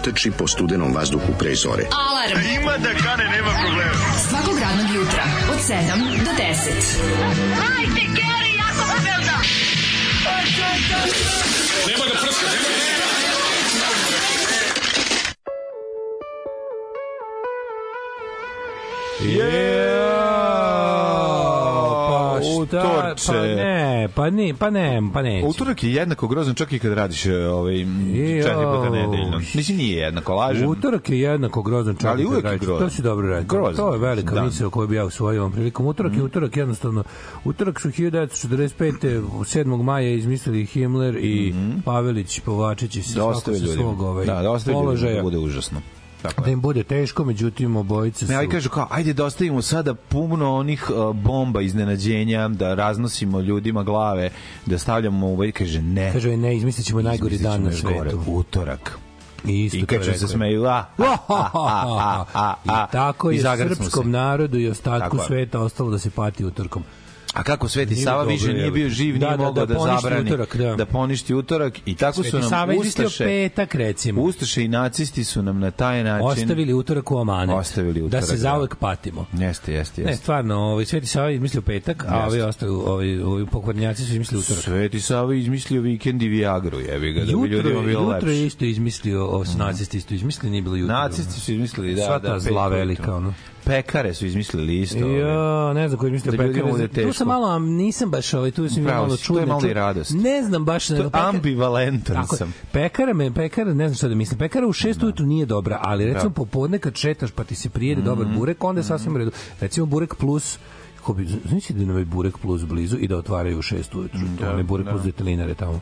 zatrči po studenom vazduhu pre zore. Alarm! A ima da kane, nema problema. Svakog radnog jutra, od 7 do 10. Hajde, Geri, jako se velda! Nema ga prska, nema ga prska! Yeah! da, pa, pa, pa ne, pa ne, pa ne, pa ne. Utorak je jednako grozan čak i kad radiš e, ovaj, četiri puta nedeljno. Mislim, nije jednako, lažem. Utorak je jednako grozan čak i kad radiš. To si dobro radio. Grozan. To je velika da. misla koju bi ja usvojio ovom prilikom. Utorak mm. je mhm. utorak jednostavno. Utorak su 1945. 7. maja izmislili Himmler i mm -hmm. Pavelić povlačeći se da svako sa svog ovaj, da, da, da položaja. Da, bude užasno. Tako da im bude teško, međutim obojice su... Ne, ali kažu kao, ajde da ostavimo sada puno onih e, bomba iznenađenja, da raznosimo ljudima glave, da stavljamo u... Kaže, ne. Kaže, ne, izmislit ćemo najgori dan na svetu. Utorak. I isto I kaču se smeju. A, a, a, a, a, a, I tako je srpskom narodu i ostatku sveta ostalo da se pati utorkom. A kako Sveti nije Sava dobro, više nije bio živ, da, nije da, mogao da, da, da zabrani utorak, da. da poništi utorak i tako Sveti su nam Sava ustaše. petak recimo. Ustaše i nacisti su nam na taj način ostavili utorak u amanet. Ostavili da utorak. Da se zauvek patimo. Jeste, jeste, jeste. Ne, stvarno, ovaj Sveti Sava izmislio petak, jeste. a ovi ostali ovi, ovi pokvarnjaci su izmislili utorak. Sveti Sava izmislio vikend i Viagru, jebi ga, da jutro, bi ljudima bilo lepše. Jutro je isto izmislio, ovo mhm. nacisti isto izmislili, nije bilo jutro. Nacisti su izmislili, da, Sva da. Sva ta zla velika, ono pekare su izmislili isto. Jo, ne znam koji je izmislio pekare. Tu sam malo, nisam baš, ovaj, tu sam Pravo, malo čudno. To je malo i radost. Ne znam baš. To je ambivalentan tako, sam. Pekara, me, pekara, ne znam šta da mislim. Pekara u šest da. ujutru nije dobra, ali da. recimo da. popodne kad četaš pa ti se prijede mm -hmm. dobar mhm. burek, onda je mhm. sasvim u redu. Recimo burek plus Ko bi, znači da nam je Burek Plus blizu i da otvaraju u 6 ujutru. Da, ne Burek da. Plus detelinare tamo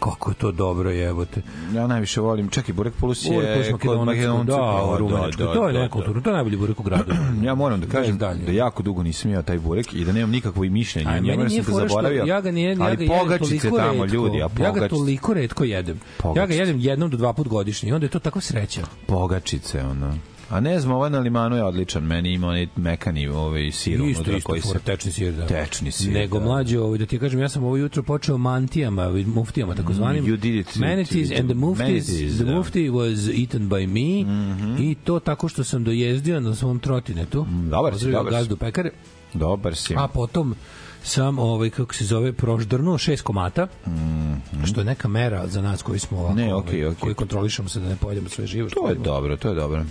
kako je to dobro jebote. Ja najviše volim, čak i burek plus je burek plus kod Makedonca, da, pa, da, rumeničko. Da, to je da, neka kultura, to je najbolji burek u gradu. ja moram da kažem dalje. da jako dugo nisam jeo taj burek i da nemam nikakvo mišljenje, Aj, ja moram se zaboravio. Ja ga nije, ja ga pogačice tamo ljudi, a pogač... Ja ga toliko retko jedem. Pogačice. Ja ga jedem jednom do dva put godišnje i onda je to tako sreća. Pogačice ono. A ne znam, ovaj na limanu je odličan. Meni ima onaj mekani ovaj sirup. Isto, isto, koji se... tečni sir. Da. Tečni sir. Nego da. mlađe, ovaj, da ti kažem, ja sam ovo jutro počeo mantijama, muftijama, takozvanim. Mm, you did it. Manatees and the muftis. Manatees, the da. mufti da. was eaten by me. Mm -hmm. I to tako što sam dojezdio na svom trotinetu. Mm, dobar si, dobar gazdu si. pekare. Dobar si. A potom sam ovaj kako se zove proždrnuo šest komata. Mm -hmm. Što je neka mera za nas koji smo ovako, ne, okay, ovaj, okay. koji kontrolišemo se da ne pojedemo sve živo. To je dobro, to je dobro.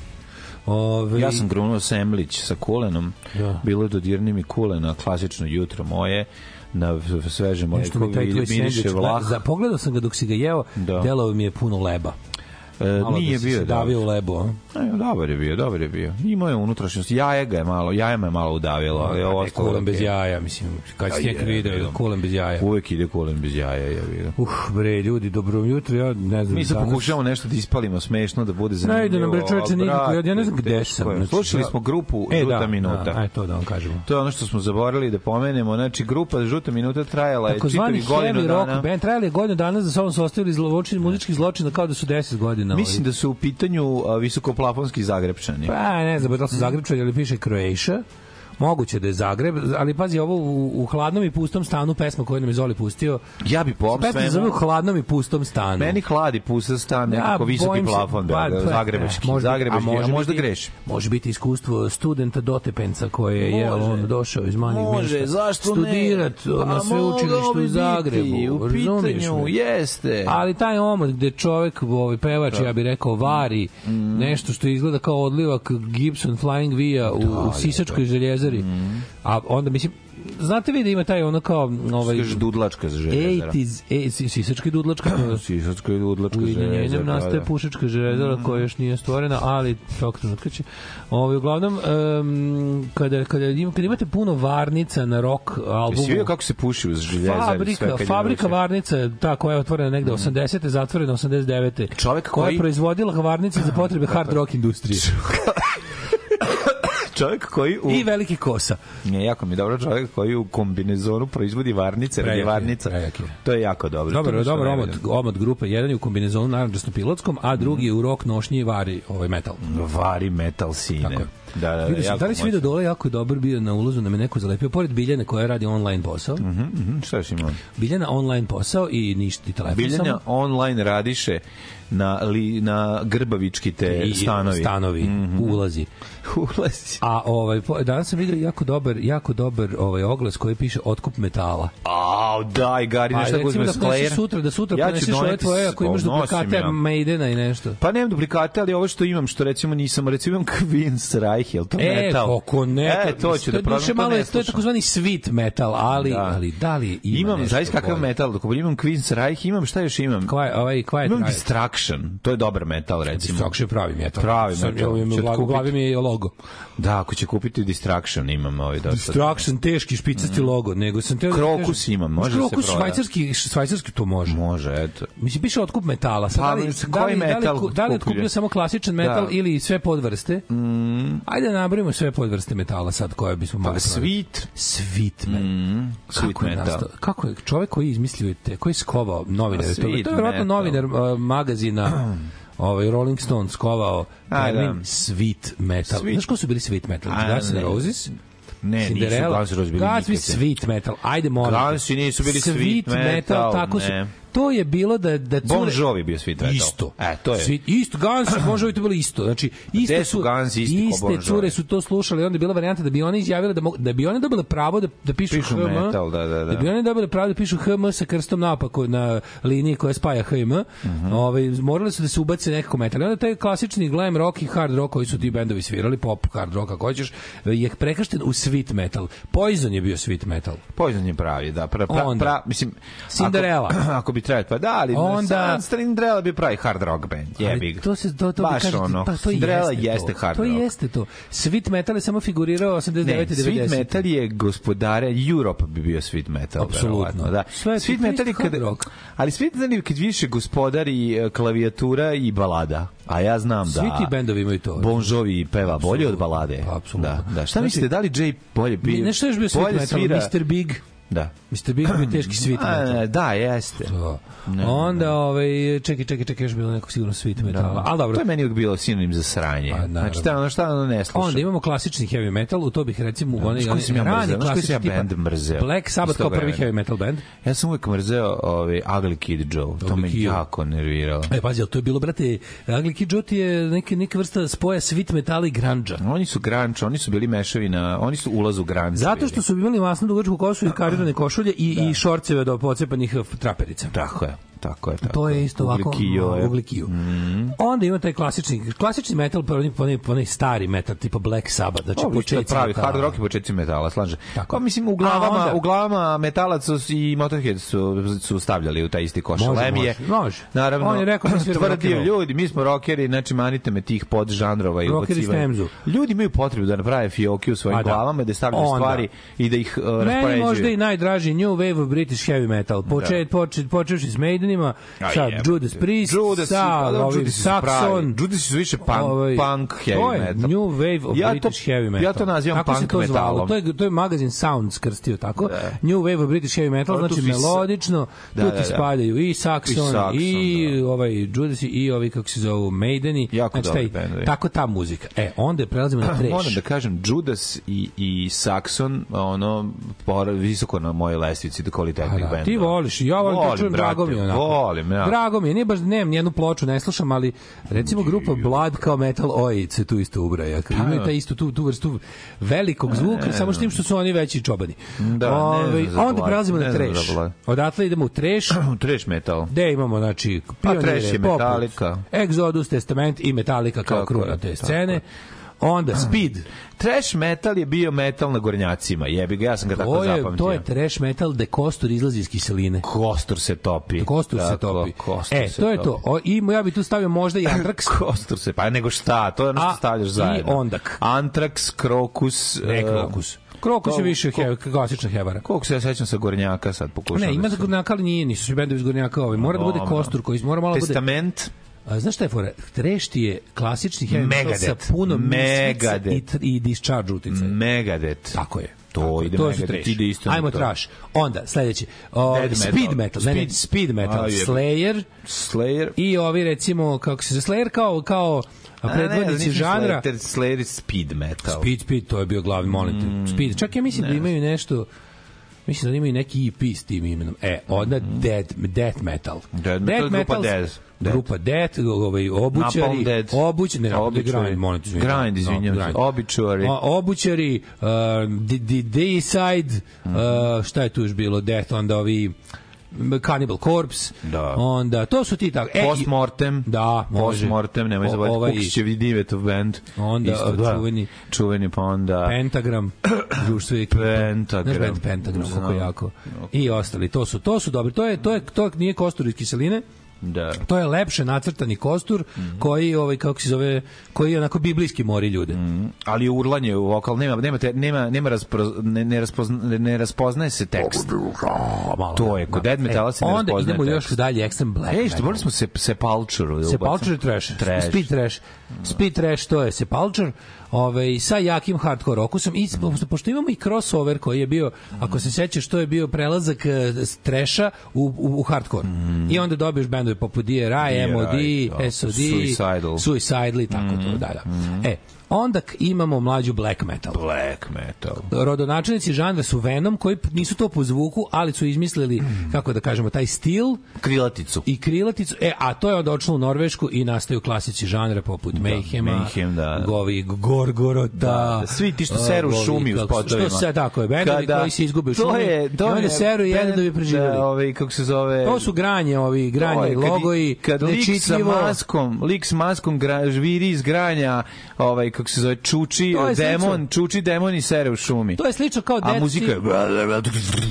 Ove... Ovaj- ja sam grunuo semlić sa kulenom. Ja. Da. Bilo je dodirni mi kulena, klasično jutro moje na svežem mleku. Nešto mi vlah. Da, pogledao sam ga dok si ga jeo, da. delao mi je puno leba. E, malo da nije da bio davio u lebo. Ne, E, dobar je bio, dobar je bio. Imao je unutrašnjost, jaje ga je malo, jaje me malo udavilo, ali ovo e, ostalo. Kulen bez jaja, mislim, kad si neki video, kulen bez jaja. Uvek ide kulen bez jaja, ja vidim. Uh, bre, ljudi, dobro jutro, ja ne znam. Mi se pokušavamo nešto da ispalimo smešno da bude zanimljivo. Ne, da nam bre čoveče nikako, ja ne znam gde sam. Znači, Slušali da- smo grupu e, Žuta da, da minuta. Da, e, aj to da vam kažemo. To je ono što smo zaboravili da pomenemo, znači grupa Žuta minuta trajala je čitavi godinu dana. Tako zvani heavy rock band, trajala je godinu dana, za sobom su ostavili zločin, muzičkih zločina kao da su 10 godina na... Mislim ovaj. da su u pitanju visokoplafonski Zagrebčani. Pa, ne znam, da su mhm. Zagrebčani, ali piše Croatia. Moguće da je Zagreb, ali pazi ovo u, u hladnom i pustom stanu pesma koju nam je Zoli pustio. Ja bi po pesma svemu... zove hladnom i pustom stanu. Meni hladi pusta stan, ja, visoki plafon, se, da, pa, da pa, zagrebački, ne, možda, zagrebački, a možda, a možda biti, greš. Može biti iskustvo studenta dotepenca koji je on došao iz manjih mesta. Može, zašto studirat ne? Studirat na pa sveučilištu u Zagrebu. U pitanju, me? jeste. Ali taj omot gde čovek, ovaj pevač, da. ja bih rekao, vari mm. nešto što izgleda kao odlivak Gibson Flying Via u, da, u Sisačkoj željezari Železari. Mm. A onda, mislim, znate vi da ima taj ono kao ovaj Skaš dudlačka za železara. 80s, e, sisačka dudlačka. sisačka dudlačka železara. Ujedinjenjem pa nastaje da. pušačka mm. koja još nije stvorena, ali tog trenutka Ovaj uglavnom um, kada kada im kada imate puno varnica na rock albumu. Jesi kako se puši uz željeza? Fabrika, sve, fabrika je varnica, ta koja je otvorena negde mm. 80. zatvorena 89. te Čovek koja koji... je proizvodila varnice za potrebe hard rock industrije. čovjek koji... U... I veliki kosa. Ne, jako mi je dobro čovjek koji u kombinezonu proizvodi varnice, prejaki, varnica. Prejaki. To je jako dobro. Dobro, Dobar, dobro, omot, omot grupe. Jedan je u kombinezonu narandžasto da pilotskom a mhm. drugi je u rok nošnji vari ovaj metal. Vari metal, sine. Tako Da, da, da, da li si vidio dole jako je dobar bio na ulazu, da me neko zalepio, pored Biljane koja radi online posao. Mm -hmm, mm -hmm, šta još imao? Biljana online posao i ništa ti telefon Biljana samo. online radiše na, li, na grbavički te I, stanovi. Stanovi, mm -hmm. ulazi. Ulazi. A ovaj danas sam video jako dobar, jako dobar ovaj oglas koji piše otkup metala. A, daj Gari, pa, nešto da uzmeš Slayer. Da sutra, da sutra ja poneseš ove tvoje ako imaš duplikate ja. Maidena i nešto. Pa nemam duplikate, ali ovo što imam, što recimo nisam, recimo imam Queen's Reich, je to e, metal? E, kako ne. E, to ću da probam. To, malo, je, to je takozvani sweet metal, ali, da. ali da li ima Imam, zaista kakav metal, dok imam Queen's Reich, imam šta još imam? Kvaj, ovaj, kvaj, imam Distraction, to je dobar metal, recimo. Distraction je pravi metal. Pravi metal. U glavi mi je logo. Da, ako će kupiti Distraction, imam ovaj dosta. Distraction, teški špicati mm. logo, nego sam teo... Da krokus da imam, može da krokus, se proda. Švajcarski, švajcarski to može. Može, eto. Mislim, piše otkup metala. Sad, pa, da li, da koji da li, metal da li, da li otkupio samo klasičan metal da. ili sve podvrste? Mm. Ajde nabrojimo sve podvrste metala sad koje bismo pa, mogli. Pa, svit. Svit, me. mm. Sweet kako metal. Je nastao, kako je čovek koji izmislio te, koji je skovao novinar, to, pa, to je verovatno novinar uh, magazina ovaj Rolling Stones skovao da. termin da. sweet metal. Sweet. Znaš ko su bili sweet metal? Guns N' Roses? Ne, Cinderella. nisu Guns N' Roses bili Guns sweet metal. Ajde, molim. Guns nisu bili sweet, sweet metal, metal tako ne. su to je bilo da da cure... Bon Jovi bio svi treta. Isto. E, to je. Svi, isto Guns i Bon Jovi to bilo isto. Znači isto su Guns isti iste bon cure su to slušali, onda je bila varijanta da bi one izjavile da da bi one dobile pravo da da pišu, pišu HM. Metal, da, da, da. da bi one dobile pravo da pišu HM sa krstom naopako na liniji koja spaja HM. Uh -huh. Ovaj morali su da se ubace nekako metal. I onda taj klasični glam rock i hard rock koji su ti bendovi svirali, pop, hard rock ako hoćeš, je prekršten u sweet metal. Poison je bio sweet metal. Poison je pravi, da. Pra, pra, pra, mislim, Cinderella. Ako, ako bi bi trebalo, pa da, ali onda Strin Drela bi pravi hard rock band, jebi ga. To se to to Baš kažete, ono, pa to Drela jeste, jeste hard to rock. To jeste to. Sweet metal je samo figurirao 89 ne, 90. Sweet metal je gospodare Europe bi bio sweet metal, apsolutno, da. Sve sweet metal je kad rock. Ali sweet metal je kad više gospodari e, klavijatura i balada. A ja znam Svi da... Svi ti bendovi imaju to. Bon Jovi peva bolje od balade. Pa, Da, da. Šta znači, mislite, da li Jay bolje bi... Ne, nešto još bio sweet metal, Mr. Big. Da. Mislite bili bi teški svit metal. Da, jeste. Da. Ne, Onda ne. ovaj čekaj, čekaj, čekaj, još bilo neko sigurno svit metal. Da. Al dobro. To je meni uvijek bilo sinonim za sranje. da, znači da, ono šta ono ne slušam. Onda imamo klasični heavy metal, u to bih recimo da, onaj onaj ja rani klasični ja band mrzeo. Black Sabbath kao prvi heavy metal band. Ja sam uvijek mrzeo ovaj Ugly Kid Joe. To me jako nerviralo. E pazi, to je bilo brate Ugly Kid Joe ti je neka neka vrsta spoja svit metala i grandža. Oni su grandža, oni su bili mešavina, oni su ulaz u grandža. Zato što su imali masnu dugačku kosu i da, crvene da. košulje i, da. i šorceve do pocepanih traperica. Tako je. Tako je, tako. To je isto ovako ugljikio. Mm -hmm. Onda ima taj klasični, klasični metal, pa onaj, pa onaj pa stari metal, tipa Black Sabbath, znači o, početci pravi hard rock i početci metala, slaže. Tako. Pa mislim u glavama, onda... u glavama metalac i Motorhead su, su stavljali u taj isti koš. Može, Lem je, može, Naravno, on je rekao, mi da tvrdio, ljudi, mi smo rockeri, znači manite me tih podžanrova i ubacivanja. Ljudi imaju potrebu da naprave fioki u svojim A, da. glavama, da stavljaju onda. stvari i da ih uh, e, raspoređuju. Meni možda i najdraži New Wave of British Heavy Metal. Počet, da. počet, počeš iz Maiden himnima, Aj, sa jebate. Judas Priest, Judas, sa da, ovim Judas Saxon. Judas su više punk, ovaj, punk heavy metal. To je New Wave of ja British to, heavy metal. Ja to nazivam tako punk to metalom. Zvalo. To je, to je magazin Sounds krstio tako. Da. New Wave of British heavy metal, to pa, znači melodično, da, tu ti da, da. spadaju i Saxon, i, Saxon, i da. ovaj Judas, i ovi, kako se zovu, Maideni. Jako znači, taj, tako ta muzika. E, onda prelazimo na trash. Moram da kažem, Judas i, i Saxon, ono, visoko na moje lestvici do kvalitetnih pa da, bendova. Ti voliš, ja volim, volim drago mi onako volim, ja. Drago mi je, nije baš nemam nijednu ploču, ne slušam, ali recimo grupa Blood kao Metal Oid se tu isto ubraja. Kao, pa imaju da. ta istu tu, tu vrstu velikog zvuka, samo što tim što su oni veći čobani. Da, Ove, ne ovaj, onda prelazimo na treš. Odatle idemo u treš. u treš metal. Gde imamo, znači, pa pionire, A treš je Metallica. Exodus, Testament i Metallica kao kruna te scene. Tako. Onda Speed. Trash metal je bio metal na gornjacima. Jebi ga, ja sam ga to tako je, zapamtio. To je trash metal da kostur izlazi iz kiseline. Kostur se topi. Da, kostur tako, se topi. Kostur e, se to je topi. to. O, I ja bih tu stavio možda i Antrax. kostur se, pa nego šta? To je ono što stavljaš zajedno. I ondak. Antrax, Krokus. Ne, eh, Krokus. Krokus je više hev, klasična hevara. Koliko se ja sećam sa Gornjaka sad pokušao. Ne, ima da su... Gornjaka, ali nije, nisu se bendovi iz Gornjaka ovi. Mora da bude kostur koji mora malo Testament. Da bude... Testament. A, znaš šta je fora? Trešti je klasični heavy metal sa puno Megadeth. i, i discharge utice. Megadeth. Tako je. To Tako, ide to megadeth, su trash. ide isto. Ajmo trash. Onda sledeći. O, speed metal, Speed, ne, speed metal. A, Slayer. Slayer. I ovi recimo kako se Slayer kao kao a predvodnici žanra Slayer, Slayer speed metal. Speed speed to je bio glavni monitor. Mm, speed. Čak ja mislim da ne. da imaju nešto Mislim da imaju neki EP s tim imenom. E, onda mm. Dead, Death Metal. Dead Metal, death metal grupa Death Dead. Grupa Det, ovaj obućari, Dead. obuć, ne, obućari. Grind, molim te, Grind, izvinjavam no, se. Obućari. obućari, uh, Deicide, mm uh, šta je tu još bilo? Death, onda ovi Cannibal Corpse. Da. Onda to su ti tako. E, Postmortem. Da, može. Postmortem, nemoj zaboraviti. Ovaj, Kukićev i Divetov band. Onda Isto, da. čuveni. Čuveni pa onda Pentagram, društvo je Pentagram. Znaš band Pentagram, kako jako. I ostali. To su to su dobri. To je to je to nije kostur iz kiseline. Da. To je lepše nacrtani kostur mm -hmm. koji ovaj kako se zove koji je onako biblijski mori ljude. Mm -hmm. Ali urlanje u vokal nema nema te, nema nema raspro, ne, ne, raspozna, ne raspoznaje se tekst. Malo, to je da. kod dead Metal se ne e, onda raspoznaje. Onda idemo tekst. još dalje Extreme Black. Ej, što morali smo se se palčuru. Da se palčuru trash. trash. Speed trash. Speed trash to je se palčur ovaj, sa jakim hardcore okusom i mm. pošto imamo i crossover koji je bio, ako se sećaš, to je bio prelazak e, s treša u, u, u hardcore. Mm. I onda dobiješ bendove poput DRI, MOD, da, SOD, Suicidal, Suicidal i tako mm. to, mhm, da, da. Mm. E, Onda imamo mlađu black metal. Black metal. Rodonačelnici žanra su Venom, koji nisu to po zvuku, ali su izmislili, kako da kažemo, taj stil. Krilaticu. I krilaticu. E, a to je onda očelo u Norvešku i nastaju klasici žanra poput da, Mayhema, Mayhem, da. Govi Gorgorota. Da, da. da, svi ti što seru govi, šumi u spotovima. Što se, da, tako je, bendovi Kada, koji se izgube u šumi. To je, to I onda je, seru i jedan da bi preživjeli. Da, ovaj, kako se zove... To su granje, ovi granje, logoji, kad, kad lik sa maskom, lik s maskom gra, žviri iz granja, ovaj kako se zove čuči demon, slično. čuči demon i sere u šumi. To je slično kao Death. A muzika je...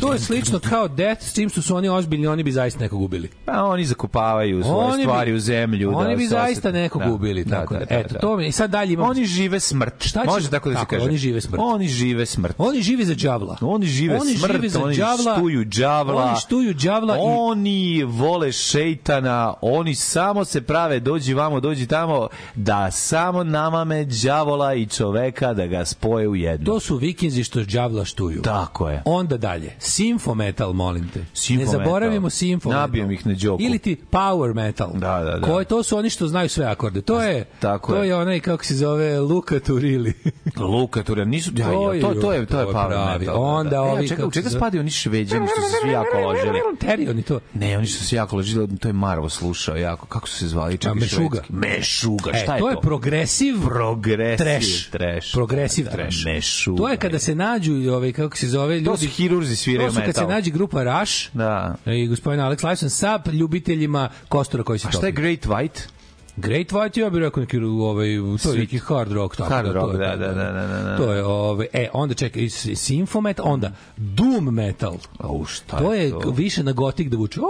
To je slično kao Death, s tim su, su oni ozbiljni, oni bi zaista nekog ubili. Pa oni zakopavaju svoje oni stvari bi, u zemlju. Oni da, bi zaista nekog da, ubili, da, tako da, da, Eto, da. to mi i sad dalje imamo. Oni žive smrt. Šta će, Može tako da se tako, kaže. Oni žive smrt. Oni žive smrt. Oni žive za đavla. Oni žive oni smrt, žive za oni džavla, štuju đavla. Oni štuju đavla i oni vole šejtana, oni samo se prave dođi vamo, dođi tamo da samo namame pokrene đavola i čoveka da ga spoje u jedno. To su vikinzi što đavla štuju. Tako je. Onda dalje, simfo metal, molim te. Simfo ne zaboravimo simfo metal. Nabijem ih na đoku. Ili ti power metal. Da, da, da. Koje to su oni što znaju sve akorde. To je Tako to je. je onaj kako se zove Luka Turili. Luka Turili, nisu ja, to, ja, to, to je to je power pravi. metal. Da, da. Onda da, ovi e, čekaj, čekaj, spadaju oni šveđani što su svi jako ložili. Teri oni to. Ne, oni su se jako ložili, to je Marvo slušao jako. Kako su se zvali? Čekaj, Mešuga. Švedski. Mešuga, e, šta je to? E, To je progresiv progresiv trash, trash progresiv da, da, trash. Mešu, to je kada se nađu i ovaj kako se zove ljudi to su hirurzi sviraju metal. To su kad metal. se nađe grupa Rush da. i gospodin Alex Lifeson sa ljubiteljima kostura koji se to A šta je Great White? Great White, ja bih rekao neki ovaj, to je neki hard rock. Tako hard da, rock, to je, da, da, da, da, da, da. da, da. To je, ovaj, e, onda čekaj, Symphomet, onda Doom Metal. Au, šta to je to? više na gotik da vuče.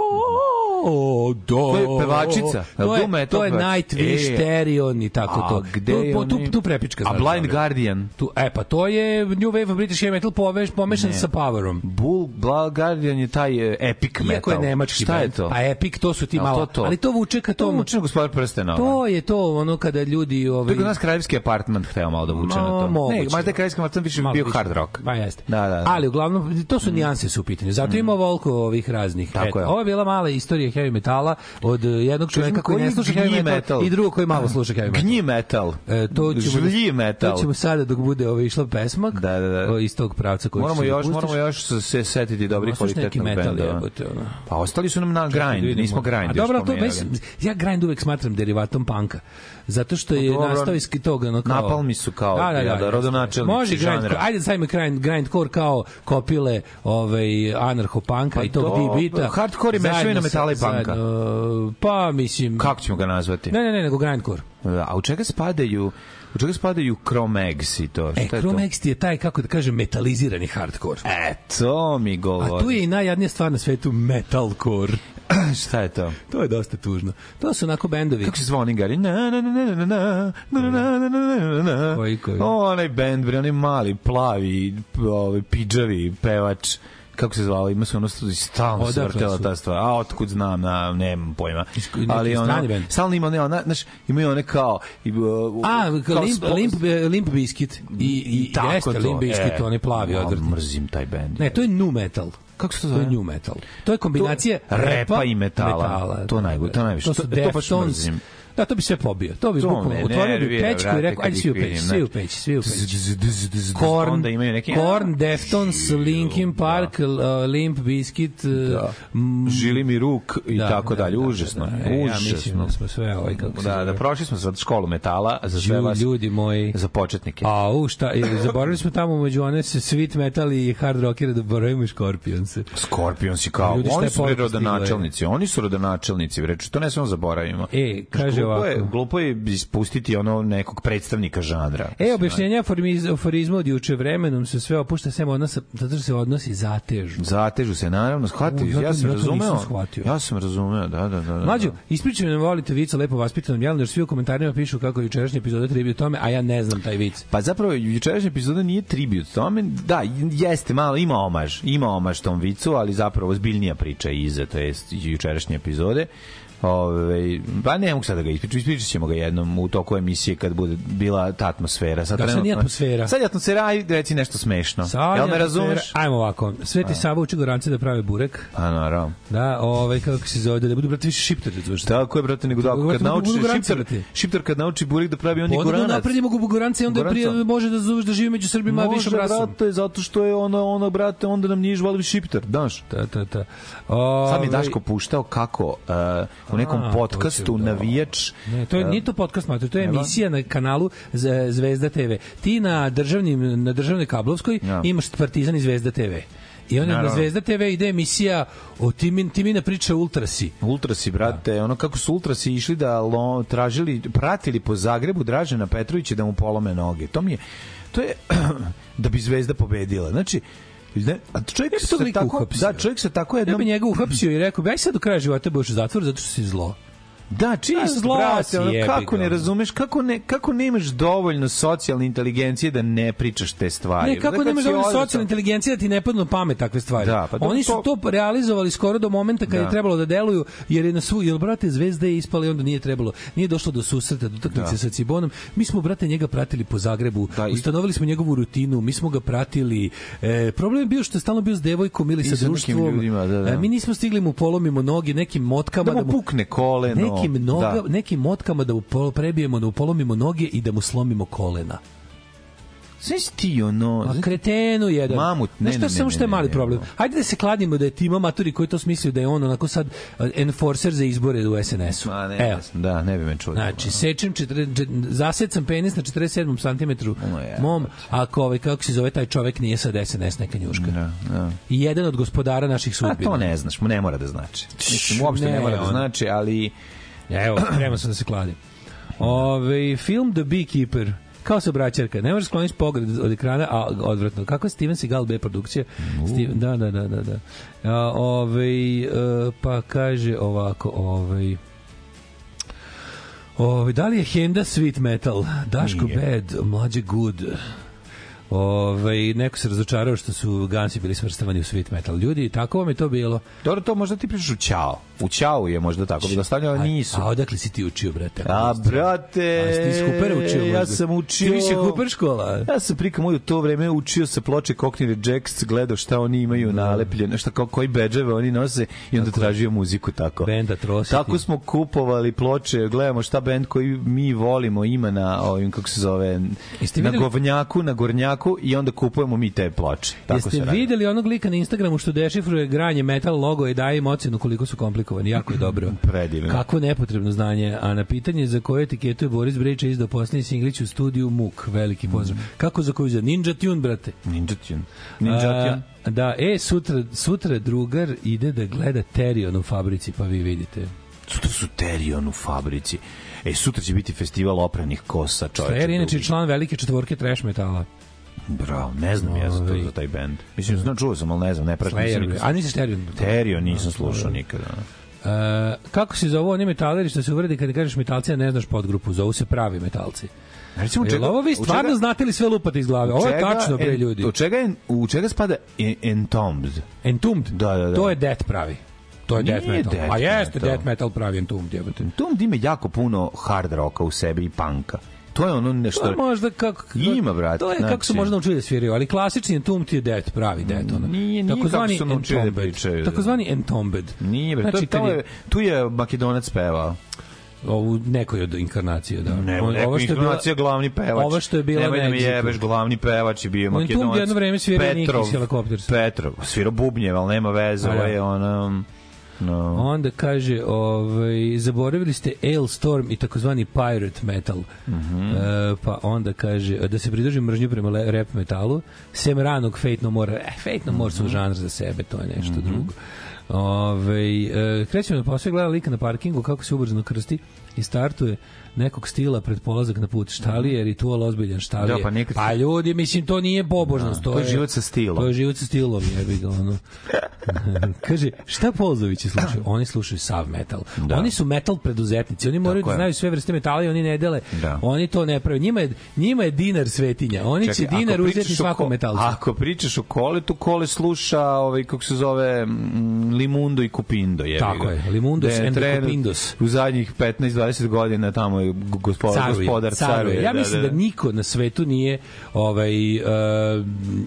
O, do. To je pevačica. To je, Doom Metal, to je Nightwish, e, Therion i tako a, to. Gde tu, po, tu, tu prepička. A Blind znači, Guardian? Tu, e, pa to je New Wave of British Heavy Metal poveš, pomešan sa Powerom. Bull, Blind Guardian je taj e, epic metal. Iako je nemački Šta band, je to? A pa epic, to su ti malo. Ali to vuče ka tomu. To vuče gospodar prstena. To je to, ono kada ljudi... Ovaj... To nas kraljevski apartman hteo malo da vuče na to. Moguće. Ne, možda kraljevski apartman više bio više. hard rock. Pa jeste. Da, da, da. Ali uglavnom, to su mm. nijanse su u pitanju. Zato mm. ima volko ovih raznih. Tako Eto, je. Ovo je bila mala istorija heavy metala od eh, jednog čoveka koji ne sluša heavy metal, metal i drugog koji malo sluša heavy metal. Gnji metal. E, to ćemo, Žlji metal. To ćemo sada dok bude ovaj išla pesma da, da, da. Eh, iz tog pravca koji moramo da još, moramo još se setiti dobrih kvalitetnih bendova. Pa ostali su nam na da grind, nismo grind. A dobro, to, ja grind uvek smatram derivat datom panka. Zato što je pa Dobro, nastao iz toga na kao... Napalmi su kao da, da, da, da, rodonačelnici može grind, Ajde sajme grind, grindcore kao kopile ovaj, anarcho-panka pa i tog D-beata. Hardcore je mešavina metala i panka. Zajedno, pa, mislim... Kako ćemo ga nazvati? Ne, ne, ne, nego grindcore. Da, a u čega spadaju U čega spadaju Chromex i to? Šta e, je Chromex je taj, kako da kažem, metalizirani hardcore. E, to mi govori. A tu je i najjadnija stvar na svetu, metalcore. Šta je to? To je dosta tužno. To su onako bendovi. Kako se zvao oni gari? Na, na, na, na, na, na, na, na, na, na, na, na. Koji, koji? O, onaj bend, bre, onaj mali, plavi, ovaj, pidžavi, pevač kako se zvalo, ima se ono stalno se da, vrtela da, ta stvar. A otkud znam, na, nemam pojma. Ali ona stalno ima ne, ona, znaš, imaju one kao i e, A, kao limp, spod... limp, e, limp Bizkit i, i tako jeste to. Limp Bizkit, e, oni plavi ja, odvrtni. Mrzim taj bend. Ne, to je nu metal kako se to zove? To je new metal. To je kombinacija to, repa, repa i metala. metala. To da, najgore, to najviše. To, to, e, to baš mrzim. Da, to bi sve pobio. To bi bukvalno otvorio bi pećku i rekao, ajde svi u peć, svi u peć, svi u peć. Korn, onda imaju neke... Korn, Deftones, Linkin da. Park, e, Limp Bizkit, e, da. Žili mi ruk i da, tako dalje. Užasno, e, užasno. smo sve ovaj kako Da, da prošli smo sad školu metala za sve vas. Ljudi moji. Za početnike. A, u, šta, zaboravili smo tamo među one se sweet metal i hard rockere da boravimo i Scorpionse. Scorpionsi kao, oni su rodonačelnici, oni su rodonačelnici, reči, to ne smemo zaboravimo. E, kaže ovako. Je, glupo je ispustiti ono nekog predstavnika žanra. E, objašnjenja aforizma od juče vremenom se sve opušta sve odnosa, zato što se odnosi zatežu. Zatežu se, naravno, shvatio. Ja, ja sam ja razumeo. Ja sam razumeo, da, da, da. da. Mlađo, da. ispričaj nam da volite vica lepo vaspitanom jer svi u komentarima pišu kako je jučerašnji epizod tribut tome, a ja ne znam taj vic. Pa zapravo jučerašnja epizoda nije tribut tome, da, jeste malo, ima omaž, ima omaž tom vicu, ali zapravo zbiljnija priča iza, to jest jučerašnje epizode. Ove, ovaj, pa ne mogu sad da ga ispričam, ispričat ćemo ga jednom u toku emisije kad bude bila ta atmosfera. Sad, da, sad nije atmosfera. Sad je atmosfera, aj reci nešto smešno. Sad Jel me razumeš? Ajmo ovako, Sveti Sava uči gorance da prave burek. A naravno. Da, ovaj, kako se zove, da budu brate više šiptar. Tako je, brate, nego da, kad nauči šipter, šiptar kad nauči burek da pravi, on je da goranac. Podno napredimo go gorance i onda prije može da, da živi među Srbima može, višom rasom. Može, brate, zato što je ono, ono, brate, onda nam nije žvali šipter, daš? Da, da, da. Ove... Ovaj- sad mi Daško puštao kako uh, u nekom A, podcastu da. navijač. Ne, to je e, nije to podcast, mater, to je emisija na kanalu Zvezda TV. Ti na državnim na državnoj kablovskoj ja. imaš Partizan i Zvezda TV. I onda Naravno. na Zvezda TV ide emisija o Timin, Timina priča Ultrasi. Ultrasi, brate, da. ono kako su Ultrasi išli da lo, tražili, pratili po Zagrebu Dražena Petrovića da mu polome noge. To mi je, to je da bi Zvezda pobedila. Znači, Ne? A čovjek ja se tako, uhapsio. da, čovjek se tako jednom... Ja bi njega uhapsio i rekao, aj sad do kraja života budeš u zatvoru zato što si zlo. Da, čist, brate, ono, kako ne razumeš, kako ne, kako nemaš dovoljno socijalne inteligencije da ne pričaš te stvari. Ne, kako dakle, nemaš dovoljno socijalne inteligencije da ti ne padnu pamet takve stvari. Da, pa Oni su to... to realizovali skoro do momenta kada da. je trebalo da deluju, jer je na svu, jer brate, zvezda je ispala i onda nije trebalo, nije došlo do susreta, do utakmice da. sa Cibonom. Mi smo, brate, njega pratili po Zagrebu, da, ustanovili smo njegovu rutinu, mi smo ga pratili. E, problem je bio što je stalno bio s devojkom ili sa, sa društvom. Ljudima, da, da. E, mi nismo stigli mu polomimo noge, nekim motkama. Da mu, da mu pukne koleno. Neki nekim, o, da. noga, da. nekim motkama da upol, prebijemo, da upolomimo noge i da mu slomimo kolena. Znaš ti ono... A pa kretenu jedan. Mamut, ne, Znaš, ne, ne, samo što je mali problem. Hajde da se kladimo da je Tima Maturi koji to smislio da je on onako sad eh, enforcer za izbore u SNS-u. Ma, ne, Evo. da, ne bi me čuo. Znači, sečem, četre, zasecam penis na 47. cm mom, ako ovaj, kako se zove taj čovek nije sad SNS neka njuška. Da, da. I jedan od gospodara naših sudbina. A to ne znaš, ne mora da znači. Mislim, uopšte ne, ne mora da znači, ali Evo, prema sam da se kladim. Ove, film The Beekeeper kao saobraćarka. Ne možeš skloniti pogled od ekrana, a odvratno. Kako je Steven Seagal B produkcija? Steven, da, da, da, da. da. A, ove, e, pa kaže ovako, ovaj Ove, da li je Henda Sweet Metal? Daško Nije. Bad, Mlađe Good. Ove, ovaj, neko se razočarao što su Gansi bili svrstavani u sweet metal. Ljudi, tako vam je to bilo. Dobro, to možda ti pričaš u Ćao. U Ćao je možda tako bilo stavljeno, ali nisu. A, odakle si ti učio, brate? A, brate... A, ti iz učio? Ja možda. sam učio... Ti više Kuper škola? Ja sam prika moj u to vreme učio sa ploče Cockney Rejects, gledao šta oni imaju mm. nalepljeno, šta, kao, koji bedževe oni nose i onda tako. tražio muziku tako. Benda trositi. Tako smo kupovali ploče, gledamo šta bend koji mi volimo ima na ovim, kako se zove, na govnjaku, na gornjaku sećaku i onda kupujemo mi te ploče. Tako Jeste se radi. videli onog lika na Instagramu što dešifruje granje metal logo i daje im ocenu koliko su komplikovani. Jako je dobro. Predivno. Kako nepotrebno znanje. A na pitanje za koje etiketu je Boris Brejča izdao posljednji singlić u studiju MUK. Veliki pozdrav. Mm. Kako za koju za Ninja Tune, brate? Ninja Tune. Ninja Tune. A, da, e, sutra, sutra drugar ide da gleda Terion u fabrici, pa vi vidite. Sutra su Terion u fabrici. E, sutra će biti festival opranih kosa, čoveče. Fer, inače, član velike četvorke trash metala. Bravo, ne znam ja za, to, ovaj. za taj bend. Mislim, znam, čuo sam, ali ne znam, ne pratim. Slayer, a nisi Stereo? Stereo nisam slušao da, da. nikada. Uh, e, kako se zove oni metaleri što se uvredi kad kažeš metalci, a ne znaš podgrupu, zovu se pravi metalci. Recimo, čega, ovo vi stvarno čega, znate li sve lupate iz glave? Ovo je tačno, bre, ljudi. U čega, je, u čega spada e- Entombed? Entombed? Da, da, da. To je Death pravi. To je death metal. death A jeste death metal pravi Entombed, jebate. Entombed ima jako puno hard roka u sebi i panka to je ono nešto... Pa možda kako... Ima, brate. To je znači... kako su znači- možda naučili da sviraju, ali klasični entum ti je det, pravi det. Ono. Nije, nije takozvani kako su naučili da pričaju. Takozvani entombed. Nije, brate. znači, to, to je, tu je Makedonac pevao ovu nekoj od inkarnacija da. Ne, On, ovo što je bila glavni pevač. Ovo što je bila Nemoj da mi jebeš, glavni pevač i bio Makedonac. On tu jedno svirao Petrov, Nikis Helikopters. Petrov, svirao bubnjeve, al nema veze, ovo da. je ona No. Onda kaže, ovaj, zaboravili ste Ailstorm i takozvani pirate metal. Mm -hmm. e, pa onda kaže, da se pridruži mržnju prema rap metalu, sem ranog Fate No More, eh, Fate No More mm -hmm. su mhm. žanr za sebe, to je nešto mm -hmm. drugo. Ove, ovaj, e, krećemo na posao, gleda lika na parkingu, kako se ubrzano krsti i startuje nekog stila pred polazak na put. Šta li je ritual ozbiljan? Šta li da, je? Da, pa, nekad... pa ljudi, mislim, to nije pobožnost. Da, to, to je, život sa stilom. To je život sa stilom, jebi ga, ono. Kaže, šta Polzovići slušaju? Oni slušaju sav metal. Da. Oni su metal preduzetnici. Oni moraju Tako da znaju sve vrste metala i oni ne dele. Da. Oni to ne prave. Njima je, njima je dinar svetinja. Oni Čekaj, će dinar uzeti svakom metalcu. Ako pričaš o kole tu kole sluša, ovaj, kako se zove, mm, Limundo i Cupindo. je Tako da je, Limundo i Cupindos. U zadnjih 15-20 godina tamo ovaj gospodar caruje, gospodar caruje. caruje. Ja da, mislim da, da. da niko na svetu nije ovaj uh, e,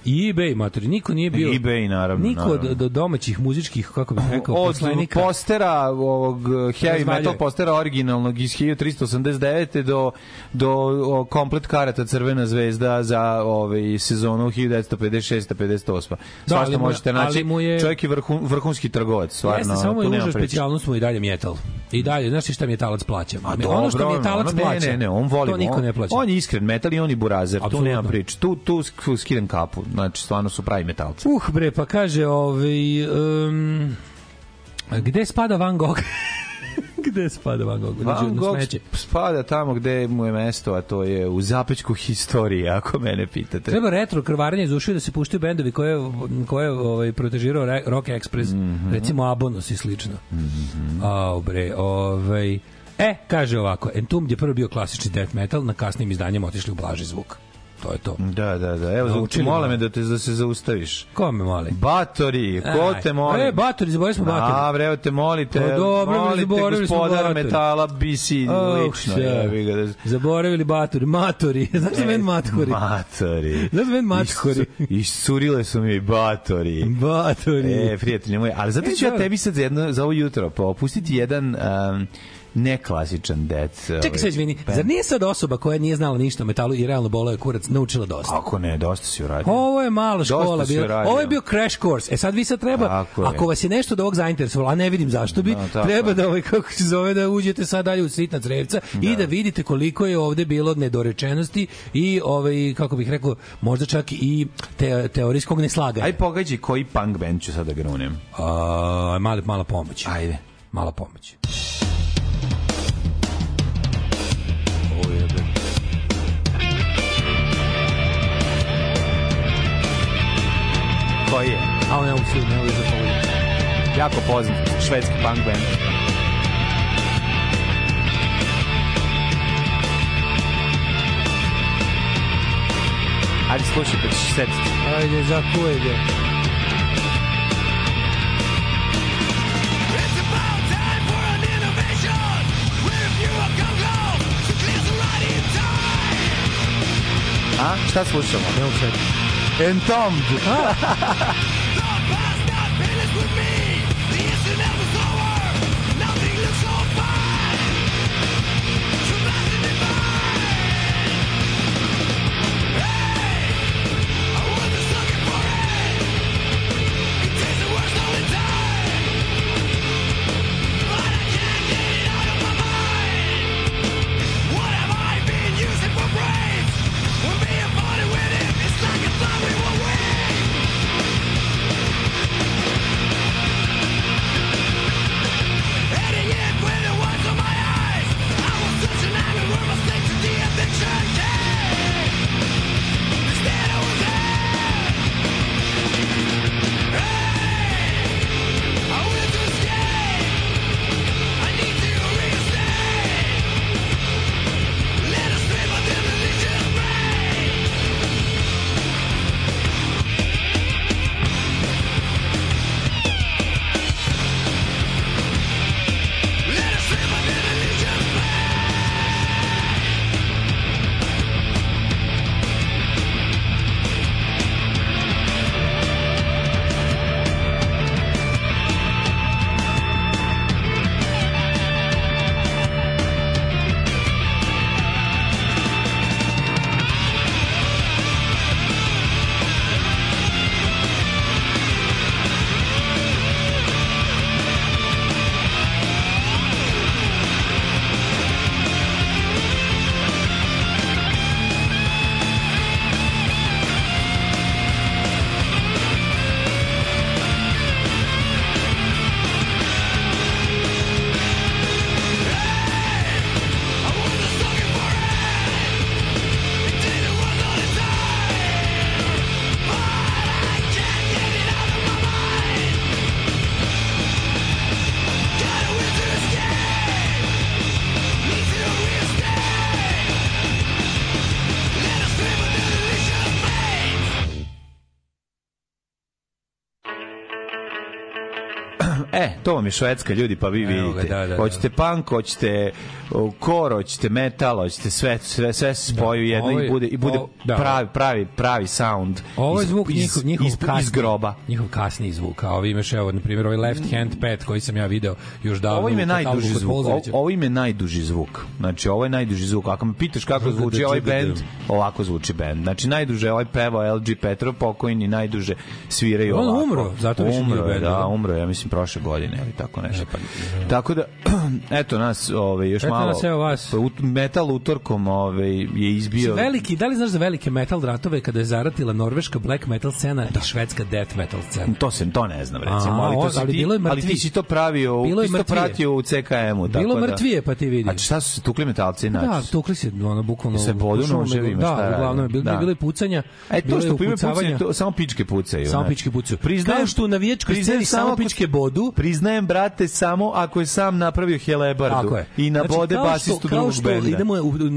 i eBay mater, niko nije bio eBay naravno. Niko naravno. od do domaćih muzičkih kako bih rekao od poslanika postera ovog heavy metal postera originalnog iz 1389 do do komplet karata Crvena zvezda za ovaj sezonu 1956 58. Da, Svašta možete naći. Je... Čovjek je vrhun, vrhunski trgovac, stvarno. Jeste, samo je uža specijalnost mu i dalje metal. I dalje, znaš šta mi metalac plaća? A, dobro, ono što metalac ono, plaća. Ne, ne, on voli. To niko ne plaća. On, on je iskren metal i on je burazer. Absolutno. Tu nema priče. Tu, tu skidam kapu. Znači, stvarno su pravi metalci. Uh, bre, pa kaže, ovaj, um, gde spada Van Gogh? gde spada Van Gogh? Znači, Van znači, Gogh smeće. spada tamo gde mu je mesto, a to je u zapečku historije, ako mene pitate. Treba retro krvarenje iz ušiju da se puštaju bendovi koje, koje ovaj, protežirao Rock Express, mm -hmm. recimo Abonos i slično. Mm -hmm. A, bre, ovaj... E, kaže ovako, Entombed je prvo bio klasični death metal, na kasnim izdanjima otišli u blaži zvuk to je to. Da, da, da. Evo, Naučili mole me da, te, da se zaustaviš. Ko me moli? Batori, ko Aj. te moli? E, Batori, zaboravili smo Batori. A, bre, evo te molite, o, pa dobro, molite zaboravili smo metala, bisi, oh, lično. Je, da... Zaboravili Batori, Matori. Znaš da e, meni Matkori? Matori. Znaš da meni Matkori? Iscurile su mi Batori. Batori. E, prijatelji moji, ali zato e, ja tebi sad za, jedno, za ovo jutro popustiti pa jedan... Um, neklasičan dec. Ovaj, Čekaj se, izvini, band. zar nije sad osoba koja nije znala ništa o metalu i realno bolao je kurac naučila dosta? Kako ne, dosta si uradio. Ovo je mala škola bila. Ovo je bio crash course. E sad vi sad treba, ako vas je nešto od ovog zainteresovalo, a ne vidim zašto bi, no, da, treba da ovaj, kako se zove, da uđete sad dalje u sitna crevca da. i da vidite koliko je ovde bilo nedorečenosti i ovaj, kako bih rekao, možda čak i te, teorijskog neslaganja. Aj pogađi koji punk band ću sad da grunem. A, mala, mala pomoć. Ajde. Mala pomoć. Mala pomoć. koji je? A on je usilio, ne uliza pogleda. Jako poznat, švedski punk band. Ajde slušaj, pa ćeš setiti. Ajde, za koje je? A, šta slušamo? Ne učetim. Entombed. vam je Švedska, ljudi, pa vi vidite. Ga, da, da, da, hoćete da. punk, hoćete kor, hoćete metal, hoćete sve, sve, sve se da, spoju da, jedno ovaj, i bude, i bude o, da, pravi, pravi, pravi sound. Ovo je zvuk iz, njihov, njihov iz, kasni, iz groba. Njihov kasni zvuk, a ovi imaš, evo, na primjer, ovaj Left mm. Hand Pad koji sam ja video još davno. Ovo im je najduži zvuk. Ovo, ovo im je najduži zvuk. Znači, ovo je najduži zvuk. Ako me pitaš kako Zvuka zvuči ovaj bend, da. ovako zvuči bend. Znači, najduže ovaj peva LG Petrov, pokojni, najduže sviraju ovako. On umro, zato više umro, nije bend. Da, umro, ja mislim, prošle godine ili tako nešto. Da, pa, da. tako da, eto nas, ovaj, još eto malo. Nas, vas. Pa, metal utorkom ovaj, je izbio... Veliki, da li znaš za velike metal ratove kada je zaratila norveška black metal scena da. i švedska death metal scena? To sem, to ne znam, recimo. A, ali, to o, ali, ti, bilo je ali ti si to pravio, bilo ti si to pratio u CKM-u. Bilo da, mrtvije, pa ti vidiš. A šta su se tukli metalci inače? Da, znači? tukli se, ono, bukvalno... Se bodu noževima, da, šta uglavnom je bilo, da. bilo je pucanja. E, to što pime pucanje, to, samo pičke pucaju. Samo znači. pičke pucaju. Priznajem, što na viječkoj sceni samo pičke bodu. Priznajem dajem, brate, samo ako je sam napravio Helebardu. Tako je. I na znači, bode basistu drugog benda. Kao što idemo,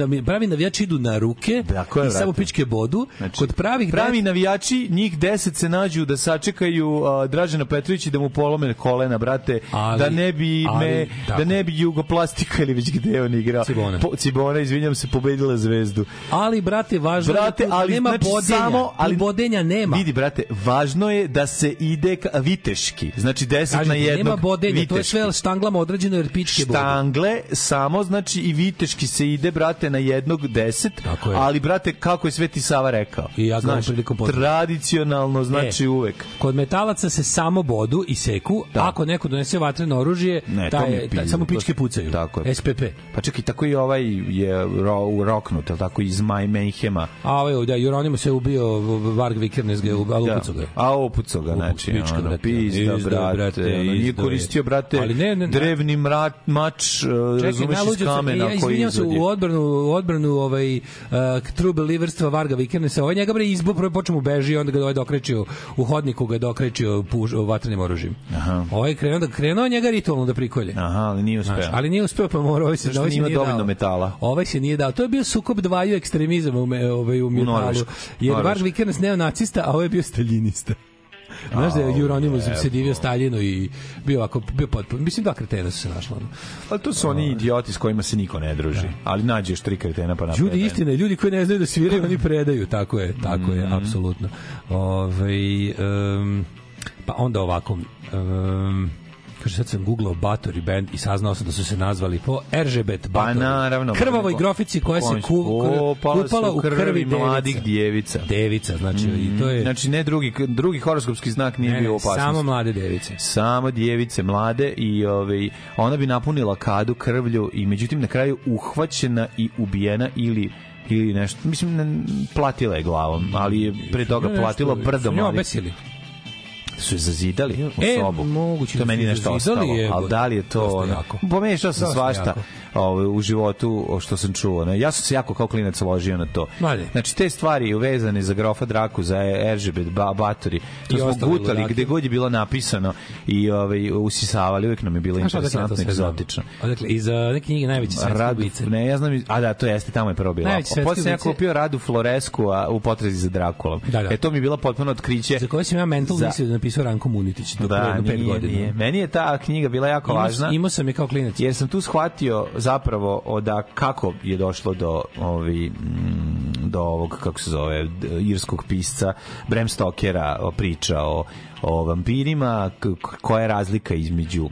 na, pravi navijači idu na ruke tako je, i samo pičke bodu. Znači, Kod pravih pravi navijači, njih 10 se nađu da sačekaju uh, Dražena Petrovića da mu polome kolena, brate, ali, da ne bi ali, me, da ne bi Jugoplastika ili već gde on igrao. Cibona. Po, Cibona, izvinjam se, pobedila zvezdu. Ali, brate, važno da brate, ali, nema znači, bodenja. Samo, ali, bodenja nema. Vidi, brate, važno je da se ide viteški. Znači, 10 na da jednog. Nema vodenje, to je sve štanglama određeno jer pičke boli. Štangle, samo znači i viteški se ide, brate, na jednog deset, ali, brate, kako je Sveti Sava rekao. I ja znam prilikom Tradicionalno, znači e, uvek. Kod metalaca se samo bodu i seku, da. ako neko donese vatreno oružje, ne, taj, taj, samo pičke pucaju. Tako je. SPP. Pa čekaj, tako i ovaj je ro, roknut, ali tako iz My Mayhema. A ovaj, da, Jeronimo se ubio Varg Vikernes, ga je ubio, ali da. upucao ga. A upucao ga, znači, ono, pizda, brate, brate, ono, koristio, brate, ali ne, ne, drevni mrat, mač, e, čekaj, razumeš, iz kamena ja, koji se u odbranu, u odbranu ovaj, uh, e, True Believerstva Varga Vikerneса, ovaj njega bre izbu, prvo počemu beži onda ga ovaj dokrećio, u hodniku ga dokrećio puž, vatrenim oružjem. Aha. Ovaj krenuo, da krenuo njega ritualno da prikolje. Aha, ali nije uspeo. Znaš, ali nije uspeo, pa mora ovaj se, ovaj se nije dovoljno dao. metala. Ovaj se nije dao. To je bio sukob dvaju ekstremizama u, me, ovaj, u, u Miralu. Jer Varg Vikernes neo nacista, a ovaj je bio staljinista. Znaš da je Euronymous se divio Staljinu i bio ovako, bio potpuno. Mislim, dva kretena su se našla. Ali to su oni idioti s kojima se niko ne druži. Da. Ali nađeš tri kretena pa napreden. Ljudi, istine, ljudi koji ne znaju da sviraju, oni predaju. Tako je, tako je, mhm. apsolutno. Ove, ovaj, um, pa onda ovako... Um, Kaže, sad sam googlao Bathory Band i saznao sam da su se nazvali po Eržebet Bathory. Pa naravno. Krvavoj pa, grofici koja se ku, o, kupala u krvi, krvi mladih djevica. Devica, znači. Mm, I to je... Znači, ne drugi, drugi horoskopski znak nije ne, bio opasnost. Samo mlade device. Samo djevice mlade i ovaj ona bi napunila kadu krvlju i međutim na kraju uhvaćena i ubijena ili ili nešto. Mislim, platila je glavom, ali je pre toga platila brdom. Su Ali su je zazidali u e, sobu. Moguće to da meni nešto ostalo. Je, ali da li je to... Ono, pomešao sam svašta. Jako ovaj, u životu što sam čuo. Ne? Ja sam se jako kao klinac ložio na to. Valje. Znači, te stvari uvezane za Grofa Draku, za Eržebet, ba, Batori, to I smo gutali gde god je bilo napisano i ovaj, usisavali, uvek nam je bilo dakle, interesantno, egzotično. Odakle, iz uh, neke knjige najveće svetske Radu, ubice. Ne, ja znam, a da, to jeste, tamo je prvo bilo. Najveće svetske Posle ja kupio Radu Floresku a, u potrazi za Drakulom. Da, da. E, to mi je bilo potpuno otkriće. Za koje sam ja mental za... mislio da napisao Ranko Munitić. da, nije, godina. nije. Meni je ta knjiga bila jako imao, važna. Imao sam je kao klinac. Jer sam tu shvatio zapravo o da kako je došlo do ovi mm, do ovog kako se zove irskog pisca Bram Stokera priča o o vampirima koja je razlika između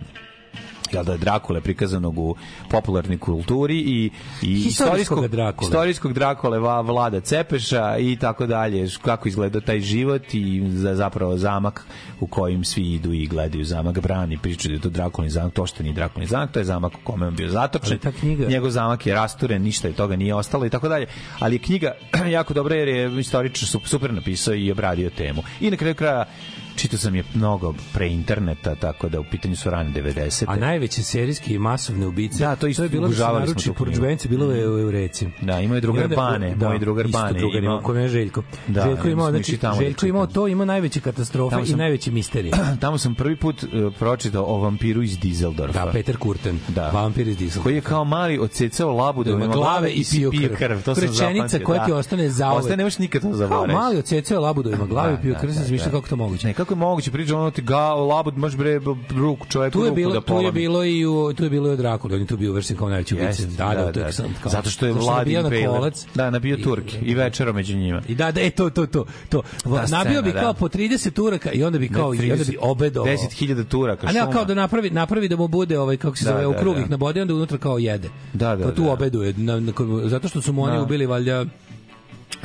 jel da Drakule prikazanog u popularnoj kulturi i i istorijskog Drakule. istorijskog Drakule Vlada Cepeša i tako dalje kako izgleda taj život i za zapravo zamak u kojim svi idu i gledaju zamak brani pričaju da je to Drakulin zamak to što nije Drakulin zamak to je zamak u kome on bio zatočen ta knjiga njegov zamak je rasturen ništa od toga nije ostalo i tako dalje ali je knjiga jako dobra jer je istorično super napisao i obradio temu i na kraju kraja čitao sam je mnogo pre interneta, tako da u pitanju su rane 90. A najveće serijski i masovne ubice. Da, to isto to je bilo da se naruči poručbence, bilo je u Eureci. Da, imao je drugar Bane, da, moj drugar isto Bane. Drugar, ima, ko ne Željko. Da, Željko imao, da znači, tamo da Željko imao to, imao najveće katastrofe sam, i najveće misterije. Tamo sam prvi put uh, pročitao o vampiru iz Dizeldorfa. Da, Peter Kurten, da. vampir iz Dizeldorfa. Koji je kao mali odsecao labu da ima glave i pio krv. To sam Rečenica koja ti da. ostane zauvek. Ostane, nemaš nikad to zaboraviti. Kao mali odsecao labu da ima glave i pio krv, sam kako to moguće kako je moguće priča ono ti ga labud baš bre ruk čovjek tu je bilo da tu je bilo i u, tu je bilo i Drakula on je tu bio uvršten kao najveći ubica da, da, da, da. Kao, zato što je Vladin Pejler da nabio da, Turki i, i večera među njima i da da e to to to to Ta nabio scena, bi da. kao po 30 turaka i onda bi kao ne, 30, i onda bi obedovao 10.000 turaka a ne kao da napravi napravi da mu bude ovaj kako se da, zove da, okrugih da. na bodi onda unutra kao jede da da pa tu da. obeduje na, na, zato što su mu oni da. ubili valjda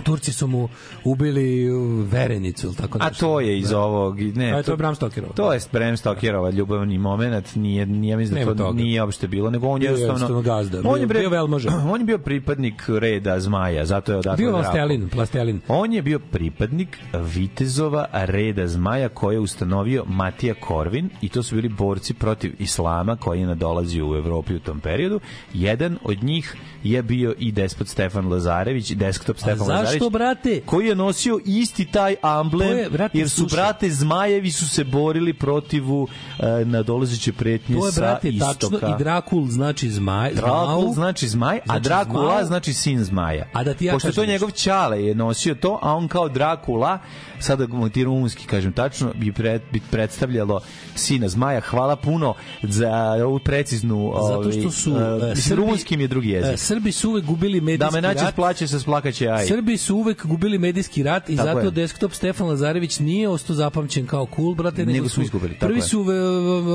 Turci su mu ubili uh, verenicu ili tako nešto. A to je iz da. ovog, ne, A to, to je Bram Stokerova. To je Bram Stokerova ljubavni moment, nije nije mi da to toga. nije uopšte bilo, nego on je jednostavno gazda. On je bio, bio velmoža. On je bio pripadnik reda zmaja, zato je odatle. Bio Plastelin, Plastelin. On je bio pripadnik vitezova reda zmaja koje je ustanovio Matija Korvin i to su bili borci protiv islama koji je nadolazio u Evropi u tom periodu. Jedan od njih je bio i despot Stefan Lazarević, desktop Stefan Zašto, Zareć, brate? Koji je nosio isti taj amblem, je, brate, jer su, slušaj. brate, zmajevi su se borili protivu uh, e, nadolazeće pretnje to je, brate, sa istoka. Tačno, I Drakul znači zmaj. Drakul znači zmaj, znači a Drakula znači sin zmaja. A da ti ja Pošto to njegov čale je nosio to, a on kao Drakula sada da ti rumunski kažem tačno bi pred, bi predstavljalo sina zmaja hvala puno za ovu preciznu zato što ovaj, su ovaj, uh, rumunski mi je drugi jezik uh, Srbi su uvek gubili medijski rat da me naći plaće se splakaće aj Srbi su uvek gubili medijski rat i tako zato je. desktop Stefan Lazarević nije ostao zapamćen kao cool brate nego, nego su izgubili prvi su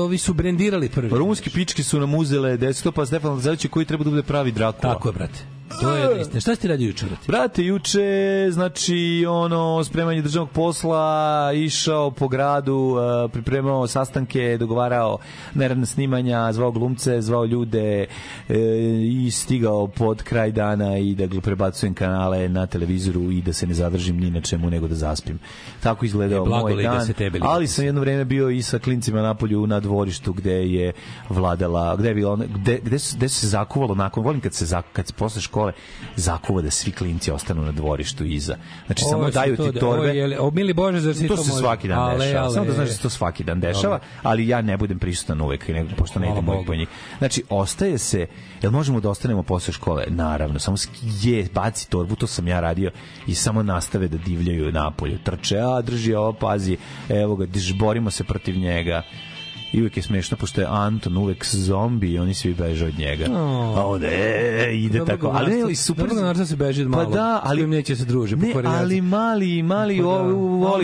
ovi su brendirali prvi rumunski pički su nam uzele desktopa Stefan Lazarević koji treba da bude pravi Drakula tako je brate To je istina. Šta ste radio juče? Brate, juče, znači, ono, spremanje državnog posla, išao po gradu, e, pripremao sastanke, dogovarao neradna snimanja, zvao glumce, zvao ljude e, i stigao pod kraj dana i da ga prebacujem kanale na televizoru i da se ne zadržim ni na čemu, nego da zaspim. Tako izgledao e, moj da dan. Da se tebe li ali sam jedno vreme bio i sa klincima na polju na dvorištu gde je vladala, gde je bilo, gde, gde, gde, se zakuvalo nakon, volim kad se, zak, kad se posle škole zakuva da svi klinci ostanu na dvorištu iza. Znači, ovo samo daju ti da- torbe. Ovo je, o, mili Bože, zar si to, to se svaki dan ale, dešava. Ale, samo da znaš da se to svaki dan dešava, ali ja ne budem prisutan uvek, ne, pošto ne idem uvek po njih. Znači, ostaje se, jel možemo da ostanemo posle škole? Naravno, samo je, baci torbu, to sam ja radio i samo nastave da divljaju napolju. Trče, a drži ovo, pazi, evo ga, diš, borimo se protiv njega i uvek je smešno, pošto je Anton uvek zombi i oni svi beže od njega. Oh. A onda, e, ide dobro tako. Ali ne, super. Dobro narta da se beže od malo. Pa da, ali... neće se druže Ne, ali mali, mali pa da, voli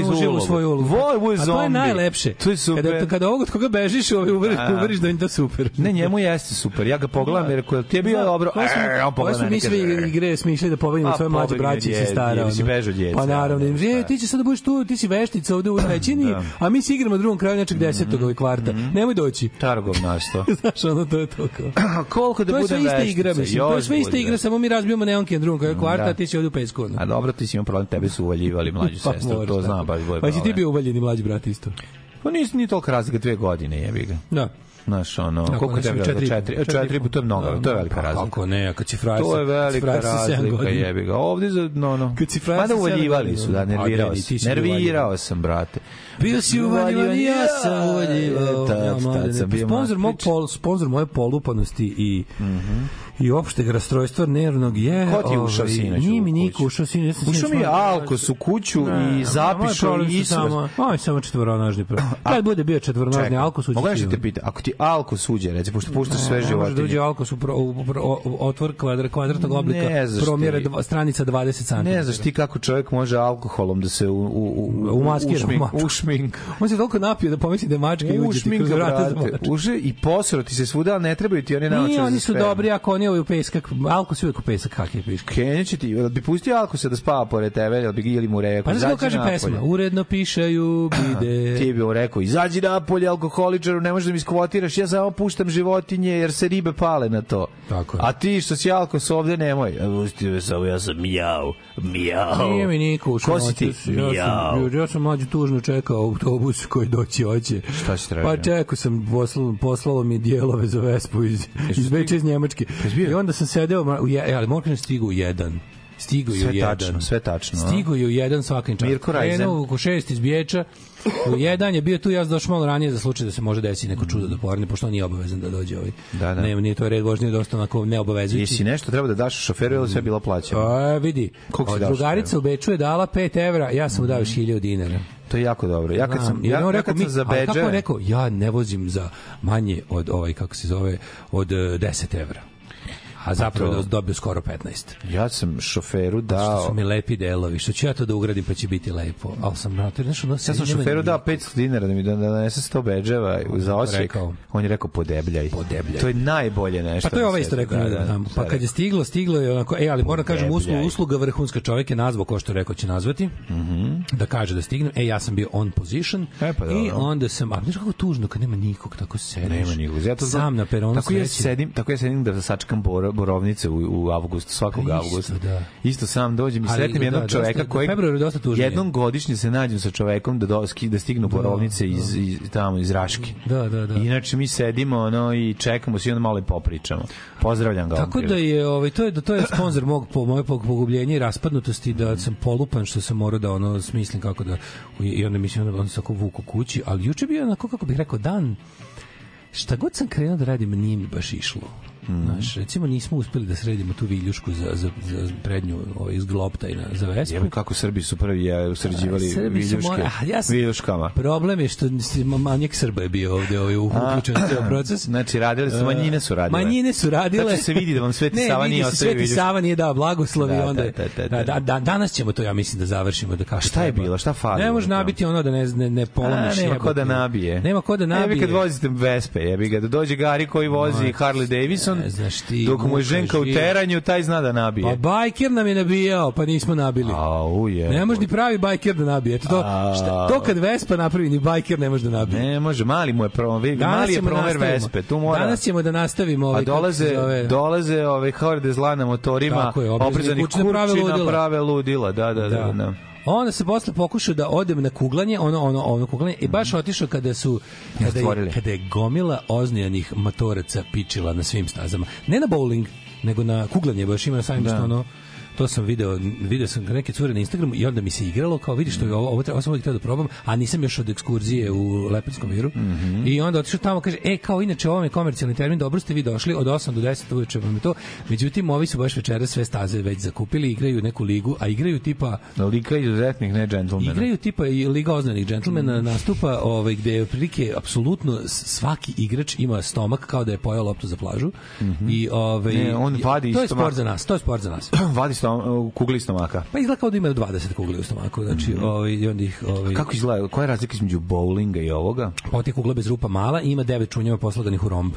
ulogu. svoju ulogu. Voli zombi. A to je najlepše. To je super. Kada, kada ovog od koga bežiš, ovaj uveriš, uveriš da je to super. Ne, njemu jeste super. Ja ga pogledam, da. jer ko ti je bio dobro. E, on pogleda mi sve e. igre smišljali da pobedimo pa svoje mlađe braće i sestara. Ili si bežo djece. Pa naravno, da, e, ti ćeš sad da budeš tu, ti si veštica ovde u većini, a mi se igramo drugom kraju nečeg 10. Mhm. Ovaj kvarta. -hmm. nemoj doći. Targovnaštvo. Znaš, ono, to je toliko. Koliko da to bude veštica? To je sve ista igra, mislim. To je sve ista igra, samo mi razbijamo neonke na drugom kraju mm, kvarta, da. ti si ovdje u pesku. A dobro, ti si imao problem, tebe su uvaljivali mlađu pa sestru, pa, to znam baš bolje. Pa si ti bio uvaljeni mlađi brat isto. Pa nisi ni toliko razlika, dve godine jebi ga. Da. Znaš, ono, Tako, koliko tebe četiri, četiri, četiri, to je mnogo, da, to je da, velika pa razlika. Kako ne, a kad si frajer To je velika razlika, jebi ga. za, no, no. Kad si frajer Mada uvaljivali su, da, pa nervirao da, sam. Nervirao sam, brate. Bio si uvaljivan i ja sam uvaljivao. Pa sponzor, mog pol, sponzor moje polupanosti i mm -hmm i opšteg rastrojstva nervnog je... Ko ti je ušao ovaj, sinoć Nije mi niko ušao sinoć. Ja ušao mi je Alkos u kuću ne, i zapišao i samo... Ovo je samo četvoronažni prvo. Kad bude bio četvoronažni Alkos uđe... Mogu da te pita, ako ti Alkos uđe, reci, pošto puštaš sve životinje... Može da uđe Alkos u, pro, u, u, u otvor kvadra, kvadratnog oblika, promjera dva, stranica 20 cm. Ne znaš ti kako čovjek može alkoholom da se u, u, u, u, umaskira, ušmi, ušmi, ušmink. On se toliko napio da pomisli da je mačka i uđe ti kroz vrata. Brate, uže i posro ti se svuda, ne trebaju ti oni naoče. Nije, oni su dobri ako oni ovaj pesak, alko se uvek u pesak kakve piške. Kenja će ti, bi pustio alko se da spava pored tebe, ili bi ili mu rekao, pa izađi kaže pesma, uredno pišaju bide. ti bi mu rekao, izađi napolje, alkoholičaru, ne možeš da mi skvotiraš, ja samo puštam životinje jer se ribe pale na to. Tako je. A ti što si alko se ovde nemoj. E, pusti me samo, ja sam mjau, mijau. Nije mi niko ušao. Ko si ti? Ja sam, ja sam mlađu tužno čekao autobus koji doći hoće. Šta si tražio? Pa čekao sam, poslao, poslalo mi dijelove za Vespu iz, iz Beča iz Njemačke. I onda sam sedeo, u je, e, ali moram da stigu u jedan. Stigo je sve jedan. Tačno, sve tačno. Stigo je jedan svakim čast. Mirko Rajzen. Krenuo oko šest iz Bječa. U jedan je bio tu, ja došao malo ranije za slučaj da se može desiti neko čudo do porne, pošto on nije obavezan da dođe ovaj. Da, da. Ne, nije to red vožnje, dosta onako neobavezujući. Jesi nešto treba da daš šoferu ili sve bila plaćeno? A, pa, vidi, Koliko drugarica u Beču je dala 5 evra, ja sam mu dao 1000 dinara. To je jako dobro. Ja kad sam, ja, ja, ja rekao, mi, za Beđe... Kako je rekao, ja ne vozim za manje od, ovaj, kako se zove, od 10 eh, evra a zapravo to... Da. dobio skoro 15. Ja sam šoferu dao... Što su mi lepi delovi, što ću ja to da ugradim pa će biti lepo. Ali sam na to nešto... Ja sam šoferu dao 500 dinara da mi da donese 100 bedževa za osjek. On je rekao podebljaj. Podebljaj. To je najbolje nešto. Pa to je ovaj isto rekao. Da, da, da, pa da. kad je stiglo, stiglo je onako... E, ali moram da kažem, usluga, usluga vrhunska čovjek je nazvao ko što rekao će nazvati. Mm -hmm. Da kaže da stignem. E, ja sam bio on position. E, pa, I onda sam... A znaš kako tužno kad nema nikog, tako sediš. Nema nikog. Ja to sam na peronu Tako ja sedim, tako ja sedim da sačkam bora borovnice u, u avgustu, svakog pa avgusta. Da. Isto sam dođem i sretnem jednog da, čoveka dosta, koji dosta tužnije. jednom godišnje se nađem sa čovekom da, doski, da stignu da, borovnice da. Iz, iz, tamo, iz Raške. Da, da, da. Inače mi sedimo ono, i čekamo se i onda malo i popričamo. Pozdravljam ga. Tako da je, ovaj, to je, da to je sponzor mog, po, moje pogubljenje i raspadnutosti da sam polupan što sam morao da ono smislim kako da i onda mislim onda on se tako vuku kući, ali juče bio onako kako bih rekao dan šta god sam krenuo da radim nije mi baš išlo. Mm. Znaš, recimo nismo uspeli da sredimo tu viljušku za, za, za prednju ovaj, iz glopta Gloptajna za Vespu. Jel kako Srbi su prvi ja, sređivali Srbi viljuške mora, a, ja sam, viljuškama? Problem je što manjak Srba je bio ovde ovaj, uključen u ceo proces. Znači, radili su, manjine su radile. Manjine su radile. Znači se vidi da vam Sveti ne, Sava nije ostavio Sveti viljuške. Sava nije dao blagoslovi. Da, onda, da da, da, da, da, da, da, danas ćemo to, ja mislim, da završimo. Da kako šta je bilo? Šta fali? Ne može nabiti ono da ne, ne, ne polomiš. A, nema ko da nabije. Nema ko da nabije. Evi da kad vozite Vespe, jebi ga, dođe Gari koji vozi Harley Davidson Jackson, ti, dok mu je ženka u teranju, taj zna da nabije. Pa bajker nam je nabijao, pa nismo nabili. Au, je. Ne može ni pravi bajker da nabije. Eto, to, šta, to kad Vespa napravi, ni bajker ne može da nabije. Ne može, mali mu je promer, mali je da promer Vespe. Tu mora... Danas ćemo da nastavimo pa ovaj, A dolaze, zove... dolaze ove horde zla na motorima, oprezani kući, kući naprave ludila. Da, da, da. da. da. da. Onda se posle pokušao da odem na kuglanje, ono ono ono kuglanje i baš mhm. otišao kada su kada je, kada je gomila oznijanih matoraca pičila na svim stazama. Ne na bowling, nego na kuglanje baš ima na samim da. što ono to sam video, video sam neke cure na Instagramu i onda mi se igralo kao vidiš što je ovo, ovo, treba, ovo sam uvijek treba da probam, a nisam još od ekskurzije u Lepinskom miru. Mm -hmm. I onda otišao tamo, kaže, e, kao inače, ovo je komercijalni termin, dobro ste vi došli, od 8 do 10 uveče vam je to. Međutim, ovi su baš večeras sve staze već zakupili, igraju neku ligu, a igraju tipa... Liga izuzetnih, ne džentlmena. Igraju tipa i Liga oznanih džentlmena, mm. nastupa ovaj, gde je prilike apsolutno svaki igrač ima stomak kao da je pojao loptu za plažu. Mm -hmm. I, ovaj, ne, on vadi to je sport za nas, to je sport za nas. vadi stomak stom, e, kugli stomaka? Pa izgleda kao da imaju 20 kugli u stomaku, znači, mm -hmm. ovaj, i onih, ih... Ovaj... Kako izgleda? Koja je razlika između bowlinga i ovoga? Pa ti kugla bez rupa mala i ima devet čunjeva poslaganih u romb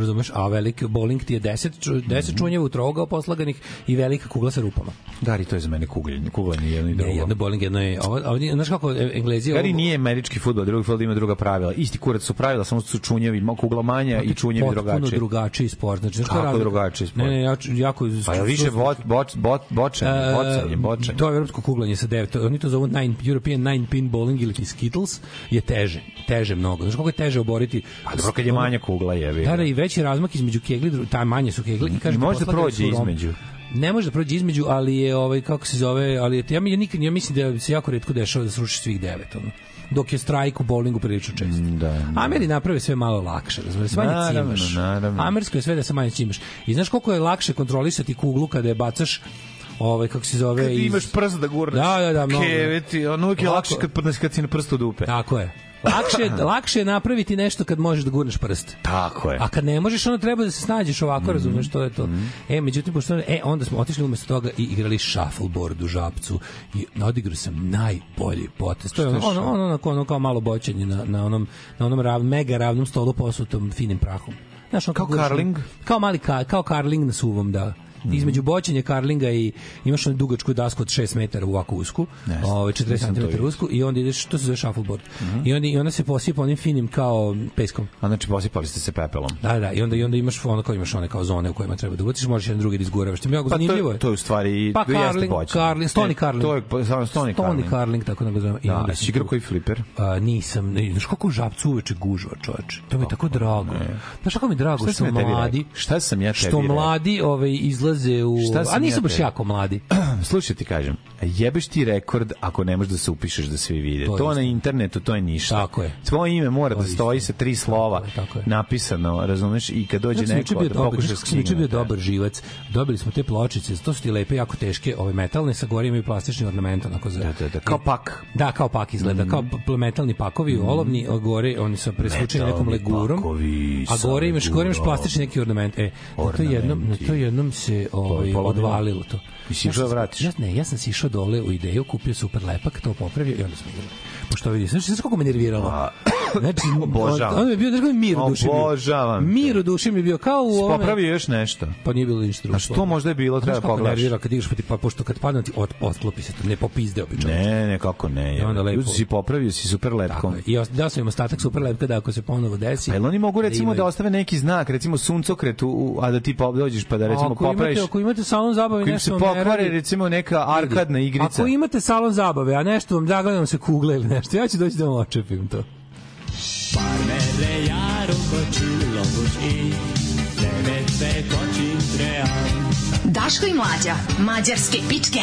razumeš, a veliki bowling ti je 10, 10 mhm. čunjeva u troga poslaganih i velika kugla sa rupama. Da, i to je za mene kugljenje, kugljenje jedno i drugo. Ne, jedno bowling, jedno je, ovo, ovo, znaš kako e, Englezi... Kari nije američki fudbal, drugi fudbal ima druga pravila. Isti kurac su pravila, samo su čunjevi, kugla manja i čunjevi drugačiji. Potpuno drugačiji sport. Znači, kako radi... drugačiji sport? Ne, ne, ja, jako... Pa ja više bot, bot, bot, bočanje, e, bocanje, bočanje. To je evropsko kuglanje sa 9, oni to zovu nine, European nine pin bowling ili skittles, je teže, teže mnogo. Znaš kako je teže oboriti... Pa dobro, kad je manja kugla je. Da, da, da, i već veći razmak između kegle, ta manje su kegle i kaže može da prođe između ne može da prođe između, ali je ovaj kako se zove, ali je, ja, ja, nikad, ja mislim da se jako retko dešava da sruši svih devet. Ono dok je strajk u bowlingu prilično često. Mm, da, da. Ameri naprave sve malo lakše, razumiješ, sve manje cimaš. Naravno. Amersko je sve da se manje cimaš. I znaš koliko je lakše kontrolisati kuglu kada je bacaš ovaj kako se zove kad iz... imaš prst da gurneš da da da mnogo keveti ono je lakše kad podnes kad si na prstu dupe tako je Lakše, lakše je napraviti nešto kad možeš da gurneš prst. Tako je. A kad ne možeš, onda treba da se snađeš ovako, mm -hmm. razumeš, to je to. Mm -hmm. E, međutim, pošto, e, onda smo otišli umesto toga i igrali shuffleboard u žapcu i odigrao sam najbolji potez. To je ono, ono, ono, ono, ono kao malo boćenje na, na onom, na onom rav, mega ravnom stolu posutom finim prahom. Znaš, on, kao, kao karling? Kao mali ka, kao karling na suvom, da. Mhm. Između bočenja Karlinga i imaš onu dugačku dasku od 6 metara u ovako usku, yes. ovaj 40 cm usku i onda ideš što se zove shuffleboard. Mm -hmm. I onda i ona se posipa onim finim kao peskom. A znači posipali ste se pepelom. Da, da, i onda i onda imaš ono kao imaš one kao zone u kojima treba da ubaciš, možeš jedan drugi da izguravaš. To je mnogo pa zanimljivo. To, to je u stvari pa Karling, Karling, Stony Karling. E, to je samo Stony Karling. Stony Karling tako da ga zovem. Da, a si igrao koji fliper? A, nisam, ne, znaš kako u žabcu uveče gužva, čoveče. To mi je pa, tako drago. Znaš kako mi drago što mladi. Šta sam ja tebi Što mladi, ovaj izlaze odlaze u... Šta a nisu baš jako mladi slušaj ti kažem, jebeš ti rekord ako ne možeš da se upišeš da svi vide. To, to na internetu to je ništa. Tako je. Tvoje ime mora to da stoji isti. sa tri slova tako je, tako je. napisano, razumeš? I kad dođe znači, neko da pokuša da s knjigom. bio dobar živac. Dobili smo te pločice, to su ti lepe, jako teške, ove metalne sa gorima i plastični ornament onako za. Da, da, da, kao pak. Da, kao pak izgleda, mm. kao metalni pakovi, mm. olovni, a gore oni su presvučenim nekom legurom. Pakovi, a gore imaš, gore imaš plastični neki ornament. E, na to jednom, na to jednom se ovaj odvalilo to. Mislim, vratiš. Ja, ne, ja sam si išao dole u ideju, kupio super lepak, to popravio i onda smo igrali. Pa što vidi, znaš, znaš kako me nerviralo? A, pa, znači, obožavam. On, je bio, znaš mir u duši Obožavam. Mir u duši mi je bio kao u ome... Popravi još nešto. Pa nije bilo ništa drugo. A što možda je bilo, treba pogledaš. Znaš kako nervira kad igraš, pa, ti, pa pošto kad padne ti od, otlopi se, ne popizde bi Ne, ne, kako ne. Je. I onda lepo. Si popravio, si super lepkom. Tako, I da sam im ostatak super lepka da ako se ponovo desi. A pa ili oni mogu da recimo da, ostave neki znak, recimo suncokret, u, a da ti pa dođeš pa da recimo popraviš. ako imate salon zabave, nešto se pokvari, recimo neka arkadna igrica. Ako imate salon zabave, a nešto vam zagledam se kugle ili nešto, ja ću doći da vam očepim to. Parmele jaruko čulo i tebe se kočim trean. Daško i Mlađa, mađarske pičke.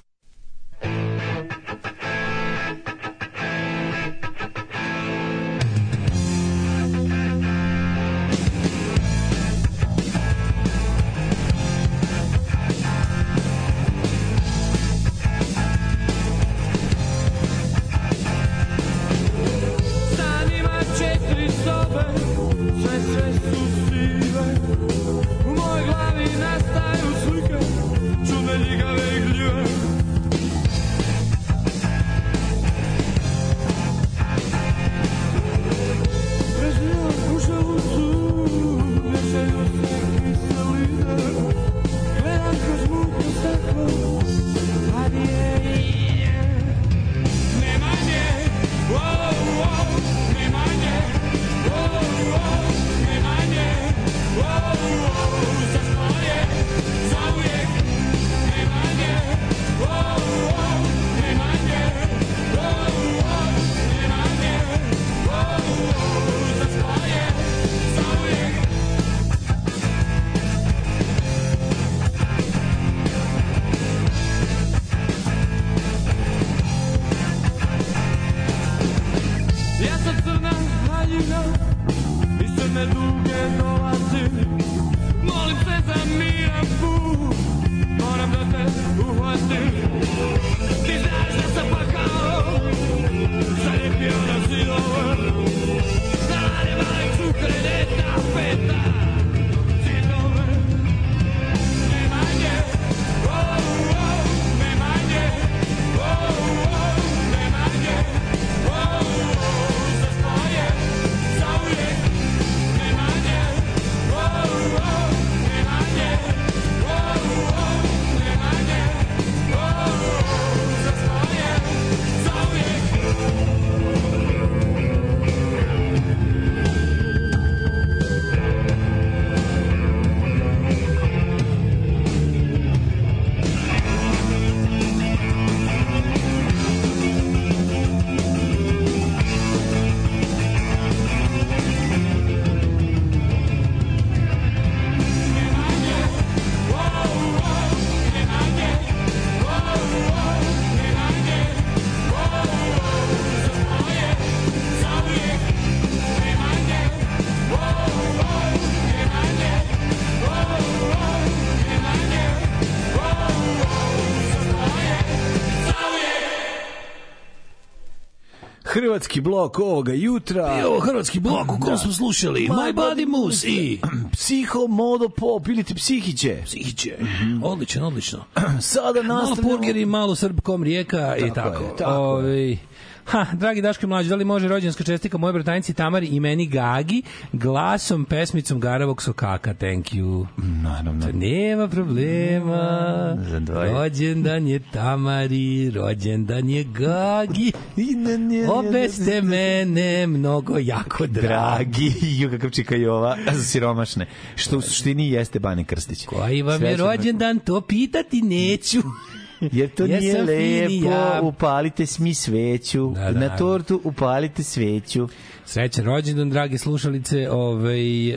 hrvatski blok ovoga jutra. I e, ovo hrvatski blok u kom da. smo slušali My, pa, My Body Moose i Psiho Modo Pop ili ti Psihiće. Psihiće. Mm -hmm. Odlično, odlično. Sada nastavljamo. Malo burgeri, malo srbkom rijeka i tako. Je, tako. Ovi... Ha, dragi Daško mlađi, da li može rođenska čestika moje bratajnici Tamari i meni Gagi glasom pesmicom Garavog Sokaka, thank you. Naravno. To nema problema. Rođendan je Tamari, rođendan je Gagi ste mene mnogo jako dragi. Ju kakav čika Jova, za siromašne. Što u suštini jeste Bane Krstić. Koji vam je rođendan, to pitati neću. Jer to ja nije lepo, ja. upalite mi sveću, da, da, na da. tortu upalite sveću. Srećan rođendan, drage slušalice, ovaj,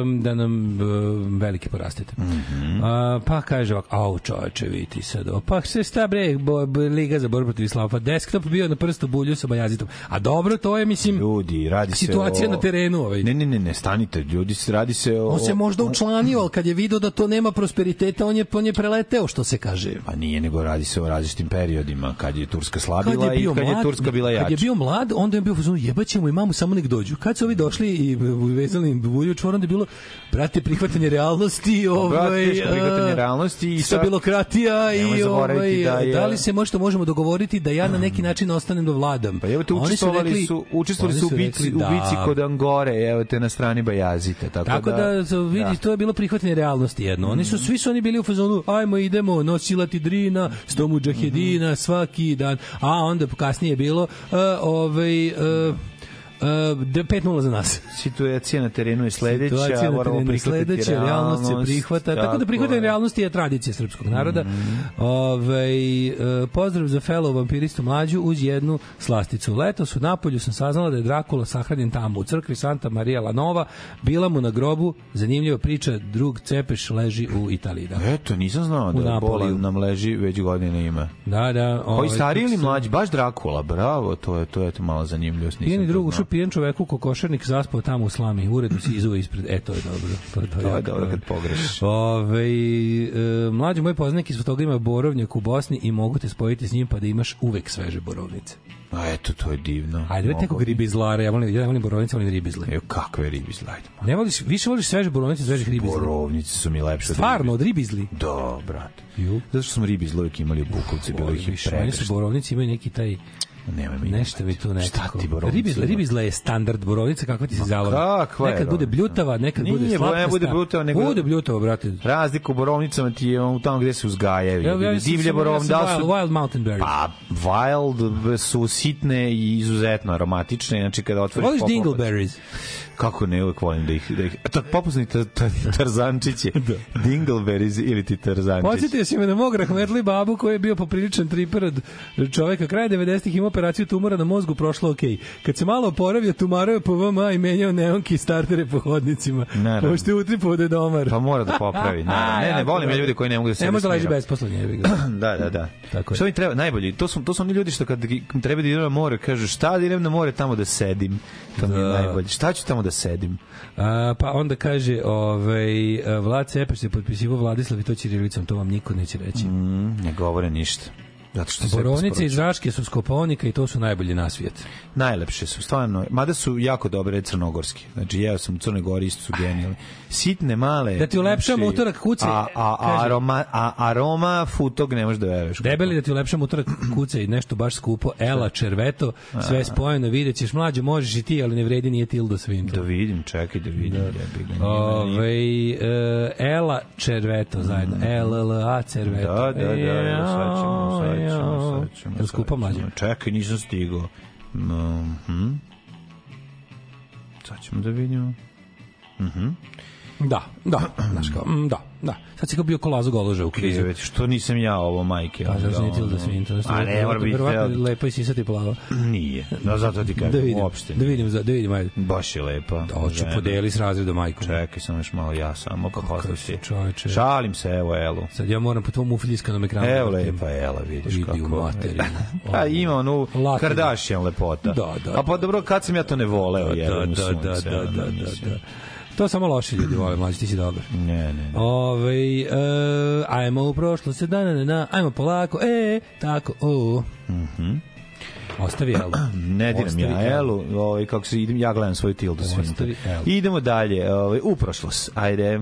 um, da nam um, veliki porastete. Mm -hmm. a, pa kaže ovako, au čoveče, vidi sad Pa se sta bre, bo, bo, Liga za borbu protiv islama, pa desktop bio na prstu bulju sa bajazitom. A dobro, to je, mislim, ljudi, radi se situacija o... na terenu. Ovaj. Ne, ne, ne, ne, stanite, ljudi, radi se o... On se možda učlanio, ali kad je video da to nema prosperiteta, on je, on je preleteo, što se kaže. Pa nije, nego radi se o različitim periodima, kad je Turska slabila kad je i kad mlad, je Turska bila jača. Kad je bio mlad, onda je bio, jebaćemo i mamu samo nek dođu. Kad su ovi došli i vezali im bulju čvorom, da je bilo, brate, prihvatanje realnosti, pa, ovaj, brate, prihvatanje realnosti i stabilokratija i ovaj, da, je... da li se možda možemo dogovoriti da ja na neki način ostanem da vladam. Pa evo te učestvovali su, rekli, su, učestvovali su u bici, da, u bici kod Angore, evo te na strani Bajazita. Tako, tako da, da vidi, da. to je bilo prihvatanje realnosti jedno. Oni su, mm. svi su oni bili u fazonu, ajmo idemo, nosila tidrina, sto muđahedina, mm -hmm. svaki dan. A onda kasnije je bilo, uh, ovaj, uh, E, uh, 5-0 za nas. Situacija na terenu je sledeća, Situacija na terenu je sledeća, realnost se prihvata, tako, da tako da prihvatanje realnosti je tradicija srpskog naroda. Mm. Ove, ovaj, uh, pozdrav za fellow vampiristu mlađu uz jednu slasticu. Letos u Napolju sam saznala da je Drakula sahranjen tamo u crkvi Santa Maria La Nova, bila mu na grobu, zanimljiva priča, drug Cepeš leži u Italiji. Da. Eto, nisam znao da je bolan nam leži već godine ima. Da, da. Pa Ove, Koji stari ili mlađi? Baš Drakula, bravo, to je, to je to malo zanimljivost. Jedni drugu pijen čoveku kokošernik zaspao tamo u slami, uredno si izuo ispred. E, to je dobro. To, to, to je dobro kad pogreš. Ove, e, mlađi moj poznanik iz fotograma Borovnjak u Bosni i mogu te spojiti s njim pa da imaš uvek sveže borovnice. A eto, to je divno. Ajde, već nekog ribizlara, ja volim, ja volim borovnice, volim ribizle. Evo, kakve ribizle, ajde. Ne voliš, više voliš sveže borovnice, sveže ribizle. Borovnice su mi lepše. Stvarno, od ribizli? Da, brate. Ju. Zato što smo ribizle uvijek imali u Bukovci, bilo ih i pregrešno. Meni su borovnice imaju neki taj Nema mi. Nešto mi tu nešto. Šta ti borovnica? Ribi, ribizla je standard borovnica, kakva ti se zalava. Kakva nekad bude bljutava, nekad Nije, bude slapka. Nije, bude bljutava, nego... Bude bljutava, brate. Razliku borovnicama ti je on tamo gde se uzgajaju. Ja, ja, divlje borovnice. Ja da wild, wild mountain berries. Pa, wild su sitne i izuzetno aromatične, znači kada otvoriš... Voliš dingleberries? Kako ne, uvek volim da ih... Da ih ta, popusni ta, ta, Tarzančići, da. Dingleberries ili ti Tarzančići. Podsjetio si me na mog rahmetli babu koji je bio popriličan triper od čoveka. Kraj 90-ih ima operaciju tumora na mozgu, prošlo okej. Okay. Kad se malo oporavio, tumarao je po VMA i menjao neonke i startere po hodnicima. pa što je utripo da domar. Pa mora da popravi. Naravno. Ne, ne, volim ja ljudi koji ne mogu da se... Ne može da leži bez poslednje da, da, da. Tako je. Što mi treba? Najbolji. To su, to su oni ljudi što kad treba da idu na more, kažu šta da idem na more tamo da sedim. To da. mi je da. najbolje. Šta ću tamo da da sedim. A, pa onda kaže, ovaj, Vlad Cepeš se potpisivo Vladislav i to Čirilicom, to vam niko neće reći. Mm, ne govore ništa. Zato što Borovnice i Raške su skoponika i to su najbolje na svijet. Najlepše su, stvarno. Mada su jako dobre crnogorske. Znači, ja sam u Crnoj Gori, isto su genijalni. Sitne, male. Da ti ulepšam znači, utorak kuce. A, a, a, aroma, a, aroma futog ne možeš da veruješ. Debeli da ti ulepšam utorak kuce i nešto baš skupo. Ela, červeto, sve spojeno, vidjet ćeš mlađe, možeš i ti, ali ne vredi nije Tilda Swinton. Da vidim, čekaj da vidim. Da. Ove, e, Ela, červeto zajedno. Mm. L, L, A, červeto. Da, da, da, ja, sad ćemo, sad ja. Jel skupa mlađe? Čekaj, nisam stigao. Mhm. Sad ćemo da vidimo. Mhm. Da, da, znaš kao, mm, da, da. Sad si kao bio kolazo golože u krizu. Krivet, što nisam ja ovo, majke. Pa da, znači da sam interesno. A ne, mora biti. Verovatno lepo i sisati plava. Nije, da zato ti da kažem, da vidim, uopšte. Da vidim, da vidim, ajde. Baš je lepa. Da, hoću podeli s razredom majkom. Čekaj, sam još malo ja samo, pa posle si. Čoveče. Šalim se, evo, Elu. Sad ja moram po tom ufljiskanom ekranu. Evo da lepa Ela, vidiš kako. Vidi u materiju. Pa ima onu Kardashian lepota. Da, da. A pa da. dobro, kad sam ja to ne voleo, da, da, da, da, da, da, da. To samo loši ljudi vole, mlađi, ti si dobar. Ne, ne. Ove, uh, e, ajmo u prošlost, da, na, ajmo polako, e, tako, o. Mhm. Mm Ostavi Elu. ne diram Ostavi ja Elu, ovaj, kako se idem, ja gledam svoju tildu. Ostavi Elu. Idemo dalje, ovaj, u prošlost, Ajde.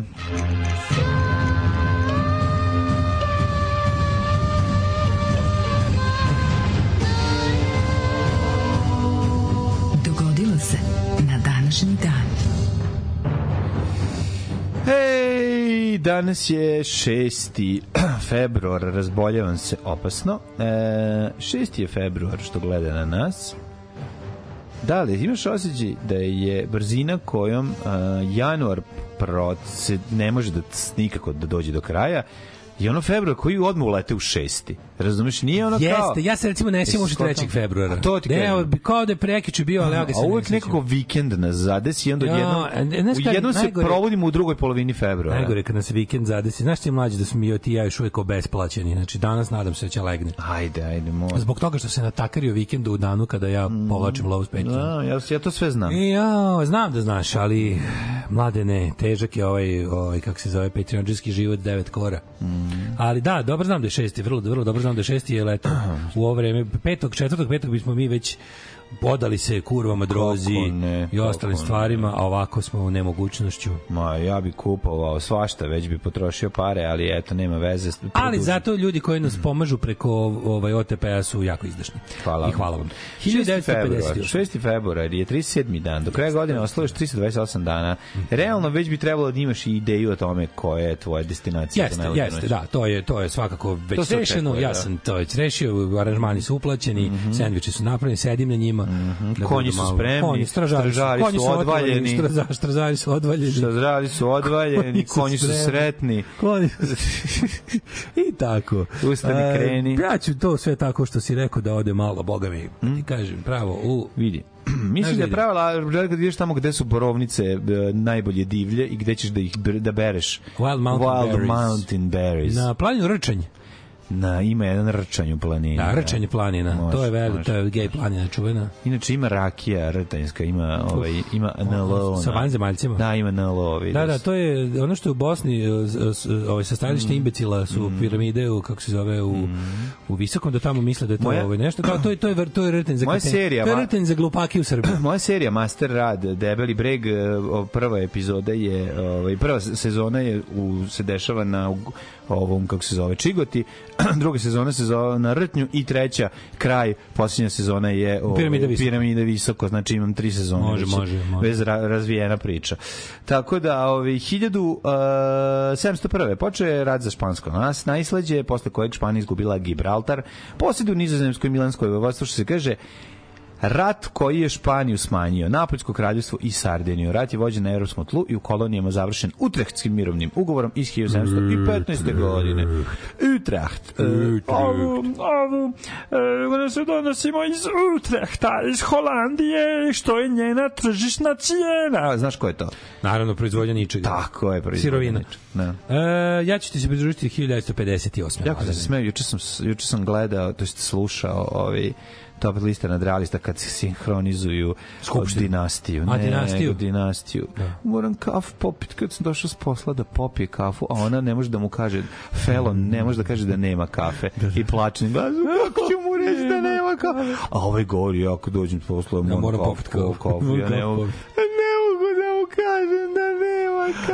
danas je 6. februar, razboljavam se opasno. E, 6. je februar što gleda na nas. Da li imaš osjećaj da je brzina kojom uh, januar proces ne može da nikako da dođe do kraja, I ono februar koji odmah ulete u šesti. Razumeš, nije ono Jeste, kao... Jeste, ja se recimo ne sjećam uopšte 3. februara. A to ti Ne, kao da je prekiče bio, ali ja ga se ne uvek nekako vikend nas zadesi onda odjednom, ja, u jednom se najgore, provodimo u drugoj polovini februara. Najgore kad nas vikend zadesi. Znaš ti mlađi da smo mi ti ja još uvek obesplaćeni. Znači danas nadam se da će legne. Ajde, ajde, moj. Zbog toga što se natakario vikendu u danu kada ja mm. povlačim lovu s petljem. Da, ja, ja, ja to sve znam. I ja, ovaj, znam da znaš, ali mlade ne, težak je ovaj, ovaj kako se zove, petrionđanski život devet kora. Mm. Mhm. Ali da, dobro znam da je šesti, vrlo, vrlo dobro znam da je šesti, jer eto, u ovo vreme, petog, četvrtog, petog bismo mi već podali se kurvama drozi ne, i ostalim stvarima, ne. a ovako smo u nemogućnošću. Ma, ja bi kupovao svašta, već bi potrošio pare, ali eto, nema veze. Produži. Ali zato ljudi koji nas pomažu preko ovaj OTP-a su jako izdašni. Hvala. I hvala vam. 1950. 6. februar je 37. dan, do kraja godine ostalo 328 dana. Mhm. Realno već bi trebalo da imaš ideju o tome koja je tvoja destinacija. Jeste, jeste, da, to je, to je svakako već to rešeno, ja da. sam to već rešio, aranžmani su uplaćeni, mm -hmm. sendviči su napravljeni, sedim na njima, Mm -hmm. konji da su spremni, konji, stražari, stražari konji su odvaljeni. Stražari, stražari su odvaljeni. Stražari su odvaljeni, konji su, konji su sretni. Konji su... I tako. Ustani, e, kreni. Ja ću to sve tako što si rekao da ode malo, boga mi. Da mm? Kažem, pravo, u... Vidi. Mislim da je pravila, želim kad ideš tamo gde su borovnice e, najbolje divlje i gde ćeš da ih da bereš. Wild Mountain Wild Berries. Mountain berries. Na planinu Rčanj. Na, ima jedan rčanju planina. Da, da, rčanje planina. Može, to je veli, to je gej planina čuvena. Inače ima rakija rtanjska, ima ovaj ima NLO. Sa vanzemaljcima. Da, ima NLO. Da, da, to je ono što je u Bosni e, e, ovaj sastajalište mm. imbecila su mm. piramide u kako se zove u mm. u visokom da tamo misle da je to Moja... ovaj nešto kao da, to je to je to je rtanj za Moja katen, serija, to je rtanj za glupake u Srbiji. Moja serija Master Rad, Debeli breg, e, prva epizoda je ovaj prva sezona je u se dešava na ovom, kako se zove, Čigoti. Druga sezona se zove Na Rtnju i treća, kraj, posljednja sezona je o, Piramida, ovaj, visoko. Piramida visoko, znači imam tri sezone. Može, već, može, može. Bez ra, razvijena priča. Tako da, ovi, 1701. počeo je rad za Špansko nas, najslađe, posle kojeg Španija izgubila Gibraltar, posjedu Nizozemskoj Milanskoj vojvodstvo, što se kaže, Rat koji je Španiju smanjio, Napoljsko kraljevstvo i Sardiniju. Rat je vođen na evropskom tlu i u kolonijama završen Utrehtskim mirovnim ugovorom iz 1715. godine. Utrecht. Ovo, ovo, e, e se donosimo iz Utrehta, iz Holandije, što je njena tržišna cijena. Znaš ko je to? Naravno, proizvodnja ničega. Tako je, proizvodnja Sirovina. Da. E, ja ću ti se pridružiti 1958. Jako se smeju, juče sam, juče sam gledao, to jest slušao ovi ovaj top lista nad realista kad se sinhronizuju Skupštinu. dinastiju. A, ne, dinastiju? dinastiju. Da. Moram kafu popiti kad sam došao s posla da popije kafu, a ona ne može da mu kaže felon, ne može da kaže da nema kafe. Da, da. I plačni glas, kako ću mu reći da nema kafe? A ovaj govori, ako dođem s posla, da, ja moram, moram popiti kafu. kafu. Ja, Ne,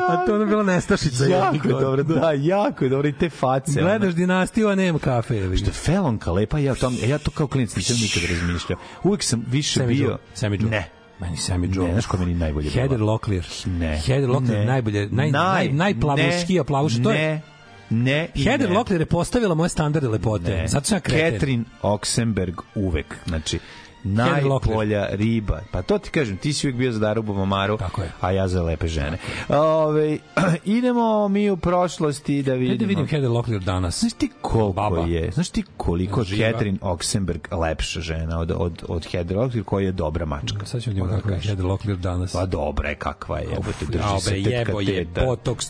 A to je bilo nestašica. jako je dobro, da, jako je dobro i te face. Gledaš ona. dinastiju, a nema kafe. Je Što je felonka lepa, ja, tam, ja to kao klinic nisam nikad razmišljao. Uvijek sam više Sammy bio... Joe. Sammy Joe. Ne, Meni Sammy Joe. Ne, znaš ko meni najbolje bila? Heather Locklear. Ne. Heather Locklear ne. najbolje, naj, naj, najplavuškija plavuša. To je, ne. Ne, Heather ne. Locklear je postavila moje standarde lepote. Ne. Zato sam ja kreten. Catherine Oxenberg uvek. Znači, najbolja riba. Pa to ti kažem, ti si uvijek bio za Darubu Mamaru, a ja za lepe žene. Ove, idemo mi u prošlosti da, da vidimo. Hajde vidim Heather Locklear danas. Znaš ti koliko Baba. je, znaš ti koliko Živa. Catherine Oxenberg lepša žena od, od, od Heather Locklear koja je dobra mačka. Sad ćemo da vidimo pa kako je da Heather Locklear danas. Pa dobra je kakva je. Uf, jebote, drži Aube, se jebo, Je, botoks,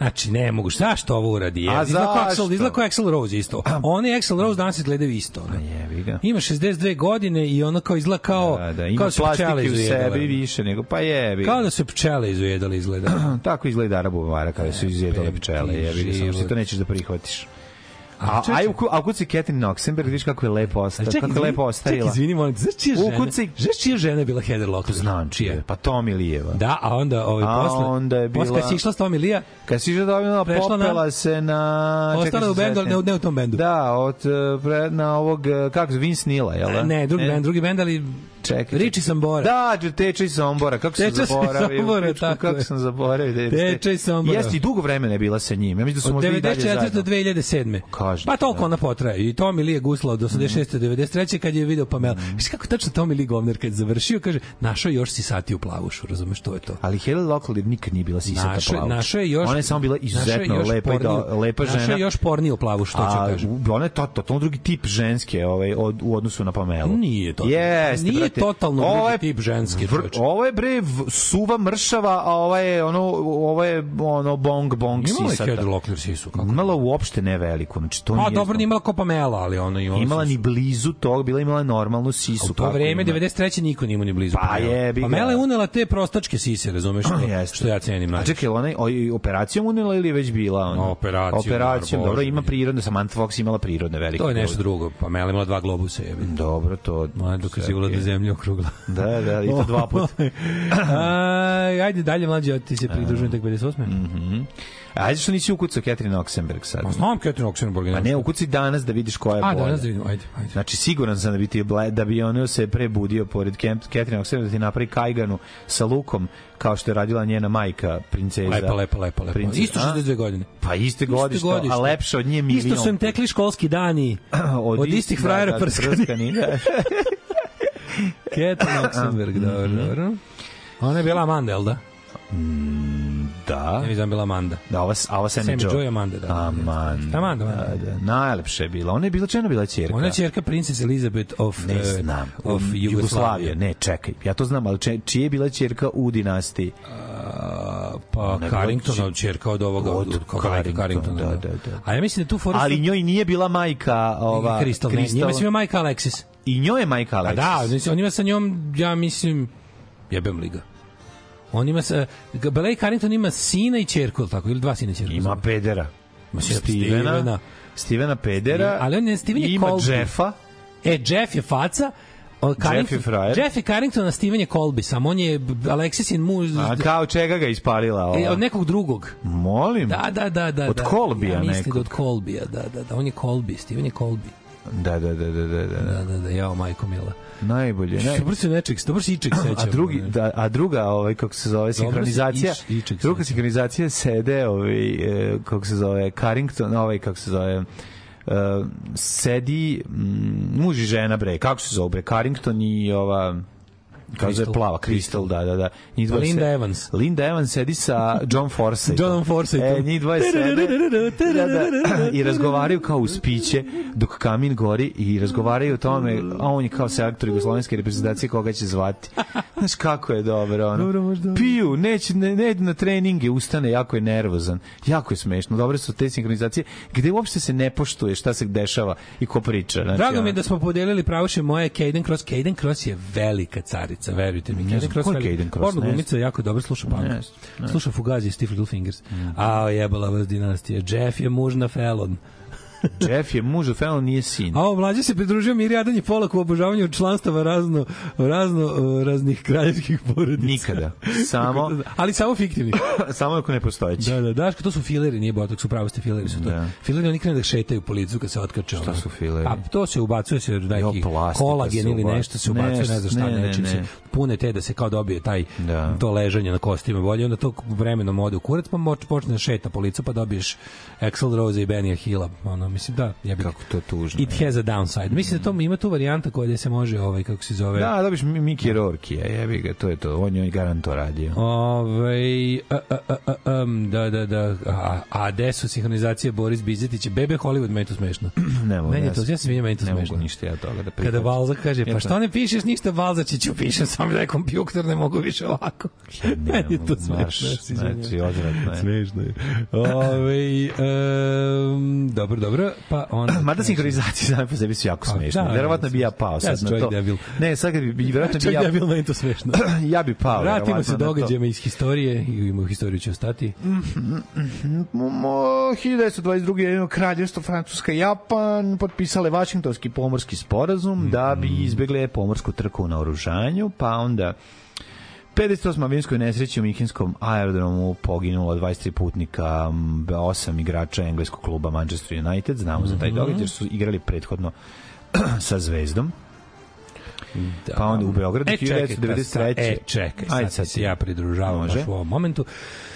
Znači, ne mogu. Zašto ovo uradi? Je? A izlako Axel, izlako Axel Rose isto. Oni Axel Rose danas izgledaju isto. Ne? Jebi Ima 62 godine i ona kao izgleda kao... Da, da, ima kao da plastike u sebi više nego... Pa jebi Kao da su pčele izujedali izgleda. Tako izgleda Arabu Mara kada su izjedale pčele. Jebi ga, samo si to nećeš da prihvatiš. A, a, u, a ukuci Catherine Oxenberg, vidiš kako je lepo ostala. Čekaj, kako je lepo ostarila. Čekaj, izvini, molim, znaš čija žena? Ukuci... Znaš čija žena je bila Heather Locklear? Pa znam čija. Pa Tomi Lijeva. Da, a onda ovaj, a posle... onda je bila... Posle kad si išla s Tomi Lija... Kad si išla Tomi Lija, popela na, se na... Ostala u bendu, ne, ne u tom bendu. Da, od, pre, na ovog, eh, kako se, Vince Nila, jel? Da? Ne, drugi ne. bend, drugi bend, ali Čekaj. Riči Sambora. Da, tečaj Sambora, kako se zaboravio. Sambora, tako kako sam zaboravio. Da tečaj Sambora. Jeste i dugo vremena je bila sa njim. Ja mislim da su Od možda i dalje zajedno. Od 2007. pa, pa toliko da. ona potraje. I Tomi Lee je guslao do 86. Mm. 93. kad je video Pamela. Mm. Viš kako tačno Tomi Lee govnar kad je završio, kaže, našao još si sati u plavušu, razumeš, to je to. Ali Haley Locklear nikad nije bila sisata našo, plavuš. Našo je još... Ona je samo bila izuzetno lepa, porniju, da, lepa žena. Našao je još porniju plavuš, što ću kažem. Ona je to, to, to drugi tip ženske ovaj, od, u odnosu na Pamelu. Nije to. Jeste, je totalno ovo tip ženski vr, Ovo je bre suva mršava, a ovo je ono ovo je ono bong bong sisata. Imala je Heather sisu kako? Imala uopšte ne veliku, znači to a, pa, nije. A dobro, nije imala kao Pamela, ali ona i ona. Imala sisu. ni blizu tog, bila imala normalnu sisu. A u to vreme 93 niko nije imao ni blizu. Pa je, bi Pamela je unela te prostačke sise, razumeš što, što ja cenim najviše. A čekaj, ona je operacijom unela ili je već bila ona? Operacijom. Operacijom, dobro, ima prirodne, Samantha Fox imala prirodne velike. To je nešto drugo. Pamela imala dva globusa, je. Dobro, to. Ma dokazivala da zemlja okrugla. Da, da, i to ovaj, dva puta. Aj, ovaj, ajde dalje, mlađe, ti se pridružujem tek 58. Mhm. Mm Ajde što nisi ukucao Catherine Oxenberg sad. Ma znam Catherine Oxenberg. Pa ne, ukuci danas da vidiš koja je bolja. A, danas da vidim, ajde, ajde. Znači, siguran sam da bi, ti, da bi ono se prebudio pored Catherine Oxenberg, da ti napravi kajganu sa lukom, kao što je radila njena majka, princeza. Lepa, lepa, lepa. lepa. Princeza, isto 62 godine. Pa iste godište, godište, a lepše od nje milion. Isto su im tekli školski dani od, od istih da, frajera da, prskani. prskani da. Keta Noxenberg, dobro, dobro. Ona je bila Amanda, jel da? Mm, da. Ja mislim bila Amanda. Da, ova, a ova Sammy, Sammy Joe. Joe Amanda, da. Amanda. Amanda, Amanda. Da, da. Najlepše je bila. Ona je bila, čena bila ćerka. Ona je ćerka princesa Elizabeth of, ne znam, uh, of Jugoslavije. Ne, čekaj. Ja to znam, ali če, čije je bila ćerka u dinastiji? Uh, pa Ona či... ćerka od ovoga od, od Carrington, Carrington, da, da, da. A ja mislim da tu Forrest... Ali njoj nije bila majka ova Kristal. Nije mislim majka Alexis. I njoj je Mike pa Alexis. A da, on ima sa njom, ja mislim, jebem liga. On ima, uh, Belej Carrington ima sina i čerku, ili tako, ili dva sina i čerku. Ima pedera. Ima Stevena, Stevena, Stevena pedera. I, ali on je Steven je Ima Colby. Jeffa. E, Jeff je faca. Jeff je frajer. Jeff je Carrington, a Steven je Colby. Sam on je Alexis in muž. A kao čega ga isparila e, ova? E, od nekog drugog. Molim? Da, da, da. da od da. Colbija ja, nekog. Mislim da od Colbija, da, da, da. On je Colby, Steven je Colby. Da, da, da, da, da, da. Da, da, da, jao majko mila. Najbolje, ne. Dobro se nečeg, dobro se ičeg seća. A drugi, da, a druga, ovaj kako se zove sinhronizacija. Ič, ičeg druga sinhronizacija sede, ovaj e, kako se zove Carrington, ovaj kako se zove Uh, sedi mm, muž i žena bre kako se zove Carrington i ova Kaže plava, Crystal, da, da, da. Njih dvoje pa Linda se, Evans. Linda Evans sedi sa John Forsythe. John Forsythe. E, njih dvoje sede da, da, i razgovaraju kao uz piće dok kamin gori i razgovaraju o tome, a on je kao selektor jugoslovenske reprezentacije koga će zvati. Znaš kako je dobro, ono. Dobro, možda. Piju, neće, ne, ne na treninge, ustane, jako je nervozan. Jako je smešno. Dobre su te sinhronizacije gde uopšte se ne poštuje šta se dešava i ko priča. Znači, Drago mi je da smo podelili pravuše moje Caden Cross. Caden Cross je velika carica, verujte mi. Caden Cross, je Caden Cross? Porno glumica jako dobro sluša punk. Sluša Fugazi i Stiff Little Fingers. Mm. A jebala vas dinastija. Jeff je muž na felon. Jeff je muž, Fallon nije sin. A o, mlađe se pridružio Miri Adan i Polak u obožavanju članstava razno, razno raznih kraljevskih porodica. Nikada. Samo... Ali samo fiktivni. samo ako ne postojeći. Da, da, Daško, to su fileri, nije botoks, upravo ste fileri su to. Da. Fileri oni krenu da šetaju po licu kad se otkače. Šta su fileri? Pa to se ubacuje se neki jo, kolagen ili nešto se ubacuje, ne, ne znam šta, ne, nečim ne, znači ne. se pune te da se kao dobije taj da. to ležanje na kostima bolje, onda to vremenom ode u kurac, pa počne da šeta po licu, pa dobiješ Axel Rose i Benny Hilla, ono, mislim da ja bih kako to tužno. It has a downside. Mislim da to ima tu varijanta koja se može ovaj kako se zove. Da, dobiš Miki Rorki, ja jebi ga, to je to. On je garanto radi Ovaj um, da da da a, a desu sinhronizacija Boris Bizetić, Bebe Hollywood meni to smešno. ne mogu. Meni to ja se vidim meni to smešno. ništa ja toga da Kada Valza kaže, pa što ne pišeš ništa Valza Balzačiću, pišem samo da kompjuter, ne mogu više ovako. Ja, ne, meni to smešno. Znači, odvratno je. Smešno je. Ove, ovaj, dobro, dobro. R, pa onda... Mada sinhronizacije same po sebi su jako pa, smešne. Da, verovatno bi ja pao sad ja na to. Debil. Ne, sad bi, verovatno bi ja... debil, meni to smešno. ja bi pao. Vratimo se događajima iz historije i u historiju će ostati. 1922. Mm-hmm, mm-hmm. jedino kraljevstvo Francuska i Japan potpisale Vašingtonski pomorski sporazum da bi mm-hmm. izbegle pomorsku trku na oružanju, pa onda 58. avijenskoj nesreći u Mihinskom aerodromu poginulo 23 putnika, 8 igrača engleskog kluba Manchester United, znamo mm -hmm. za taj mhm. događaj, jer su igrali prethodno sa Zvezdom. Da. Pa onda u Beogradu e, 1993. Pa e, čekaj, sad, e, čekaj, sad, sad se ja pridružavam baš u ovom momentu.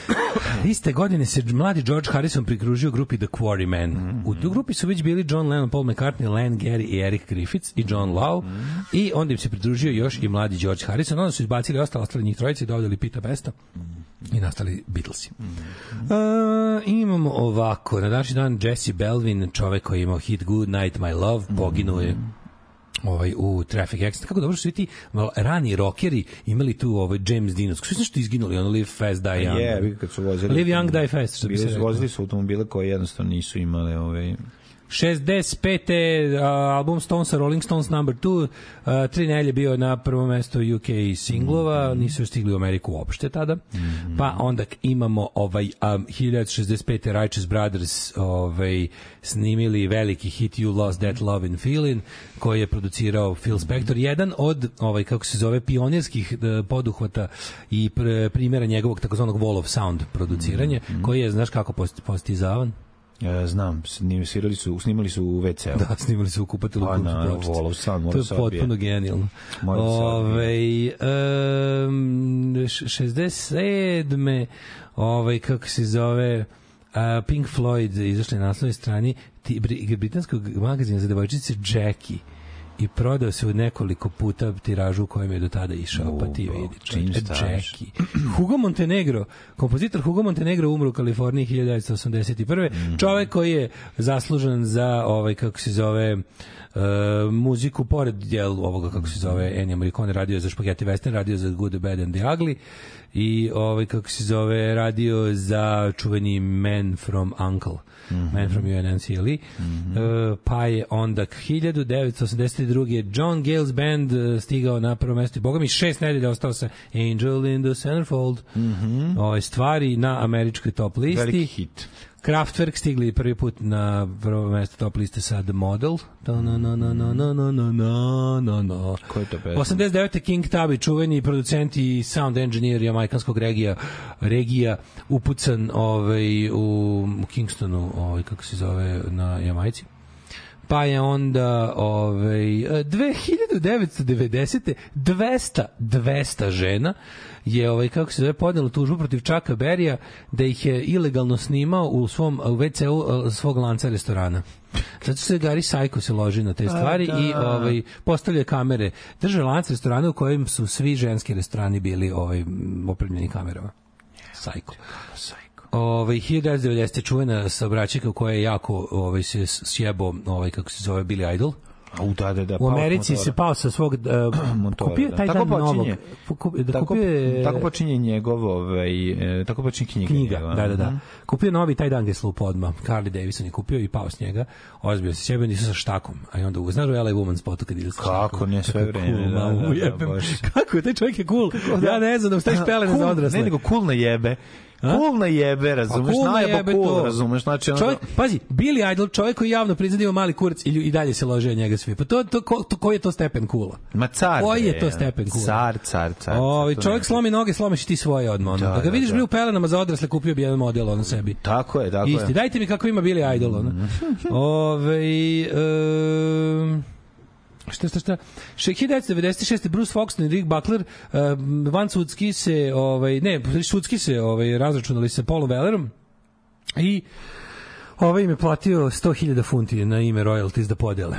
Iste godine se mladi George Harrison prikružio grupi The Quarrymen. Mm -hmm. U tu grupi su već bili John Lennon, Paul McCartney, Len Gary i Eric Griffiths i John Lau. Mm -hmm. I onda im se pridružio još i mladi George Harrison. Onda su izbacili ostale ostale njih trojice i dodali Pita Besta. Mm -hmm. I nastali Beatlesi. Mm -hmm. uh, imamo ovako. Na današnji dan Jesse Belvin, čovek koji je imao hit Good Night My Love, poginuo je. Mm -hmm ovaj u Traffic Accident. Kako dobro su ti rani rokeri imali tu ovaj James Dino. Što su što izginuli ono Live Fast Die pa Young. Je, yeah, kad su vozili. Live Young Die Fast, što bi se vozili su automobile koji jednostavno nisu imale ovaj 65. Uh, album Stones Rolling Stones number 2 uh, tri nedelje bio na prvo mesto UK singlova, mm -hmm. nisu stigli u Ameriku uopšte tada. Mm -hmm. Pa onda imamo ovaj um, 1065. Righteous Brothers ovaj, snimili veliki hit You Lost That Love and Feeling koji je producirao Phil Spector. Mm -hmm. Jedan od, ovaj, kako se zove, pionirskih uh, poduhvata i pr primjera njegovog takozvanog Wall of Sound produciranje, mm -hmm. koji je, znaš kako post postizavan? E, znam, snimili su, snimali su u WC-u. Da, snimali su u kupatilu. Pa, na, volao sam, mora To je da potpuno genijalno. Mora Ove, um, 67. Ovaj, kako se zove... Uh, Pink Floyd izašli na naslovnoj strani ti, britanskog magazina za devojčice Jackie i prodao se u nekoliko puta tiražu u kojem je do tada išao, pa ti da, vidi čim staviš. Hugo Montenegro, kompozitor Hugo Montenegro umro u Kaliforniji 1981. Mm -hmm. Čovek koji je zaslužen za ovaj kako se zove E, muziku, pored jel, ovoga, kako se zove, Ennio Morricone, radio za Špageti Western, radio za Good, Bad and the Ugly i, ovaj, kako se zove, radio za čuveni Man from Uncle, mm -hmm. Man from UNNCLE. Mm -hmm. E, uh, pa je onda 1982. John Gales Band e, stigao na prvo mesto i boga mi šest nedelja ostao sa Angel in the Centerfold. Mm -hmm. Ove ovaj, stvari na američkoj top listi. Veliki hit. Kraftwerk stigli prvi put na prvo mesto top liste sa The Model. Da, na, na, na, na, na, na, na, na, na, na. Ko je to pesma? 89. King Tabi, čuveni producent i sound engineer jamajkanskog regija, regija upucan ovaj, u, u Kingstonu, ovaj, kako se zove, na Jamajci pa je onda ovaj, 2990. 200, 200 žena je ovaj kako se zove podnelo tužbu protiv Čaka Berija da ih je ilegalno snimao u svom u WC-u eh, svog lanca restorana. Zato se Gary Sajko se loži na te pa stvari da. i ovaj postavlja kamere. Drže lanca restorana u kojim su svi ženski restorani bili ovaj opremljeni kamerama. Sajko. Sajko. Ovaj 1990 čuvena saobraćajka koja je jako ovaj se sjebo, ovaj kako se zove Billy Idol. A u da, da, da, u Americi se pao sa svog uh, motora. Kupio da. tako počinje, novog. Kupio, da tako, kupio, tako počinje njegov, ovaj, e, tako počinje knjiga. Knjiga, da, da, da. Mhm. Kupio novi taj dan gde se odma. Carly Davidson je kupio i pao s njega. Ozbio se sebe, nisu sa štakom. A i onda u, znaš u LA Woman spotu kad ide sa štakom. Kako, ne sve vreme. Cool, da, da, da, da, kako, taj čovjek je cool. Kako, da, ja ne znam, da mu staviš pelene cool, za odrasle. Ne, nego cool na jebe. Kul na jebe, razumeš, pa, najeba kul, razumeš, znači ono... Čovjek, da- pazi, Billy Idol, čovjek koji javno priznaje mali kurac i, i dalje se lože njega svi. Pa to, to, ko, to, koji je to stepen kula? Ma car. Koji je to stepen kula? Car, car, car. Ovi, čovjek slomi noge, slomiš ti svoje odmah. Da, pa da, ga vidiš da, da. u pelenama za odrasle, kupio bi jedan model on sebi. Tako je, tako Isti. je. Dajte mi kako ima Billy Idol. Ono. Mhm. Ove, um, šta šta šta 1996 Bruce Fox i Rick Buckler uh, eh, van sudski se ovaj ne sudski se ovaj razračunali sa Paulom Wellerom i ovaj im je platio 100.000 funti na ime royalties da podele.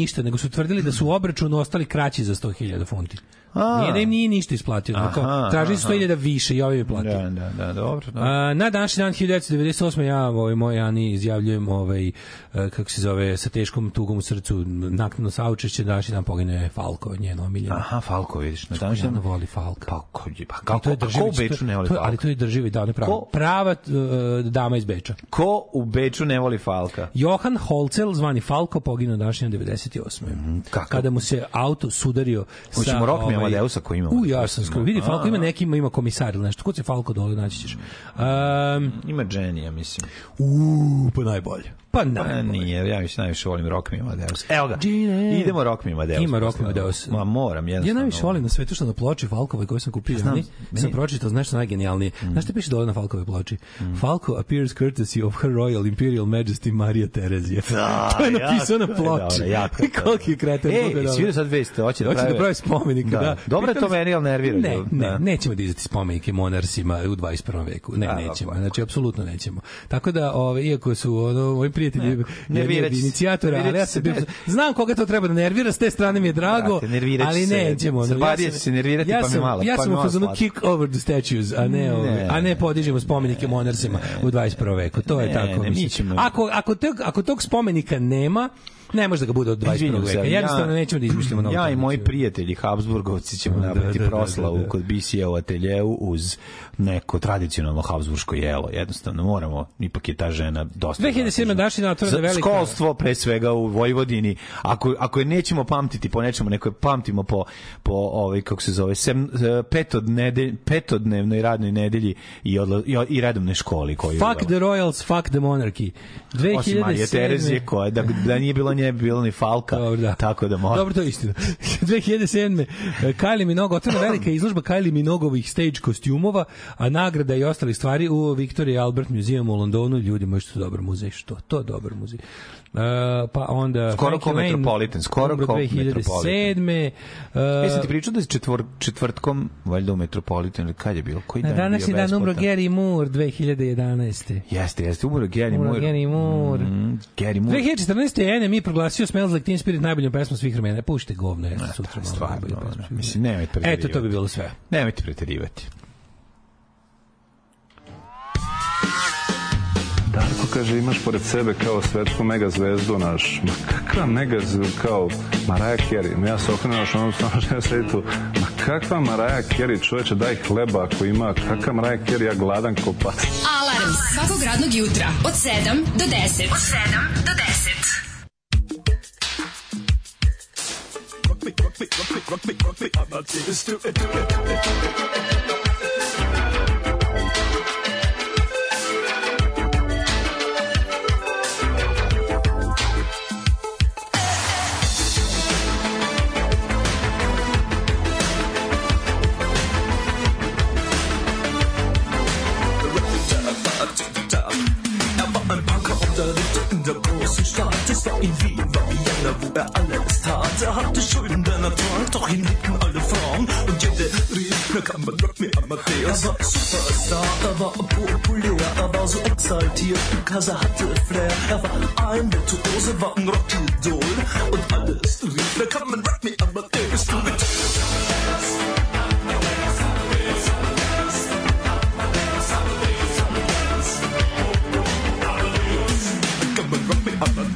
ništa, nego su tvrdili da su u obračunu ostali kraći za 100.000 funti. A. Nije da im nije ništa isplatio. Aha, kao, tražili su 100.000 više i ovaj je platio. Da, da, da, dobro. dobro. Da. A, na današnji dan 1998. ja, ovaj, moj Ani, izjavljujem ovaj, e, kako se zove, sa teškom tugom u srcu, naknadno saučešće, današnji dan pogine Falko, njeno omiljeno. Aha, Falko, vidiš. Na današnji dan voli Falka. Pa, ko, pa kako, to je pa drživi, ko u Beču ne voli Falka? Ali to je drživi, da, ne pravo. Prava uh, dama iz Beča. Ko u Beču ne voli Falka? Johan Holcel, zvani Falko, poginuo današnji dan 90 98. Mm, kako? Kada mu se auto sudario Hoćemo sa... Hoćemo rok ovaj, Amadeusa koji ima. U, ja sam skoro. Vidi, Falko ima neki, ima, ima komisar ili nešto. Kod se Falko dole naći ćeš? Um, ima Jenny, ja mislim. U, pa najbolje. Pa, ne, pa nije, ja više najviše volim Rock Me Amadeus. Evo ga, Gine. idemo Rock Me Amadeus. Ima Rock Me Amadeus. Ma moram, jednostavno. Ja najviše volim na svetu što na ploči Falkove koje sam kupio, ja znam, meni... sam pročitao, znaš što najgenijalnije. Mm. Znaš što piše dole na Falkove ploči? Mm. Falco appears courtesy of her royal imperial majesty Maria Terezija. Da, to je napisano na ploči. Dobro, Koliki je kretan. Ej, svi sad vest, hoće da pravi, da pravi spomenik. Da. da. Dobro to meni, al nervira. Ne, da. ne, nećemo dizati spomenike monarsima u 21. veku. Ne, da, nećemo. Da. Znači, apsolutno nećemo. Tako da, ove, iako su ono, ovim prijatelj nervirač inicijatora, nervirač ali ja se bio, znam koga to treba da nervira, s te strane mi je drago, Brate, ali nećemo. Se, ja se nervirati ja sam, pa me malo. Ja pa sam pa u fazonu kick over the statues, a ne, ne a ne podižemo spomenike ne, monarsima ne, u 21. veku. To je ne, tako, ne, mislim. Ako, ako, tog, ako tog spomenika nema, Ne može da ga bude od 21. veka. Jednostavno ja, nećemo da izmišljamo novu. Ja i moji znači. prijatelji Habsburgovci ćemo da, napraviti da, da, da proslavu da, da, da. kod Bisija u ateljeu uz neko tradicionalno habsburško jelo. Jednostavno moramo, ipak je ta žena dosta. 2007. dašina otvorena velika. Školstvo pre svega u Vojvodini. Ako ako je nećemo pamtiti po nečemu, neko je pamtimo po po ovaj kako se zove, sem, e, petodnedelj, petodnevnoj radnoj nedelji i odla, i, i redovnoj školi koju Fuck the Royals, fuck the Monarchy. 2007. Osim Marije Terezije koja da, da nije bilo nije bilo ni Falka, Dobro, da. tako da može. Dobro, to je istina. 2007. Kylie Minogue, otvara velika izložba Kylie Minogovih stage kostjumova, a nagrada i ostali stvari u Victoria Albert Museum u Londonu. Ljudi, moji što dobar muzej, što? To je dobar muzej. Uh, pa onda skoro Frank ko Metropolitan, skoro ko 2007. Uh, Jesi ti pričao da je četvor, četvrtkom valjda u Metropolitan ili kad je bilo? Koji dan danas je dan umro Gary Moore 2011. Jeste, jeste, umro Gary umro Moore. Gary Moore. Mm, Gary Moore. 2014. je NMI proglasio Smells Like Teen Spirit najboljom pesmom svih vremena. Pušte govno, jeste sutra. Stvarno, mislim, nemojte preterivati. Eto, to bi bilo sve. Nemojte preterivati. Darko kaže, imaš pored sebe kao svetsku mega zvezdu, naš, ma kakva mega zvezdu, kao Maraja Kerry, ma ja se okrenem naš onom stano što ma kakva Maraja Kerry, čoveče, daj hleba ako ima, kakva Maraja Kerry, ja gladan ko Alarm svakog radnog jutra od 7 do 10. Od 7 do 10. Rock me, rock me, rock me, rock me, rock me, I'm not stupid, stupid, stupid, stupid, stupid. der großen Stadt. Es war in Wien, war Vienna, wo er alles tat. Er hatte Schulden, denn er trank, doch ihn liebten alle Frauen. Und jeder rief, na kann man Rock me Amadeus. Er war Superstar, er war populär, er war so exaltiert, because er hatte Flair. Er war ein Virtuose, war ein Rockidol. Und alles rief, na kann man Rock me Amadeus. Du mit up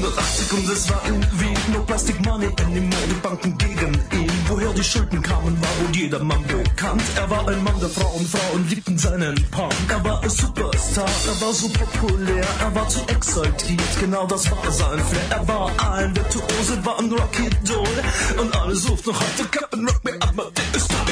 180 und es war irgendwie nur Plastic Money. Anymore, die Banken gegen ihn. Woher die Schulden kamen, war wohl jedermann bekannt. Er war ein Mann der Frauen, Frauen liebten seinen Punk. Er war ein Superstar, er war so populär, er war zu exaltiert. Genau das war sein Flair. Er war ein Virtuose, war ein Rocky-Doll. Und alle suchten noch heute Captain Rock, mir ab, der ist da.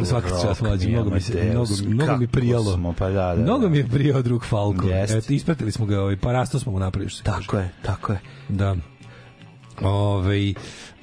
dobro, svaki čas mlađi, mnogo mi se mnogo, mnogo mi prijalo. Smo, pa da, da, Mnogo da. mi je prijao drug Falko. Eto, ispratili smo ga, ovaj, pa rasto smo mu napravili što Tako kaže. je, tako je. Da. Ove, ovaj,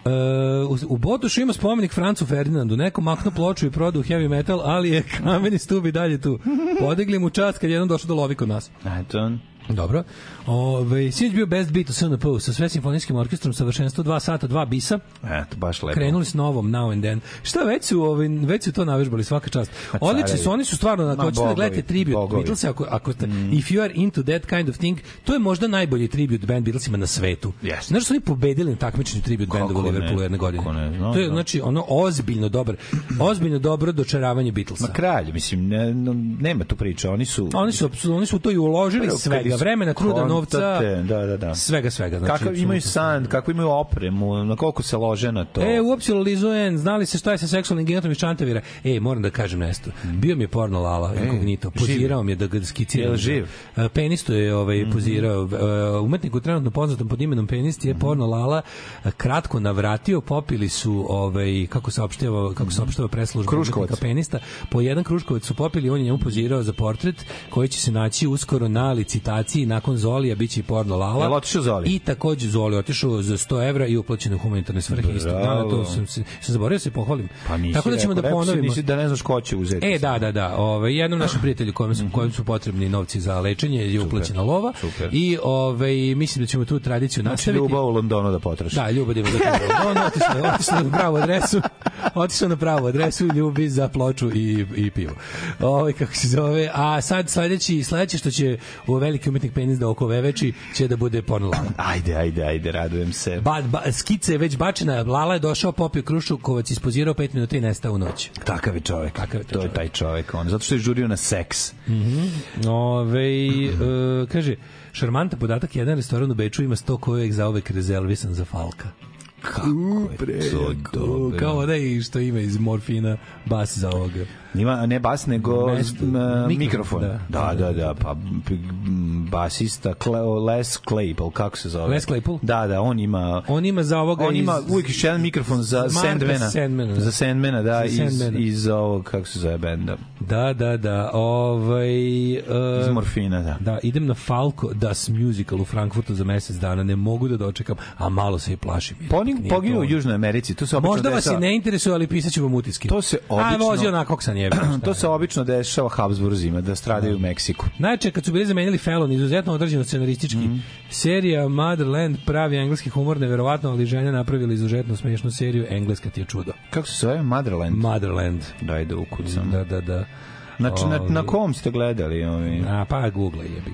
Uh, u Botošu ima spomenik Francu Ferdinandu. Neko maknu ploču i prodao heavy metal, ali je kameni stub i dalje tu. Podigli mu čast kad jednom došao da lovi kod nas. Eto. Dobro. Ove, sinoć bio best beat u SNP sa sve simfonijskim orkestrom, savršenstvo 2 sata, 2 bisa. Eto, baš lepo. Krenuli s novom Now and Then. Šta već su, ove, već su to navežbali svaka čast. Pa Odlični su, oni su stvarno, ako hoćete da gledate tribut Beatlesa, ako, ako ste, mm. if you are into that kind of thing, to je možda najbolji tribut band Beatlesima na svetu. Yes. Znaš da su oni pobedili na takmičenju tribut bandu u Liverpoolu jedne godine? Ne, no, to je, no. Da. znači, ono ozbiljno dobro, ozbiljno dobro dočaravanje Beatlesa. Ma kralj, mislim, ne, nema tu priča, oni su... Oni su, oni su to i uložili sve imaju vremena, truda, novca, da, da, da. svega, svega. Znači, kako imaju sand, kako imaju opremu, na koliko se lože na to. E, uopće lizuen, znali se šta je sa seksualnim genitom iz Čantavira. E, moram da kažem nešto. Mhm. Bio mi je porno lala, e, inkognito. Pozirao mi je da ga skicira. Je živ? E, penisto je ovaj, mhm. pozirao. E, umetniku trenutno poznatom pod imenom Penist je mhm. porno lala e, kratko navratio, popili su ovaj, kako se saopštava, kako se saopštava preslužba umetnika Penista, po jedan kruškovac su popili, on je njemu pozirao za portret koji će se naći uskoro na licitaciji donaciji nakon Zolija biće porno lala. Jel otišao Zoli? I takođe Zoli otišao za 100 evra i uplaćeno humanitarne svrhe istog Da, to sam se sam zaboravio da se pohvalim. Pa nisi, Tako da ćemo rekao, da ponovimo. Nisi da ne znaš ko će uzeti. E da, da, da. Ovaj jednom našem prijatelju kojem su kojem su potrebni novci za lečenje je uplaćena lova super. i ovaj mislim da ćemo tu tradiciju znači, nastaviti. Ljubav u Londonu da potraži. Da, ljubav da ima da Londonu, otišao, otišao na pravu adresu. Otišao na pravu adresu, ljubi za ploču i i pivo. Ovaj kako se zove, a sad sledeći sledeće što će u velikim umetnik penis da oko veveči će da bude pornolala. Ajde, ajde, ajde, radujem se. Ba, ba, skice je već bačena, Lala je došao, popio krušukovac, ispozirao 5 minuta i nestao u noć. Takav je čovek. Takav je to čovek. je taj čovek, on, zato što je žurio na seks. Mm -hmm. Ove, e, kaže, šarmanta podatak, jedan restoran u Beču ima 100 kojeg zaovek rezervisan za Falka kako je to dobro. Kao onaj što ima iz morfina bas za ovoga. Ima ne bas nego Mesto, m, mikrofon. Da. da, da, da, pa basista Les Claypool, kako se zove? Les Claypool? Da, da, on ima On ima za ovoga On iz... ima uvijek još jedan mikrofon za Marka Sandmana. Sandmana. Da. Za Sandmana, da, za iz, Sandmana. iz ovog kako se zove benda. Da, da, da. Ovaj uh, iz Morfina, da. Da, idem na Falco Das Musical u Frankfurtu za mesec dana, ne mogu da dočekam, a malo se i plašim. Ponim pa poginu u Južnoj Americi, to se obično Možda vas i ne interesuje, ali pisaću vam utiske. To se obično. A vozio na koksan zamenjuje. to se obično dešava Habsburzima, da stradaju u da. Meksiku. Najče, kad su bili zamenjali Felon, izuzetno određeno scenaristički, mm -hmm. serija Motherland pravi engleski humor, neverovatno, ali žena napravili izuzetno smešnu seriju Engleska ti je čudo. Kako se zove? Motherland? Motherland. Daj da ukucam. Da, da, da. Znači, na, na kom ste gledali? Ovi? Na, pa, Google je bih.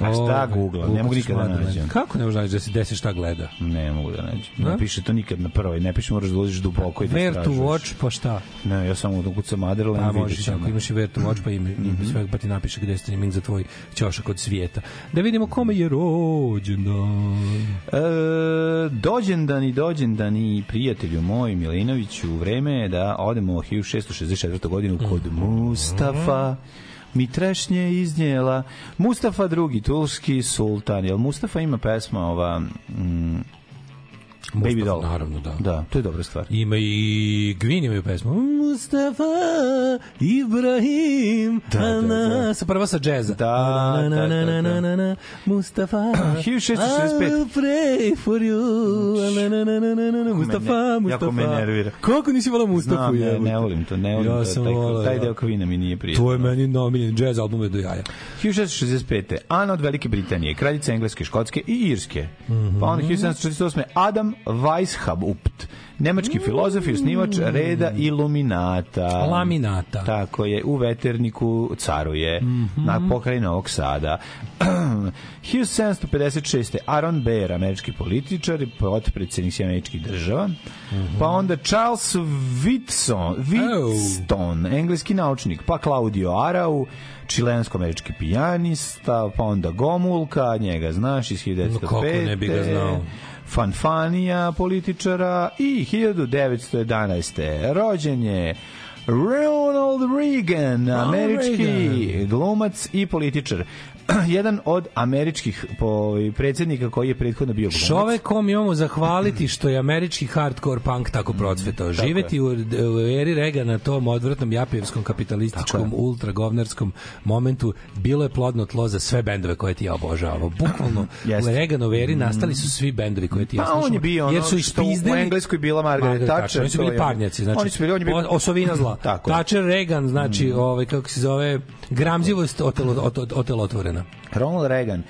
A šta ovaj, googlam? Ne mogu nikad da nađem. Kako ne možeš naći da se desi šta gleda? Ne mogu da nađem. Da? Ne piše to nikad na prvoj, ne piše moraš da uđeš duboko i da Where to watch pa šta? Ne, ja samo dok kucam Motherland pa vidiš. ako imaš i Where to watch pa im mhm. sve pa ti napiše gde ste streaming za tvoj ćošak od svijeta. Da vidimo kome je rođendan. E, dođendan i dođendan i prijatelju moj Milinoviću, vreme je da odemo 1664. godinu kod mhm. Mustafa. Mm Mitrešnje iznijela Mustafa II, tulski sultan. Jel Mustafa ima pesma ova... Mm, Baby Doll. Naravno, da. Da, to je dobra stvar. Ima i Gwin imaju pesmu. Mustafa, Ibrahim, da, da, da. Sa prva sa džeza. Da, na, da, na, da, na, da, na, na, na, Mustafa, 1665. I'll pray for you. Na, na, na, na, na, na, na, Mustafa, ne, Mustafa. Jako me nervira. Kako nisi volao Mustafu? Znam, ne, ne volim to, ne volim ja to. Taj, taj deo Gwina mi nije prijatno. To je meni nomiljen džez album je do jaja. 1665. Ana od Velike Britanije, kraljica Engleske, Škotske i Irske. Mm -hmm. Pa onda 1748. Adam Wilhelm Weishaupt, nemački mm. filozof i osnivač reda iluminata. Laminata. Tako je, u veterniku caruje, mm -hmm. na pokraj Novog Sada. 1756. Aaron Baer, američki političar i potpredsednik američkih država. Mm -hmm. Pa onda Charles Whitson, Whitstone, oh. engleski naučnik, pa Claudio Arau, čilensko-američki pijanista, pa onda Gomulka, njega znaš iz 1905. No, kako ne bi ga znao? fanfanija političara i 1911. rođen je Ronald Reagan, američki glumac i političar. jedan od američkih po, ovaj, predsednika koji je prethodno bio glumac. Šove kom imamo zahvaliti što je američki hardcore punk tako mm, procvetao. Mm, Živeti u, u eri rega na tom odvratnom japijevskom kapitalističkom ultragovnarskom momentu bilo je plodno tlo za sve bendove koje ti ja obožavao. Bukvalno u Reganov eri nastali su svi bendovi koje ti ja slušao. Pa on je bio ono jer su što u Engleskoj bila Margaret, Margaret Thatcher. Oni su bili parnjaci. Znači, oni su bili, on je Osovina zla. Thatcher, Reagan, znači, mm. ovaj, kako se zove, gramzivost otelotvorena da. Ronald Reagan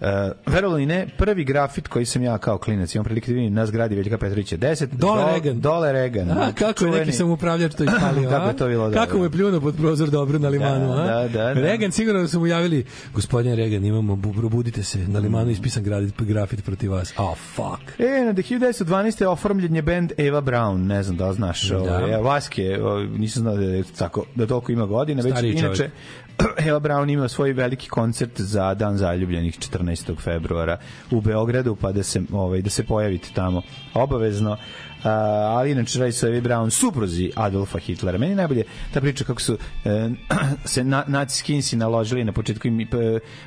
Uh, verovali ne, prvi grafit koji sam ja kao klinac imam prilike da vidim na zgradi Veljka Petrovića 10 dole Regan. Dole Regan. A, kako čuveni. je neki sam upravljač to ispalio. kako je to bilo Kako mu je pljuno pod prozor dobro na limanu. Da, a? da, da, da. Regan sigurno su mu javili gospodine Regan imamo, probudite se, na limanu mm. ispisan grafit, grafit protiv vas. oh, fuck. E, na 1912. oformljen je band Eva Brown, ne znam da znaš. Da. Ove, ovaj, Vaske, o, ovaj, nisam znao da je tako, da toliko ima godina. Već, inače, Eva Braun ima svoj veliki koncert za Dan zaljubljenih 14. februara u Beogradu, pa da se, ovaj, da se pojavite tamo obavezno. Uh, ali inače radi se o Evi Brown, supruzi Adolfa Hitlera. Meni najbolje ta priča kako su uh, se na, naciski insi naložili na početku i pa,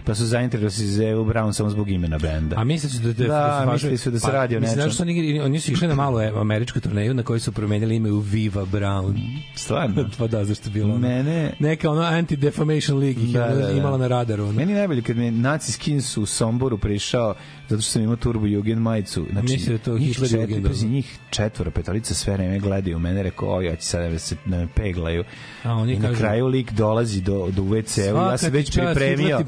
pa su zainteresovali za da Evi Brown samo zbog imena benda. A mislili su da, da, da, da mislili su da se pa, radi o nečem. Mislim, su oni, oni su išli na malu e, američku turneju na kojoj su promenili ime u Viva Brown. Mm, stvarno? pa da, zašto bilo ono. Mene... Neka ono anti-defamation league da, da, da. imala na radaru. Ono. Meni najbolje kad mi Nazi skins u Somboru prišao zato što sam imao Turbo Jugend majicu. Znači, Mislim da to njih Hitler čet, Jugend. Pazi, da. njih četvora, petalica sve vreme gledaju mene, rekao, oj, ja ću sad da se da me peglaju. A oni I kažu, na kraju lik dolazi do, do WC-u, ja sam već čas, pripremio.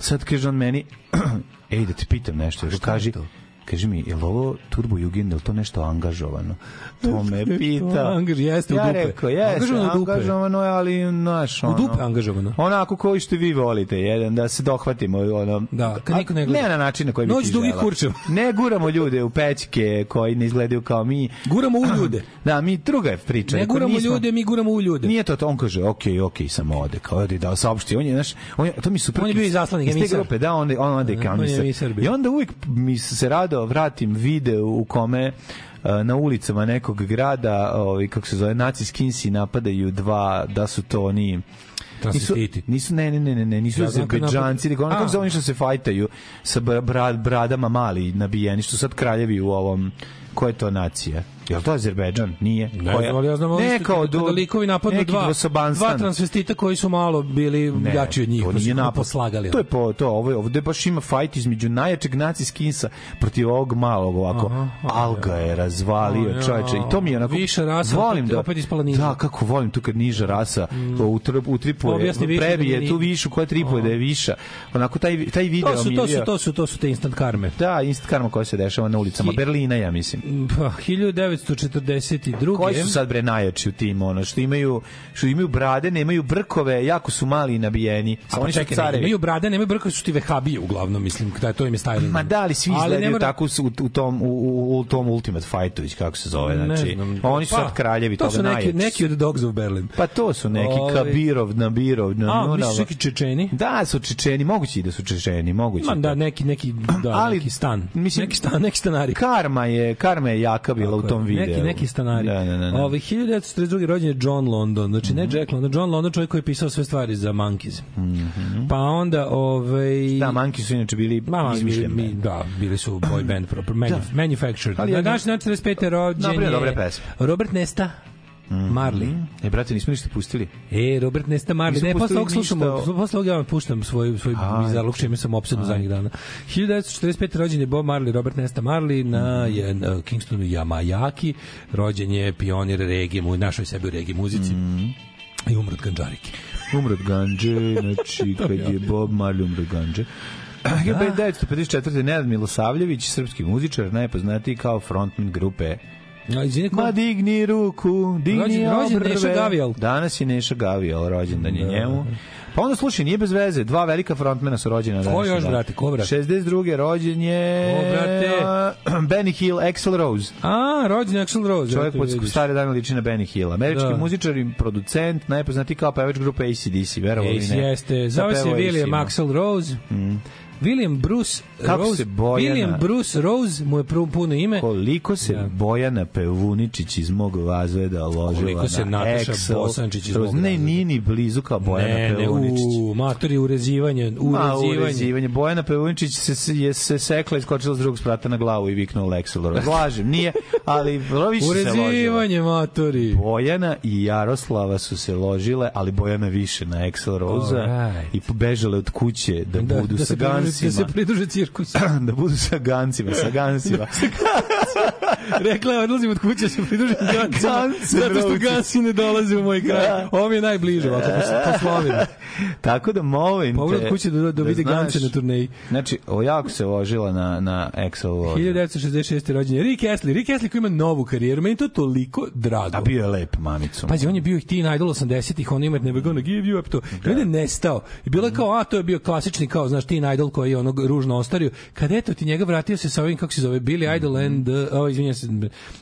Sad kaže on meni, ej, da ti pitam nešto, da kaži, to? kaži mi, je li ovo Turbo Jugend, je li to nešto angažovano? To me pita. Angaž, jeste, u dupe. Ja rekao, jeste, angažovano, angažovano je, ali, naš, ono... U dupe angažovano. Onako koji što vi volite, jedan, da se dohvatimo, ono... Da, kad niko ne gleda. Ne na način na koji bi ti žela. Ne guramo ljude u pećke koji ne izgledaju kao mi. Guramo u ljude. Da, mi druga je priča. Ne guramo nismo, ljude, mi guramo u ljude. Nije to, to on kaže, okej, ok, samo ode, kao ode da saopšti. On je, znaš, on je, to mi su... On je bio zaslanik, emisar. Iz te grupe, da, on, on, on, on, on, on, on, on, on, on, on, rado vratim video u kome e, na ulicama nekog grada, ovaj kako se zove, naci skinsi napadaju dva da su to oni da nisu, nisu, ne, ne, ne, ne, ne nisu ja, da, Azerbejdžanci, nego ono kako zove što se fajtaju sa bra, bradama mali nabijeni, što sad kraljevi u ovom, koja je to nacija? Jel to Azerbejdžan? Da. Nije. Ne, Koja? ali ja znam ne, kao do, kada likovi napadnu dva, dva transvestita koji su malo bili ne, jači od njih. To pa nije napad. Poslagali. To je po, to, ovo, ovde baš ima fajt između najjačeg naci skinsa protiv ovog malog ovako. Aha, Alga je razvalio aha, čoveče. I to mi je onako... Viša rasa, volim da, opet ispala niža. Da, kako volim tu kad niža rasa mm. utrp, utripuje, prebije da tu višu koja tripuje da je viša. Onako taj, taj video to su, mi je... To su, to su, to su te instant karme. Da, instant karma koja se dešava na ulicama. Berlina, ja mislim. Pa, 1900 1942. Koji su sad bre najjači u timu, ono što imaju što imaju brade, nemaju brkove, jako su mali i nabijeni. A pa oni čekaj, carevi. Imaju brade, nemaju brkove, su ti vehabije uglavnom, mislim, da to im je styling. Ma da, ali svi izgledaju mora... tako su u, tom u, u, u tom Ultimate Fightović kako se zove, znači. Pa, oni su pa, sad kraljevi to toga najjači. To su neki, neki od Dogs of Berlin. Pa to su neki Ove... Kabirov, Nabirov, na, A, no, misliš neki Čečeni? Da, su Čečeni, moguće da su Čečeni, mogući. Ma da, da, neki, neki, da, ali, neki stan. Mislim, neki stan, neki stanari. Karma je, karma je jaka bila u tom tom Neki, neki stanari. Da, da, da, da. Ove, ovaj, 1942. rođen je John London, znači mm -hmm. ne mhm. Jack London, John London čovjek koji je pisao sve stvari za Monkeys. Mm -hmm. Pa onda... Ove, ovaj, da, Monkeys su inače bili Ma, izmišljeni. da, bili su boy band, proper, da. manuf, da. manufactured. Ali, da, daš, znači, 45. rođen je... Dobre, dobre pesme. Robert Nesta, Mm -hmm. Marley. E, brate, nismo ništa pustili. E, Robert Nesta Marley. Nismo ne, posle ovog slušamo, ništa... posle ovog ja vam puštam svoj, svoj bizarluk, čime sam obsedno zadnjih dana. 1945. rođen je Bob Marley, Robert Nesta Marley, na, mhm. je, na e, Kingstonu Yamajaki, rođen je pionir regije, u našoj sebi u regije muzici. Mm -hmm. I umrat ganđarike. umrat ganđe, znači, kad je Bob Marley umrat ganđe. 1954. Da. Nenad Milosavljević, srpski muzičar, najpoznatiji kao frontman grupe No, izvini, ko... Ma digni ruku, digni rođen, rođen obrve. Neša Danas je Neša Gavijal, rođendan je da. njemu. Pa onda slušaj, nije bez veze, dva velika frontmena su rođena danas. Ko još, dan. brate, ko brate? 62. rođen je... Ko, brate? Benny Hill, Axel Rose. A, rođen Axel Rose. Čovjek pod stare dane liči Benny Hill. Američki da. muzičar i producent, najpoznatiji kao pevač grupe ACDC, verovo ili ne. Jeste, zove se William da. Axl Rose. Mm. William Bruce Kako Rose, se Bojana, William Bruce Rose, mu je prvo puno ime. Koliko se ja. Da. Bojana Pevuničić iz mog vazveda ložila koliko se na Nataša Excel, Bosančić iz mog Ne, nije ni blizu kao Bojana ne, Pevuničić. Ne, u, matori urezivanje, urezivanje. Ma, urezivanje. Bojana Pevuničić se, je se sekla i skočila s drugog sprata na glavu i viknula Excel Rose. Lažem, nije, ali više se ložila. Urezivanje, matori. Bojana i Jaroslava su se ložile, ali Bojana više na Excel Rose right. i pobežale od kuće da, da budu da sa Guns cirkusima. Da se pridruže cirkusu. da budu sa gancima, da, sa gancima. Rekla je, odlazim od kuće, da se pridružim gancima. Gance, zato što ganci ne dolaze u moj kraj. Da. Ovo mi je najbliže, ovako, po, po Slovenu. Tako da molim te... Pogled kuće da, da, da vidi znaš, gance na turneji. Znači, ovo jako se ložila na, na Excel. 1966. rođen je Rick Astley. Rick Astley koji ima novu karijeru. Meni to toliko drago. A bio je lep, mamicu. Pazi, on je bio i ti na 80-ih, on ima Never Gonna Give You Up to. Da. I on je nestao. I bila kao, a, to je bio klasični, kao, znaš, ti najdol koji stoji onog ružno ostario, kad eto ti njega vratio se sa ovim, kako se zove, Billy Idol and, mhm. uh, oh, ovaj, izvinjam se,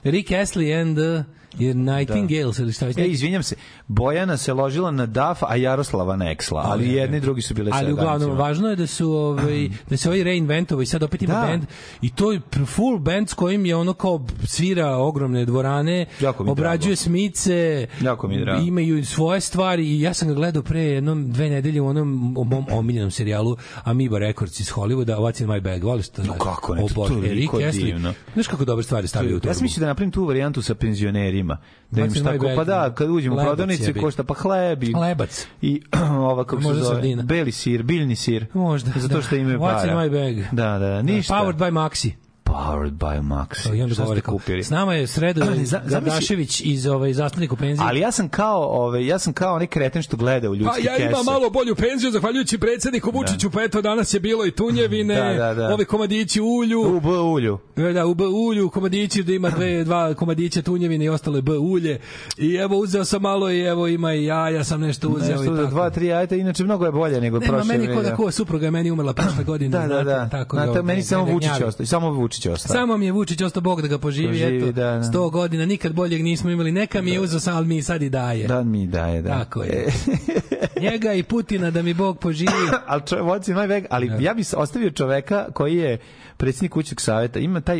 Rick Astley and... Uh, Jer Nightingales da. ili šta već... E, izvinjam se, Bojana se ložila na DAF, a Jaroslava na Exla, ali okay, jedni i drugi su bile ali, ali uglavnom, važno je da su ovaj, da se ovaj reinventovo ovaj, i sad opet ima da. band i to je full band s kojim je ono kao svira ogromne dvorane, obrađuje drago. smice, jako mi drago. imaju svoje stvari i ja sam ga gledao pre jednom dve nedelje u onom u mom omiljenom serijalu Amoeba Records iz Hollywooda, What's in my bag, voliš to? No kako ne, to, to, to je divno. Znaš kako dobre stvari stavljaju u torbu? Ja sam mislio da napravim tu varijantu sa penzionerima ljudima. Da im znači, šta ko, pa da, kad uđemo u prodavnicu, košta pa hleb i... Lebac. I ova, kako Možda se zove, sardina. beli sir, biljni sir. Možda, Zato da. što da. im je para. What's in my bag? Da, da, da, da ništa. Powered by Maxi. Powered by Max. Ja onda Šta govori, ste kupili? S nama je Sredo za, Gardašević iz ovaj, zastavnik u penziji. Ali ja sam kao, ovaj, ja sam kao onaj kreten što gleda u ljudski kese. Pa ja imam malo bolju penziju, zahvaljujući predsedniku da. Vučiću, da. pa eto danas je bilo i tunjevine, da, da, da. ovi komadići ulju. U B ulju. E, da, u B ulju, komadići da ima dve, dva komadića tunjevine i ostale B ulje. I evo uzeo sam malo i evo ima i ja, ja sam nešto uzeo nešto i tako. Nešto dva, tri jajeta, inače mnogo je bolje nego prošle. Nema meni kod da ko supruga je meni umrla prošle godine. Da, da, da. Tako, na, ta, ovaj, meni da samo Vučić ostaje, samo Vučić Vučić ostao. Samo mi je Vučić ostao Bog da ga poživi, poživi eto. Da, da. 100 godina nikad boljeg nismo imali. Neka mi da. je uzeo sam, mi sad i daje. Da, mi daje, da. Tako je. E. Njega i Putina da mi Bog poživi. Al čovjek what's najveg, ali da. ja bih ostavio čoveka koji je predsjednik kućnog saveta. Ima taj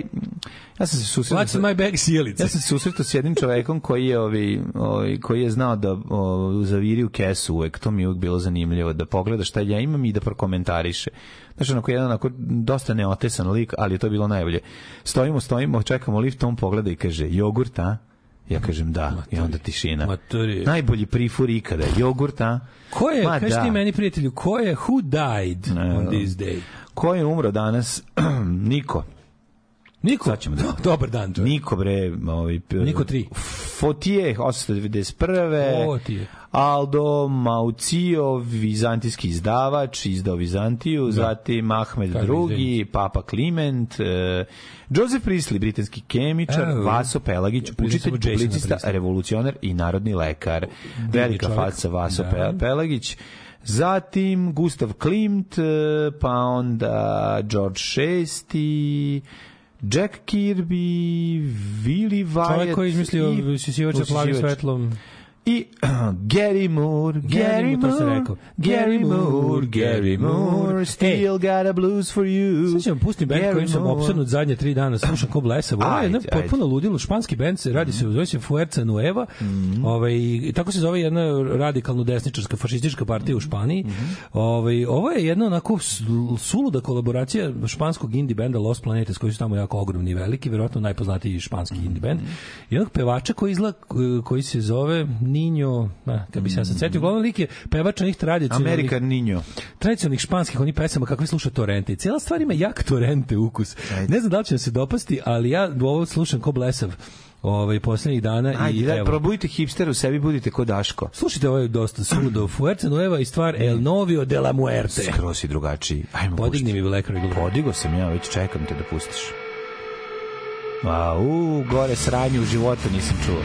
ja sam se susretao What's my bag sjelice. Ja sam se susretao s jednim čovekom koji je ovi, ovi koji je znao da o, zaviri u kesu uvek. To mi je uvek bilo zanimljivo da pogleda šta ja imam i da prokomentariše. Znaš, onako jedan onako dosta neotesan lik, ali je to bilo najbolje. Stojimo, stojimo, čekamo lift, on pogleda i kaže, jogurt, a? Ja kažem da, Maturi. i onda tišina. Maturi. Najbolji prifur ikada, jogurt, a? Ko je, Ma, da. ti meni prijatelju, ko je, who died on this day? Ko je umro danas? Niko. Niko. Sad ćemo da. dobar dan. Čovjek. Niko bre, ovaj Niko 3. Fotije 891. Fotije. Aldo Maucio, vizantijski izdavač, izdao Vizantiju, da. zatim Ahmed II, Papa Kliment, e, Joseph Priestley, britanski kemičar, e, Vaso Pelagić, učitelj, publicista, revolucionar i narodni lekar. Velika faca Vaso da. Pelagić. Zatim Gustav Klimt, e, pa onda George VI, Jack Kirby, Willy Wyatt... Čovjek koji je izmislio usisivača plavim svetlom i Gary Moore, Gary, Gary Moore, to se rekao. Gary Moore, Gary Moore, e. still got a blues for you. Sad ću vam pustim band Gary kojim sam obsadnut zadnje tri dana, slušam ko blesa. Ovo je jedna potpuno ludilo, španski band, radi se, zove se Fuerza Nueva, mhm. ovaj, tako se zove jedna radikalno desničarska fašistička partija u mhm. Španiji. Mhm. ovaj, ovo je jedna onako suluda kolaboracija španskog indie benda Los Planetes, koji su tamo jako ogromni i veliki, verovatno najpoznatiji španski mm -hmm. indie band. Jednog pevača koji, izla, koji se zove, Niño, a, kad bi se ja sad setio, uglavnom mm. lik je pevač onih tradicionalnih... American Ninjo. Tradicionalnih španskih, oni pesama, kakve sluša Torente. I cijela stvar ima jak Torente ukus. Ajde. Ne znam da li će se dopasti, ali ja ovo slušam ko blesav ovaj poslednjih dana Ajde, i da, evo. probujte hipster u sebi, budite kod Daško. Slušajte, ovo je dosta sudo. Fuerte Nueva i stvar El Novio de la Muerte. Skroz si drugačiji. Hajmo Podigni pušti. mi Black Regular. Podigo sam ja, već čekam te da pustiš. A, u, gore sranje u životu nisam čuo.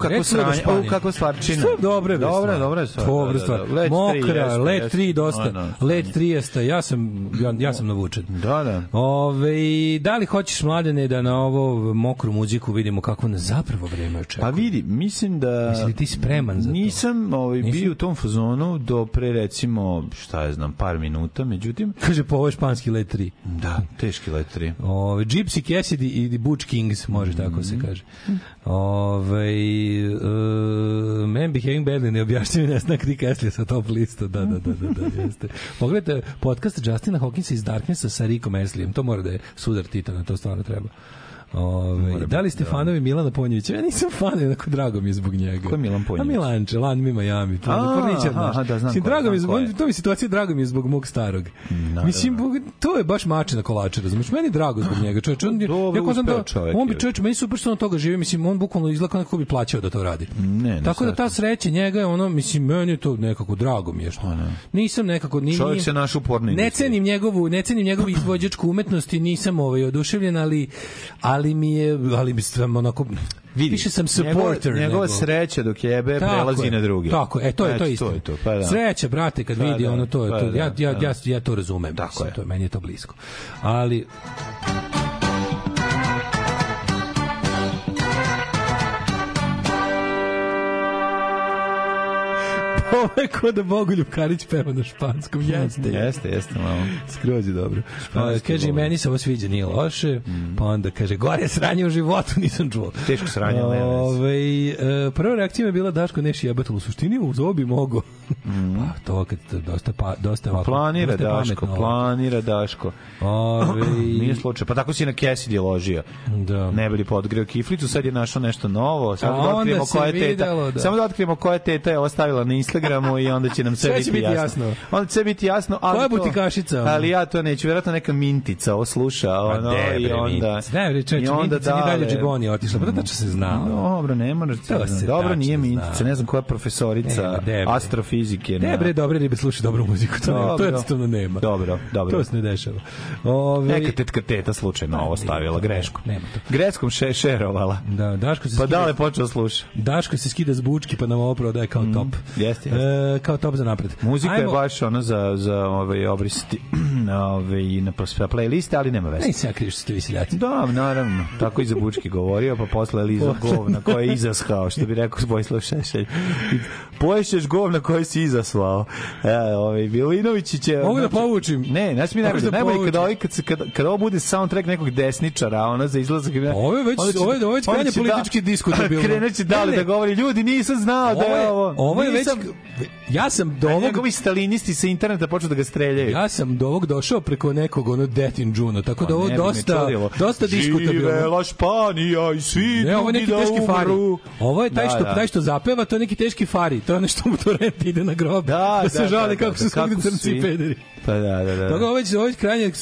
kako da sranje, u kako stvarčina. Sve dobro dobre, Dobro, dobre, dobre, stvar. dobre, dobre, dobre, dobre, dobre, dobre, dobre, dobre, dobre, dobre, dobre, ja, ja sam navučen. Da, da. Ove, da li hoćeš, mladene, da na ovo mokru muziku vidimo kako na zapravo vreme očekuje? Pa vidi, mislim da... Jesi ti spreman za to? Nisam ovaj, nisam... bio u tom fazonu do pre, recimo, šta ja znam, par minuta, međutim... Kaže, po ovoj španski letri. Da, teški letri. Ove, Gypsy Cassidy i The Butch Kings, može mm -hmm. tako se mhm. kaže. Ove, uh, Man Behaving Badly, ne objašnjaju nas na Krik Eslija sa top lista, da, da, da, da, da jeste. Pogledajte podcast Justina Hog Hawkinsa iz Darknessa sa Rikom Eslijem. To mora da je sudar Titana, to stvarno treba. Ove, da li ste da. fanovi Milana Ponjevića? Ja nisam fan, jednako drago mi je zbog njega. Ko je Milan Ponjević? A Milanče, Lan Mi Miami. Kornićar naš. Aha, da, znam Mislim, drago mi je, to mi situacija drago mi je zbog mog starog. Naravno. Mislim, to je baš mače na kolače, razumiješ? Meni je drago zbog njega. Čovječ, on, Dobre, ja kozam da, čovjek, on bi čovječ, meni super što on toga živi, mislim, on bukvalno izlako neko bi plaćao da to radi. Ne, ne Tako da ta sreća njega je ono, mislim, meni je to nekako drago mi je što. Ne. Nisam nekako... Ni, čovjek se naš uporni. Ne cenim njegovu, ne cenim njegovu izvođačku umetnosti, nisam ovaj oduševljen, ali, ali ali mi je, ali mi sam onako, Vidi, više sam supporter. Njegova, njegova sreća dok jebe tako prelazi je, na druge. Tako, e, to je, to je isto. To je to, pa da. Sreća, brate, kad pa vidi da, ono, to pa to. Da, ja, ja, da. ja, ja to razumem. Tako mislim, je. To, meni je to blisko. Ali... Ovo je kod da Bogoljub Karić peva na španskom. Jeste, jeste, jeste, mamo. Skroz je dobro. Pa, kaže, i meni se ovo sviđa, nije loše. Mm. Pa onda kaže, gore sranje u životu nisam čuo. Teško sranje, ali Ove, ovaj, prva reakcija je bila Daško neši jebatel. U suštini uz ovo mogo. Mm. Pa to kad dosta, pa, dosta ovako. Planira dosta Daško, pametno, planira Daško. Ove... Ovaj- nije slučaj. Pa tako si na Cassidy ložio. Da. Ne bili podgreo kiflicu, sad je našao nešto novo. Sad da otkrijemo koja teta. Da. Samo da otkrijemo koja teta je ostavila na Instagram Instagramu i onda će nam sve, sve biti, biti jasno. jasno. Onda će sve biti jasno, ali Koja to, butikašica? Ali ja to neću, verovatno neka mintica ovo sluša, pa ono, debre, i onda... Ne, reče, i onda mintica da, dalje džiboni otišla, pa da tačno se znao. Dobro, ne moraš da se Dobro, nije mintica, ne znam koja profesorica e, astrofizike. Ne, bre, dobre ribe slušaju dobru muziku, to, dobro. to jednostavno nema. Dobro, dobro. To se ne dešava. Ove... Ovaj- neka tetka teta slučajno pa ovo stavila, greškom. Nema to. Greškom še, šerovala. Da, Daško se pa da, skida... dale počeo da sluša. Daško se skida s bučki pa nam ovo prodaje kao mm, top. Jeste, e, kao top za napred. Muzika Ajmo. je baš ono za, za ovaj, obristi ovaj, na playliste, ali nema veze. Ne se ja kriš ste vi seljaci. Da, naravno. Tako i za Bučki govorio, pa posle Eliza govna koja je izaskao, što bi rekao Vojislav Šešelj. Poješćeš govna koji si izaslao. E, ovaj, Milinović će... Mogu da znači- povučim. Ne, znači mi najbolje, da najbolje kad, ovaj, kad, kad, kad ovo bude soundtrack nekog desničara, ona za izlazak... Pa Ove, je već, ovo je, ovo je krajnje da- politički da, diskutabilno. Kreneće dalje da govori, ljudi, nisam znao da je ovo. Ovo je već ja sam do ovog... njegovi stalinisti sa interneta počeo da ga streljaju. Ja sam do ovog došao preko nekog ono Detin Džuna, tako da pa ovo dosta, dosta diskutabilno. Živela Španija i svi ne, ovo je neki da teški fari. Ovo je taj da, što, da. taj što zapeva, to je neki teški fari. To je ono što mu to rent ide na grob. Da, da, se žali kako su svugde crnci i pederi. Pa da, da, da. Toga ovo je, ovo je krajnje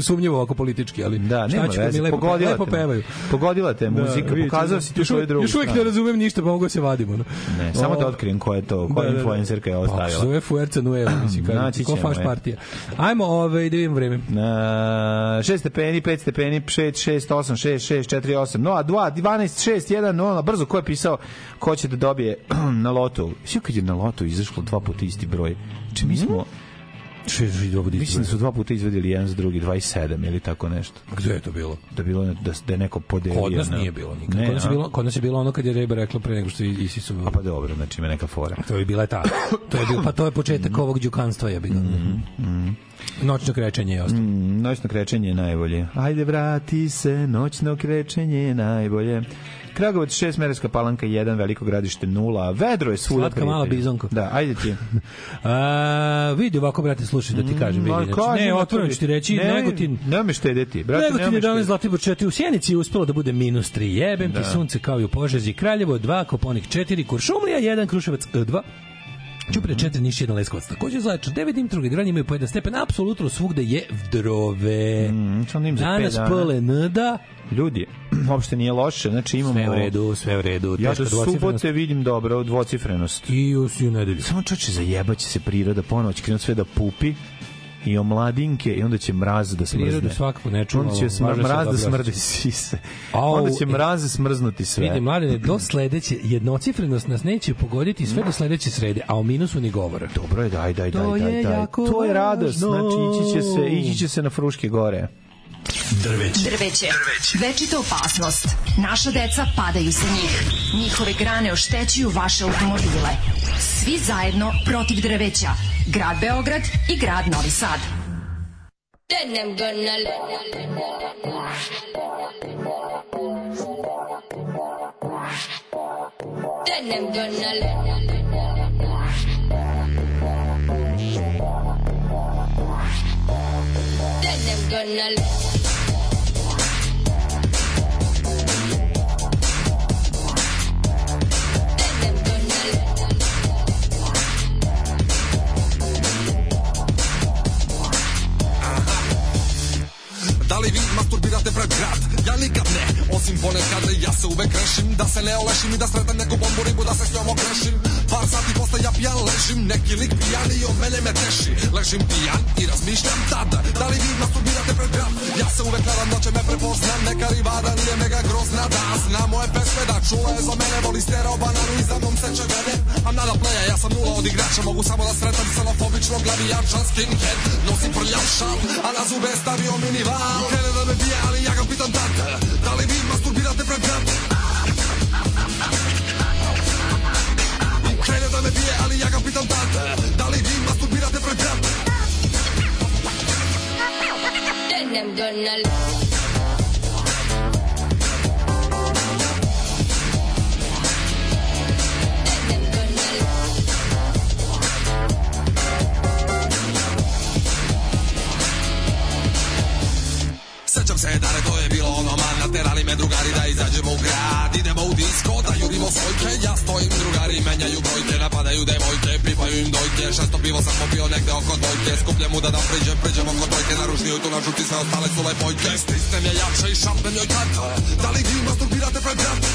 sumnjivo ovako politički, ali da, šta ću mi lepo, lepo pevaju. Pogodila te muzika, da, pokazao si ti svoje drugo. Još uvijek ne razumem ništa, pa mogu se vadimo. Ne, samo da otkrijem ko je to, ko je Da, da, da. influencerka je ostavila. Pa, što je Fuerca Nueva, mislim, kao, Naći ko faš partija. Ajmo, ove, ovaj, da vidim vreme. Uh, 6 stepeni, 5 stepeni, 6, 6, 8, 6, 6, 4, 8, 0, 2, 12, 6, 1, 0, brzo ko je pisao ko će da dobije na lotu. Svi kad je na lotu izašlo dva puta isti broj. Znači, mi smo... Mm Mislim da su dva puta izvedili jedan za drugi, 27 ili tako nešto. Gde je to bilo? Da bilo da, da neko podelio. Kod nas nije bilo nikad. Ne, kod, nas je bilo, kod nas je bilo ono kad je Reba rekla pre nego što Isisu. A pa dobro, znači ima neka fora. To je bila ta. To je bil, pa to je početak mhm. ovog đukanstva je bilo. Mm -hmm. Noćno krečenje je ostalo. Mhm, noćno krečenje je najbolje. Ajde vrati se, noćno krečenje je najbolje. Kragovac 6, Merska Palanka 1, Veliko gradište 0, vedro je svuda. Slatka mala bizonko. Da, ajde ti. A, vidi ovako, brate, slušaj da ti mm, kažem. Vidi, znači, kažem ne, otvoreno ću ti reći, ne, Negotin... Nema štedeti, brate, Negotin je danas Zlatibor 4, u Sjenici je uspelo da bude minus 3, jebem da. ti sunce kao i u Požezi, Kraljevo 2, Koponik 4, Kuršumlija 1, Kruševac 2, e, Ćuprije 4, Niš 1, Leskovac. Takođe Zaječar, 9, Dimitrov, Gran imaju po 1 stepen, apsolutno svugde je drove. Mm, im za Danas PLN, da. Ljudi, uopšte nije loše, znači imamo... Sve u redu, sve u redu. Ja do subote vidim dobro, dvocifrenost. I u, i u nedelju. Samo čoče zajebaće se priroda, ponoć će sve da pupi i mladinke i onda će mraz da smrzne. Prirodu svakako ne čuvamo. Onda će da smr mraz da smrde sise. A onda će mraz smrznuti sve. Vidi, mladene, do sledeće, jednocifrenost nas neće pogoditi sve do sledeće srede, a o minusu ni govora. Dobro je, daj, daj, daj, daj, daj. To je radost, znači ići će se, ići će se na Fruške gore. Drveće. Drveće. Večita opasnost. Naša deca padaju sa njih. Njihove grane oštećuju vaše automobile. Svi zajedno protiv drveća. Grad Beograd i grad Novi Sad. Then I'm gonna... Then I'm gonna... Then uvek rešim Da se ne olešim i da sretam neku bombu ribu Da se s njom okrešim Par sati posle ja pijan ležim Neki lik pijan i od mene me teši Ležim pijan i razmišljam tada Da li vi masturbirate pred grad Ja se uvek nadam da će me prepoznam Neka rivada nije mega grozna Da zna moje pesme da čula je za mene Voli stereo bananu i za mnom seče vene I'm not a player, ja sam nula od igrača Mogu samo da sretam xenofobičnog glavijača Skinhead, nosi prljav šal A na zube je stavio minival Krene da me bije, ali ja ga pitam tata Da birate pred džep da me bije, ali ja ga pitam tate Da li vi masturbirate pred džep Denem Donald Sećam se dare, to je bilo ono man Naterali me druga grad Idemo u disko, da jurimo svojke Ja stojim, drugari menjaju brojke Napadaju devojke, pipaju im dojke Šesto pivo sam popio negde oko dojke Skuplje mu da da priđem, priđem oko dojke Narušnio tu nažuti sve ostale su lepojke Stisnem je jače i šapnem joj karta Da li vi masturbirate pred brata?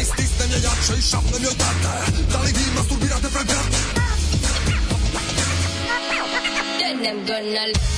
I stisnem je jače i šapnem joj karta Da li vi masturbirate pred brata? Then I'm gonna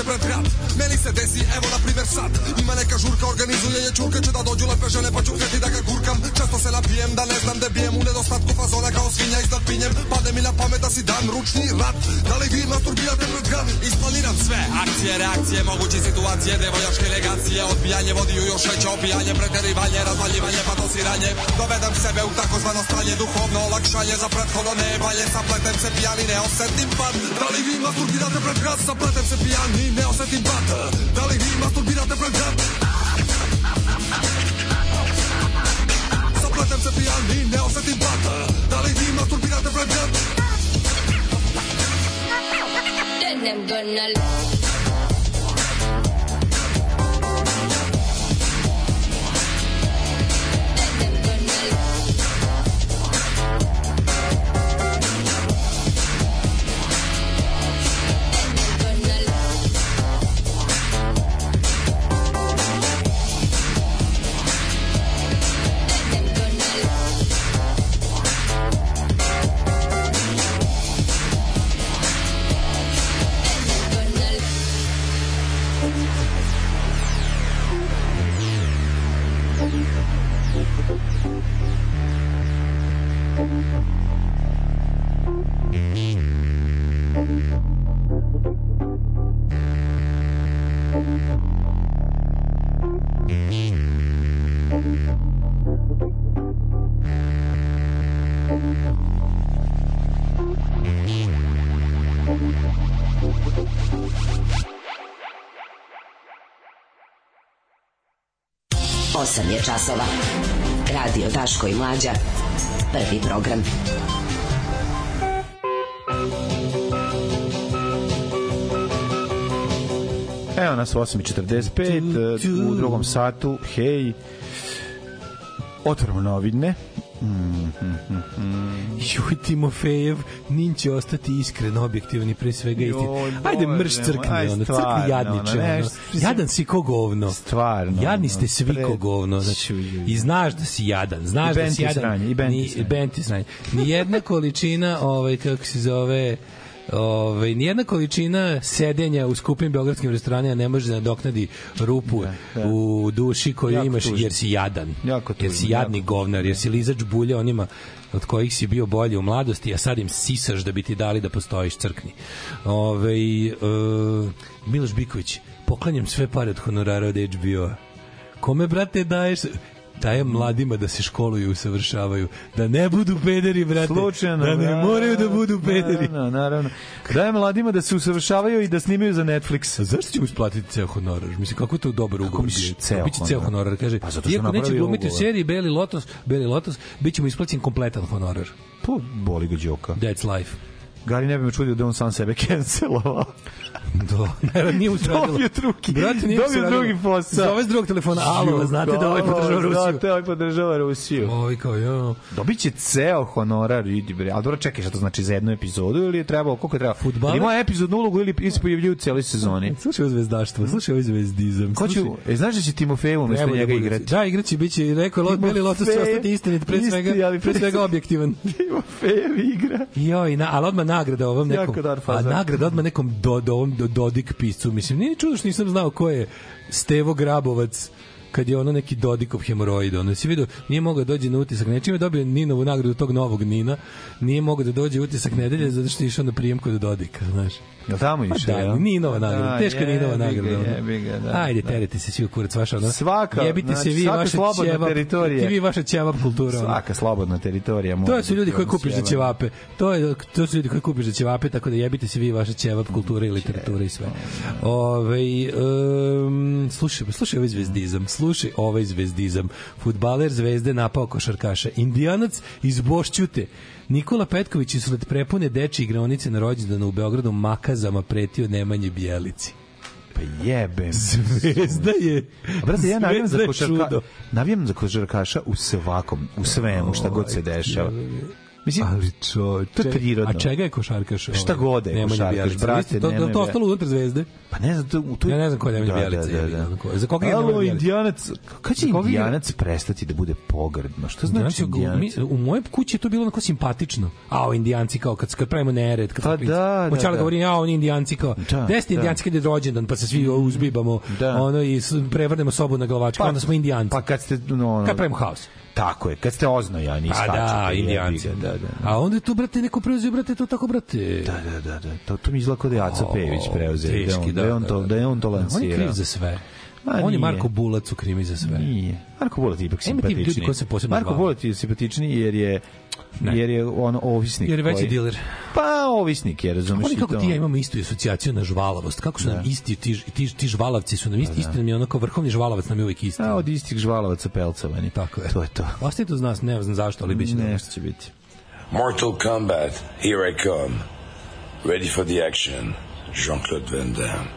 de Belgrad. Meni se desi, evo na primer sad Ima neka žurka, organizuje je čurkeće Da dođu lepe žene pa ću kreti da ga gurkam Često se napijem da ne znam da bijem U nedostatku fazona kao svinja iznad pinjem Pade mi na pamet da si dan ručni rad Da li vi masturbirate pred gram? Isplaniram sve, akcije, reakcije, moguće situacije Devojačke legacije, odbijanje vodiju još veće Opijanje, preterivanje, razvaljivanje, pa patosiranje Dovedam sebe u takozvano stanje Duhovno olakšanje za prethodno nevalje Sapletem se pijani, ne osetim pad Da li vi masturbirate pred gram? Sapletem se pijani, ne osetim pad Da li vi masturbirate pred zrak? Zapletem se pijan i ne osetim blat Da li vi masturbirate pred zrak? Denem do 8 je časova. Radio Daško i Mlađa. Prvi program. Evo nas u 8.45, eh, u drugom satu, hej otvorimo novidne. Mm, mm, mm, mm. Juj Timofejev, nin će ostati iskren, objektivni, pre svega istin. Ajde, mrš crkne, aj, ono, crkne jadniče. Ono, ono. Jadan si ko govno. Stvarno. Jadni ste svi pred... ko govno. Znači, I znaš da si jadan. Znaš I da si jadan. Sranje, I bent benti sranje. Ni, količina, ovaj, kako se zove, Ove, nijedna količina sedenja u skupim beogradskim restoranima ne može da nadoknadi rupu ne, da, ne. Da. u duši koju jako imaš tužno. jer si jadan. Jako tužno, jer si jadni jako. govnar, jer si lizač bulja onima od kojih si bio bolji u mladosti, a sad im sisaš da bi ti dali da postojiš crkni. Ove, e, Miloš Biković, poklanjam sve pare od honorara od HBO-a. Kome, brate, daješ daje mladima da se školuju i usavršavaju, da ne budu pederi, brate. Slučajno, da ne da, moraju da, da budu da, pederi. Da, naravno, naravno. Daje mladima da se usavršavaju i da snimaju za Netflix. A zašto ćemo isplatiti ceo honorar? Mislim, kako je to dobar ugovor? Kako misliš ceo Biće ceo honorar, kaže. Pa zato što Iako neće glumiti u seriji Beli Lotos, Beli Lotos, bit će isplaćen kompletan honorar. Pa, boli ga džoka. That's life. Gari ne bi me čudio da on sam sebe cancelovao. Do, ne, nije ustražila. Dobio drugi, Brate, nije dobio drugi posao. Zove s drugog telefona, alo, znate da ovaj podržava Rusiju. Znate, ovaj podržava Rusiju. Ovi kao, jo. Dobiće ceo honorar, vidi bre. Ali dobro, čekaj, šta to znači za jednu epizodu ili je trebao, koliko je trebao? Futbal? Ima epizodnu ulogu ili se pojavljuju u cijeloj sezoni? Slušaj o zvezdaštvo, hm? slušaj o zvezdizam. Ko će, e, znaš da će Timofejevu mesto njega igrati? Da, da igraće, bit će, rekao, Lot, Beli Lotus će ostati istinit, pre svega, ali pre svega objektivan. Timofejev igra. Joj, na, ali odmah nagrada ovom nekom. A nagrada odmah nekom do, do ovom do Dodik piscu. Mislim, nije čudo što nisam znao ko je Stevo Grabovac kad je ono neki Dodikov hemoroid, ono se vidio, nije mogao da dođe na utisak nečime, dobio Ninovu nagradu tog novog Nina, nije mogao da dođe utisak nedelje zato što je išao na prijem kod Dodika, znaš. Da tamo pa išao. Da, ja? Ninova da, nagrada, da, teška je, Ninova nagrada. Je, je, biga, da, Ajde, da. terete se svi u kurac vaša, ono. Svaka, Jebite znači, se vi znači, vaša ćevap, teritorija. Ti vi vaša ćevap kultura. Ono. Svaka slobodna teritorija To su ljudi koji kupiš za ćevape. To je to su ljudi koji kupiš za ćevape, tako da jebite se vi vaša ćevap kultura i literatura i sve. Ovaj um, slušaj, slušaj ovaj zvezdizam slušaj ovaj zvezdizam. Futbaler zvezde napao košarkaša. Indijanac iz Bošćute. Nikola Petković je sled prepune dečje igronice na rođendanu u Beogradu makazama pretio Nemanje Bijelici. Pa jebe. Zvezda je. A brate, ja navijam za košarkaša. navijam za košarkaša u svakom, u svemu šta god se dešava. Mislim, ali čo, to je prirodno. A čega je košarkaš? Ovaj, šta god je košarkaš, Bjelica. brate, to, to, to ostalo unutar zvezde? Pa ne znam, to, to... Ja ne znam ko je Nemanja da, da Bjelica. Da, da, da. Ko, za koga je Nemanja Bjelica? indijanac, kada će indijanac prestati da bude pogrdno? Šta znači indijanac? Mi, u moje kući je to bilo onako simpatično. A o indijanci kao kad, kad pravimo nered. Kad pa da, da, da. Moćala da. govori, ja oni indijanci kao, da, gde ste da. indijanci kad je rođendan, pa se svi mm. uzbibamo, da. ono, i prevrnemo sobu na glavačka, pa, onda smo indijanci. Pa kad ste, no, no, kad pravimo haos. Tako je, kad ste oznojani i skačete. A da, indijanci. Da, da, da. A onda je to, brate, neko preuzeo, brate, to tako, brate. Da, da, da, da. To, to mi izlako da je Aca Pejević preuzeo. Teški, da, da, da, on to, da je on to lansirao. Da, da. da on je kriv za sve. A, on nije. je Marko Bulac u krimi za sve. Nije. Marko Bulac je ipak simpatičniji. Ima ti ljudi koji se posebno Marko Bulac je simpatični jer je Ne. Jer je on ovisnik. Jer je veći koji... diler. Pa ovisnik je, razumeš. Oni kako ti ja imamo istu asocijaciju na žvalavost. Kako su da. nam isti, ti, ti, ti žvalavci su nam isti, pa da. isti nam je onako vrhovni žvalavac nam je uvijek isti. A od istih žvalavaca pelcovani. Tako je. To je to. Ostaje to znaš, ne znam zašto, ali biće nešto će biti. Mortal Kombat, here I come. Ready for the action. Jean-Claude Van Damme.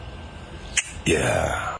Yeah.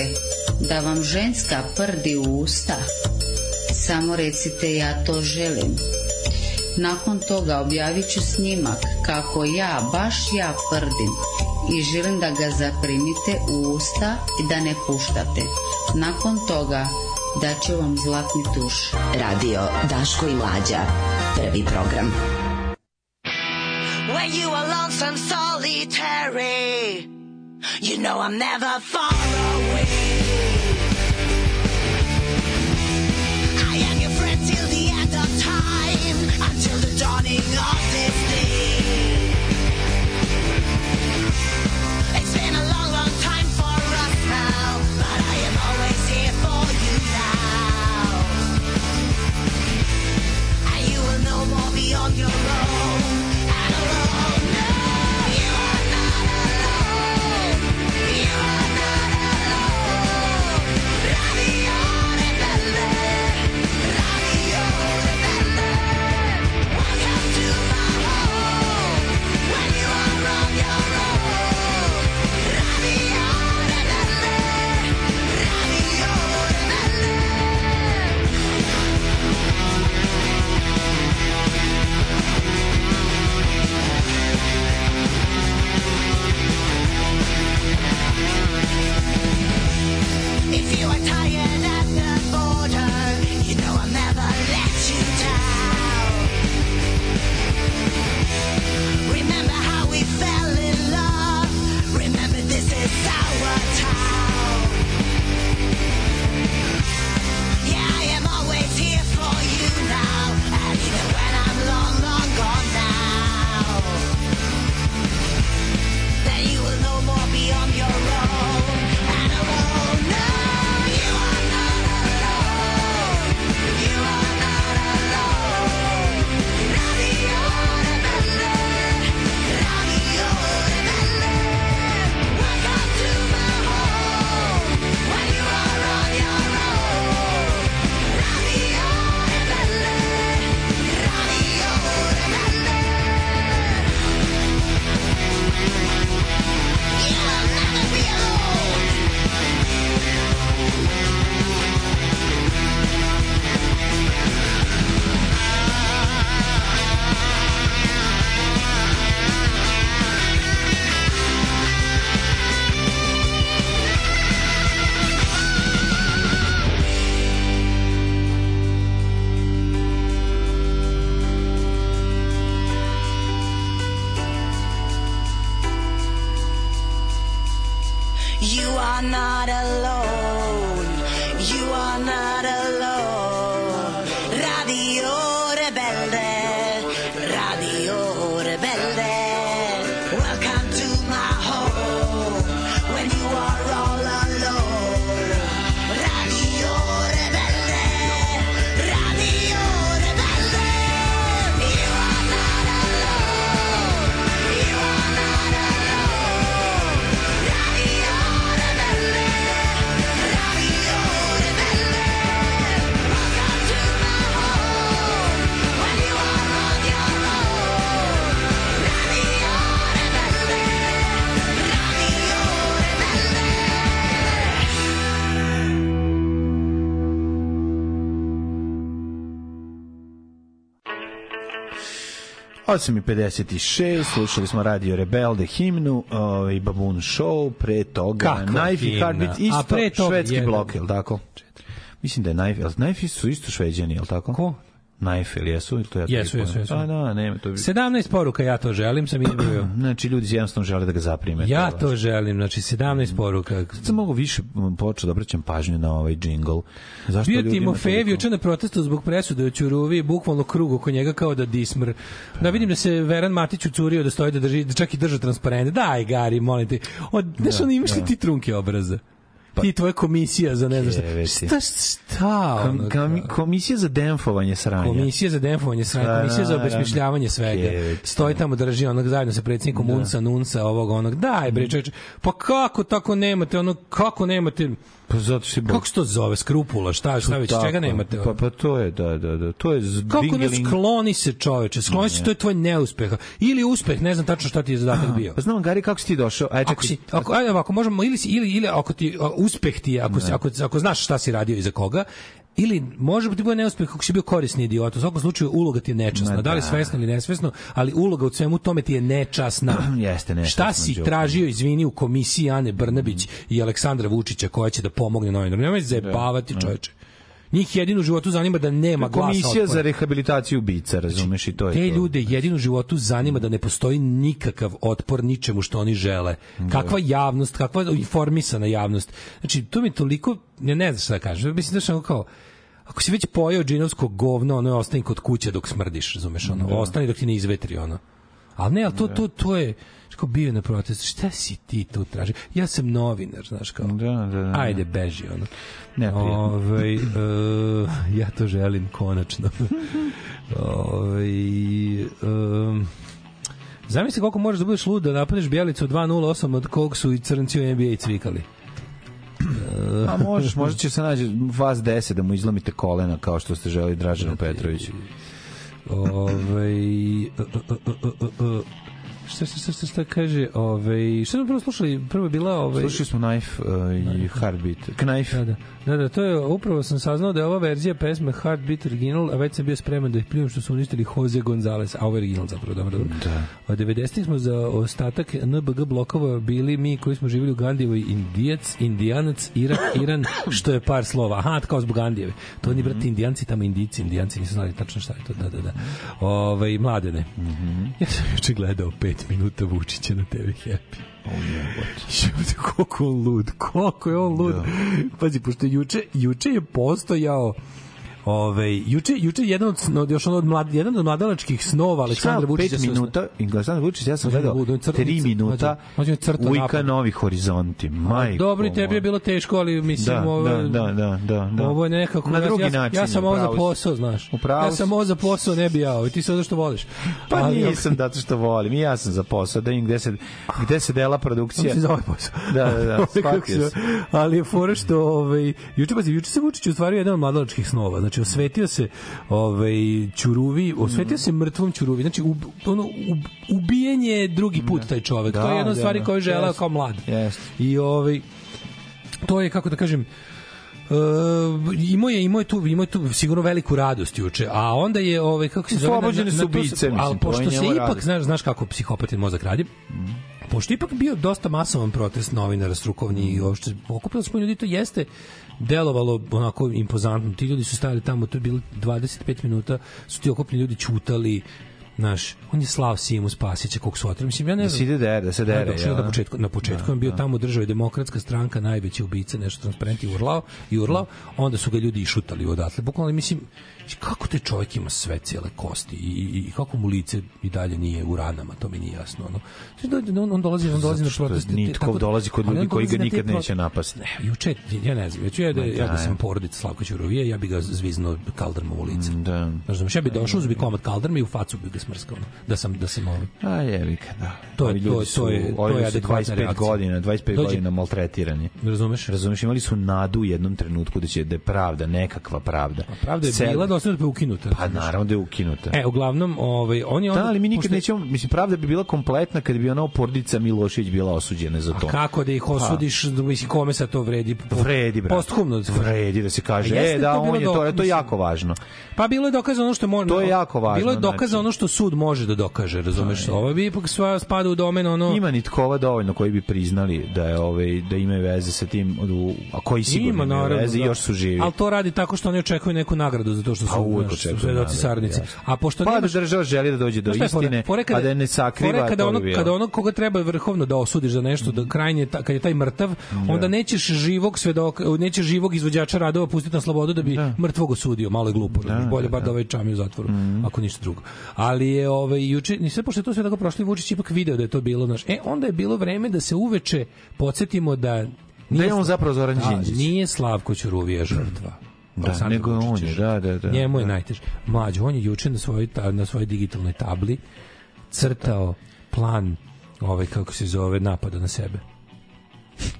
znate da vam ženska prdi u usta, samo recite ja to želim. Nakon toga objavit ću snimak kako ja, baš ja prdim i želim da ga zaprimite u usta i da ne puštate. Nakon toga daću vam zlatni tuš. Radio Daško i Mlađa. Prvi program. Where you are lonesome solitary You know I'm never far 8.56, slušali smo Radio Rebelde, himnu uh, i ovaj, Babun Show, pre toga Kakva Knife himna? i Heartbeat, isto švedski jedan. blok, je li tako? Mislim da je Knife, ali Knife su isto šveđani, je li tako? Ko? na Eiffel, jesu? Ili to ja jesu, jesu, jesu. Pa, da, ne, to bi... 17 poruka, ja to želim, sam izbrojio. znači, ljudi jednostavno žele da ga zaprime. Ja to, to želim, znači, 17 poruka. Sad sam mogu više počeo da obraćam pažnju na ovaj jingle Zašto Bio Timofejev juče na protestu zbog presude u Ćuruvi, bukvalno krug oko njega kao da dismr. Da vidim da se Veran Matić ucurio da stoji da drži, da čak i drža transparente. Daj, Gari, molim te. Od, da, da, da. Oni, imaš ti trunke obraza? pa, ti tvoja komisija za ne znam šta. Šta, šta? Kom, kom, komisija za demfovanje sranja. Komisija za demfovanje sranja, da, komisija za obesmišljavanje svega. Keveći. Stoji tamo drži onog zajedno sa predsjednikom da. Unsa, Nunsa, ovog onog. Daj bre, mm. čoveče. Pa kako tako nemate ono kako nemate Pa zato si Bog. Kako se to zove? Skrupula, šta, šta već, pa čega nemate? Pa, pa to je, da, da, da. To je Kako ne skloni se čoveče, skloni se, to je tvoj neuspeh. Ili uspeh, ne znam tačno šta ti je zadatak bio. Pa znam, Gari, kako si ti došao? Ajde, čekaj. Ako, si, ako, ajde, ovako, možemo, ili, ili, ili ako ti, uspeh ti je, ako, si, ako, ako znaš šta si radio i za koga, ili može biti bude neuspeh kako si bio korisni idiot. U svakom slučaju uloga ti je nečasna, da. da li da. svesno ili nesvesno, ali uloga u svemu tome ti je nečasna. Jeste nečasna. Šta si tražio, izvini, u komisiji Ane Brnabić mm. i Aleksandra Vučića koja će da pomogne novinarima? Nemoj da. zajebavati, čoveče. Njih jedino životu zanima da nema glasa. Komisija za rehabilitaciju ubica, znači, razumeš i to je. Te to. ljude znači. jedinu životu zanima da ne postoji nikakav otpor ničemu što oni žele. Da. Kakva javnost, kakva informisana javnost. Znači, to mi toliko, ja ne znam šta da kažem, mislim da sam kao, ako si već pojao džinovsko govno, ono je ostani kod kuće dok smrdiš, razumeš, ono, da. ostani dok ti ne izvetri, ono. Ali ne, ali to, da. to, to je, Daško bio na protestu, šta si ti tu traži? Ja sam novinar, znaš kao. Da, da, da. Ajde, da. beži, ono. Ne, Ove, ovaj, e, ja to želim, konačno. Ove, ovaj, e, Zamisli koliko možeš da budeš lud da napadneš Bjelicu 2.08 od kog su i crnci u NBA cvikali. A možeš, možda će se naći vas 10 da mu izlomite kolena kao što ste želi Dražanu Petroviću. Ove, ovaj, e, e, e, Šta, šta, šta, šta, šta kaže, ovaj, šta smo prvo slušali? Prvo je bila... Ovaj... Slušali smo Knife uh, i da. Heartbeat. Knife. Da, da, da, da, to je, upravo sam saznao da je ova verzija pesme Heartbeat original, a već sam bio spreman da ih pljujem što su uništili Jose Gonzalez, a ovo je original zapravo, dobro, dobro. Da. Od 90-ih smo za ostatak NBG blokova bili mi koji smo živjeli u Gandijevoj Indijac, Indijanac, Irak, Iran, što je par slova. Aha, kao zbog Gandijeve. To oni, brate, mhm. Indijanci, tamo Indijici, Indijanci, nisu znali tačno šta je to, da, da, da. Ove, ovaj, mladene. Mm -hmm. Ja sam juče gledao pet minuta Vučića na TV Happy. Oh, yeah, koliko on lud, koliko je on lud. Da. Pazi, pošto juče, juče je postojao Ove, juče, juče jedan od, od još ono od mlad, jedan od mladalačkih snova Aleksandra Vučića. 5 minuta, i Aleksandar Vučić, ja sam gledao 3 minuta Ujka Novi Horizonti. Majko. Dobro, i tebi je bilo teško, ali mislim, da, ovo, da, da, da, da, da. ovo je nekako... Na drugi ja, način. Ja, ja sam ovo za posao, znaš. Ja sam ovo za posao, ne bi ja ovo. I ti sad što voliš. Pa ali, nisam zato što volim. I ja sam za posao. Da im gde se, gde se dela produkcija. Sam za ovaj posao. Da, da, da. ali je fora što... Ovaj, juče, pa, juče se Vučić u stvari jedan od mladalačkih snova znači osvetio se ovaj Ćuruvi, osvetio se mrtvom Ćuruvi. Znači u, ono u, ubijen drugi put taj čovek. Da, to je da, jedna da, stvari da, koju želeo kao mlad. Yes. I ovaj to je kako da kažem Uh, imao je imao je tu imao je tu sigurno veliku radost juče a onda je ovaj kako se zove oslobođene su bice al pošto se ipak znaš znaš kako psihopatin mozak radi mm pošto ipak bio dosta masovan protest novinara strukovni i uopšte okupilo smo ljudi, to jeste delovalo onako impozantno. Ti ljudi su stali tamo, to je bilo 25 minuta, su ti okopni ljudi čutali, naš, on je slav Simu Spasića kog su otrali. Mislim, ja ne znam. Da se ide dere, da se da, dere. Da, ja. Da, na da? početku, na početku da, on bio da. tamo država i demokratska stranka, najveći ubica, nešto transparenti urlao i urlao, onda su ga ljudi šutali odatle. Bukvalno, mislim, Znači, kako te čovjek ima sve cijele kosti i, i, i kako mu lice i dalje nije u ranama, to mi nije jasno. Ono. Znači, da, da, on, on dolazi, on dolazi na proteste. Nitko tako, da- dolazi kod ljudi koji ga nikad pro... neće napasti. Ne, juče, ja ne znam, ja, da, ja da sam porodic Slavko Ćurovije, ja bi ga zviznao kaldrmom u lice. Da. Znaš, ja bi došao, uzbi komad kaldrma i u facu bi ga smrskao. Da sam, da sam ovim. A jevika, da. To je, to, to je, to je adekvatna 25 godina, 25 godina maltretiranje. Razumeš? Razumeš, imali su nadu u jednom trenutku da će da je pravda, nekakva pravda. A pa pravda je bila pretpostavljam da ukinuta. Pa naravno da je ukinuta. E, uglavnom, ovaj, on je... Da, onda, da, ali mi nikad pošto... nećemo, mislim, pravda bi bila kompletna kad bi ona porodica Milošević bila osuđena za to. A kako da ih pa. osudiš, pa. mislim, kome sa to vredi? Po, vredi, brate. Posthumno. Vredi da se kaže, e, da, on je do... to, to je jako važno. Pa bilo je dokazano ono što može. To je jako važno. Bilo je dokazano znači. ono što sud može da dokaže, razumeš? Pa Ovo bi ipak sva spada u domen ono. Ima ni nitkova dovoljno koji bi priznali da je ovaj da ima veze sa tim, a koji sigurno ima, naravno, veze da. još su živi. Al to radi tako što oni očekuju neku nagradu za to što pa su, uvek što su svedoci da, da, saradnici. Da, a pošto pa nemaš, da država želi da dođe pa do istine, ponekad, a da ne sakriva kada ono, kada ono koga treba vrhovno da osudiš za nešto, da krajnje, kad je taj mrtav, onda nećeš živog svedoka, nećeš živog izvođača radova pustiti na slobodu da bi mrtvog osudio, malo je glupo, da, bolje bar da ovaj čami u zatvoru, mhm. ako ništa drugo. Ali je ovaj juče, ni sve pošto je to sve tako prošli, Vučić ipak video da je to bilo, znaš. E, onda je bilo vreme da se uveče podsjetimo da Nije da je on zapravo Zoran Đinđić. Nije Slavko Ćuruvija žrtva. Da, nego on je, da, da, da. Njemu je da. najteže. Mlađe, on je juče na svojoj, na svojoj digitalnoj tabli crtao plan ovaj kako se zove napada na sebe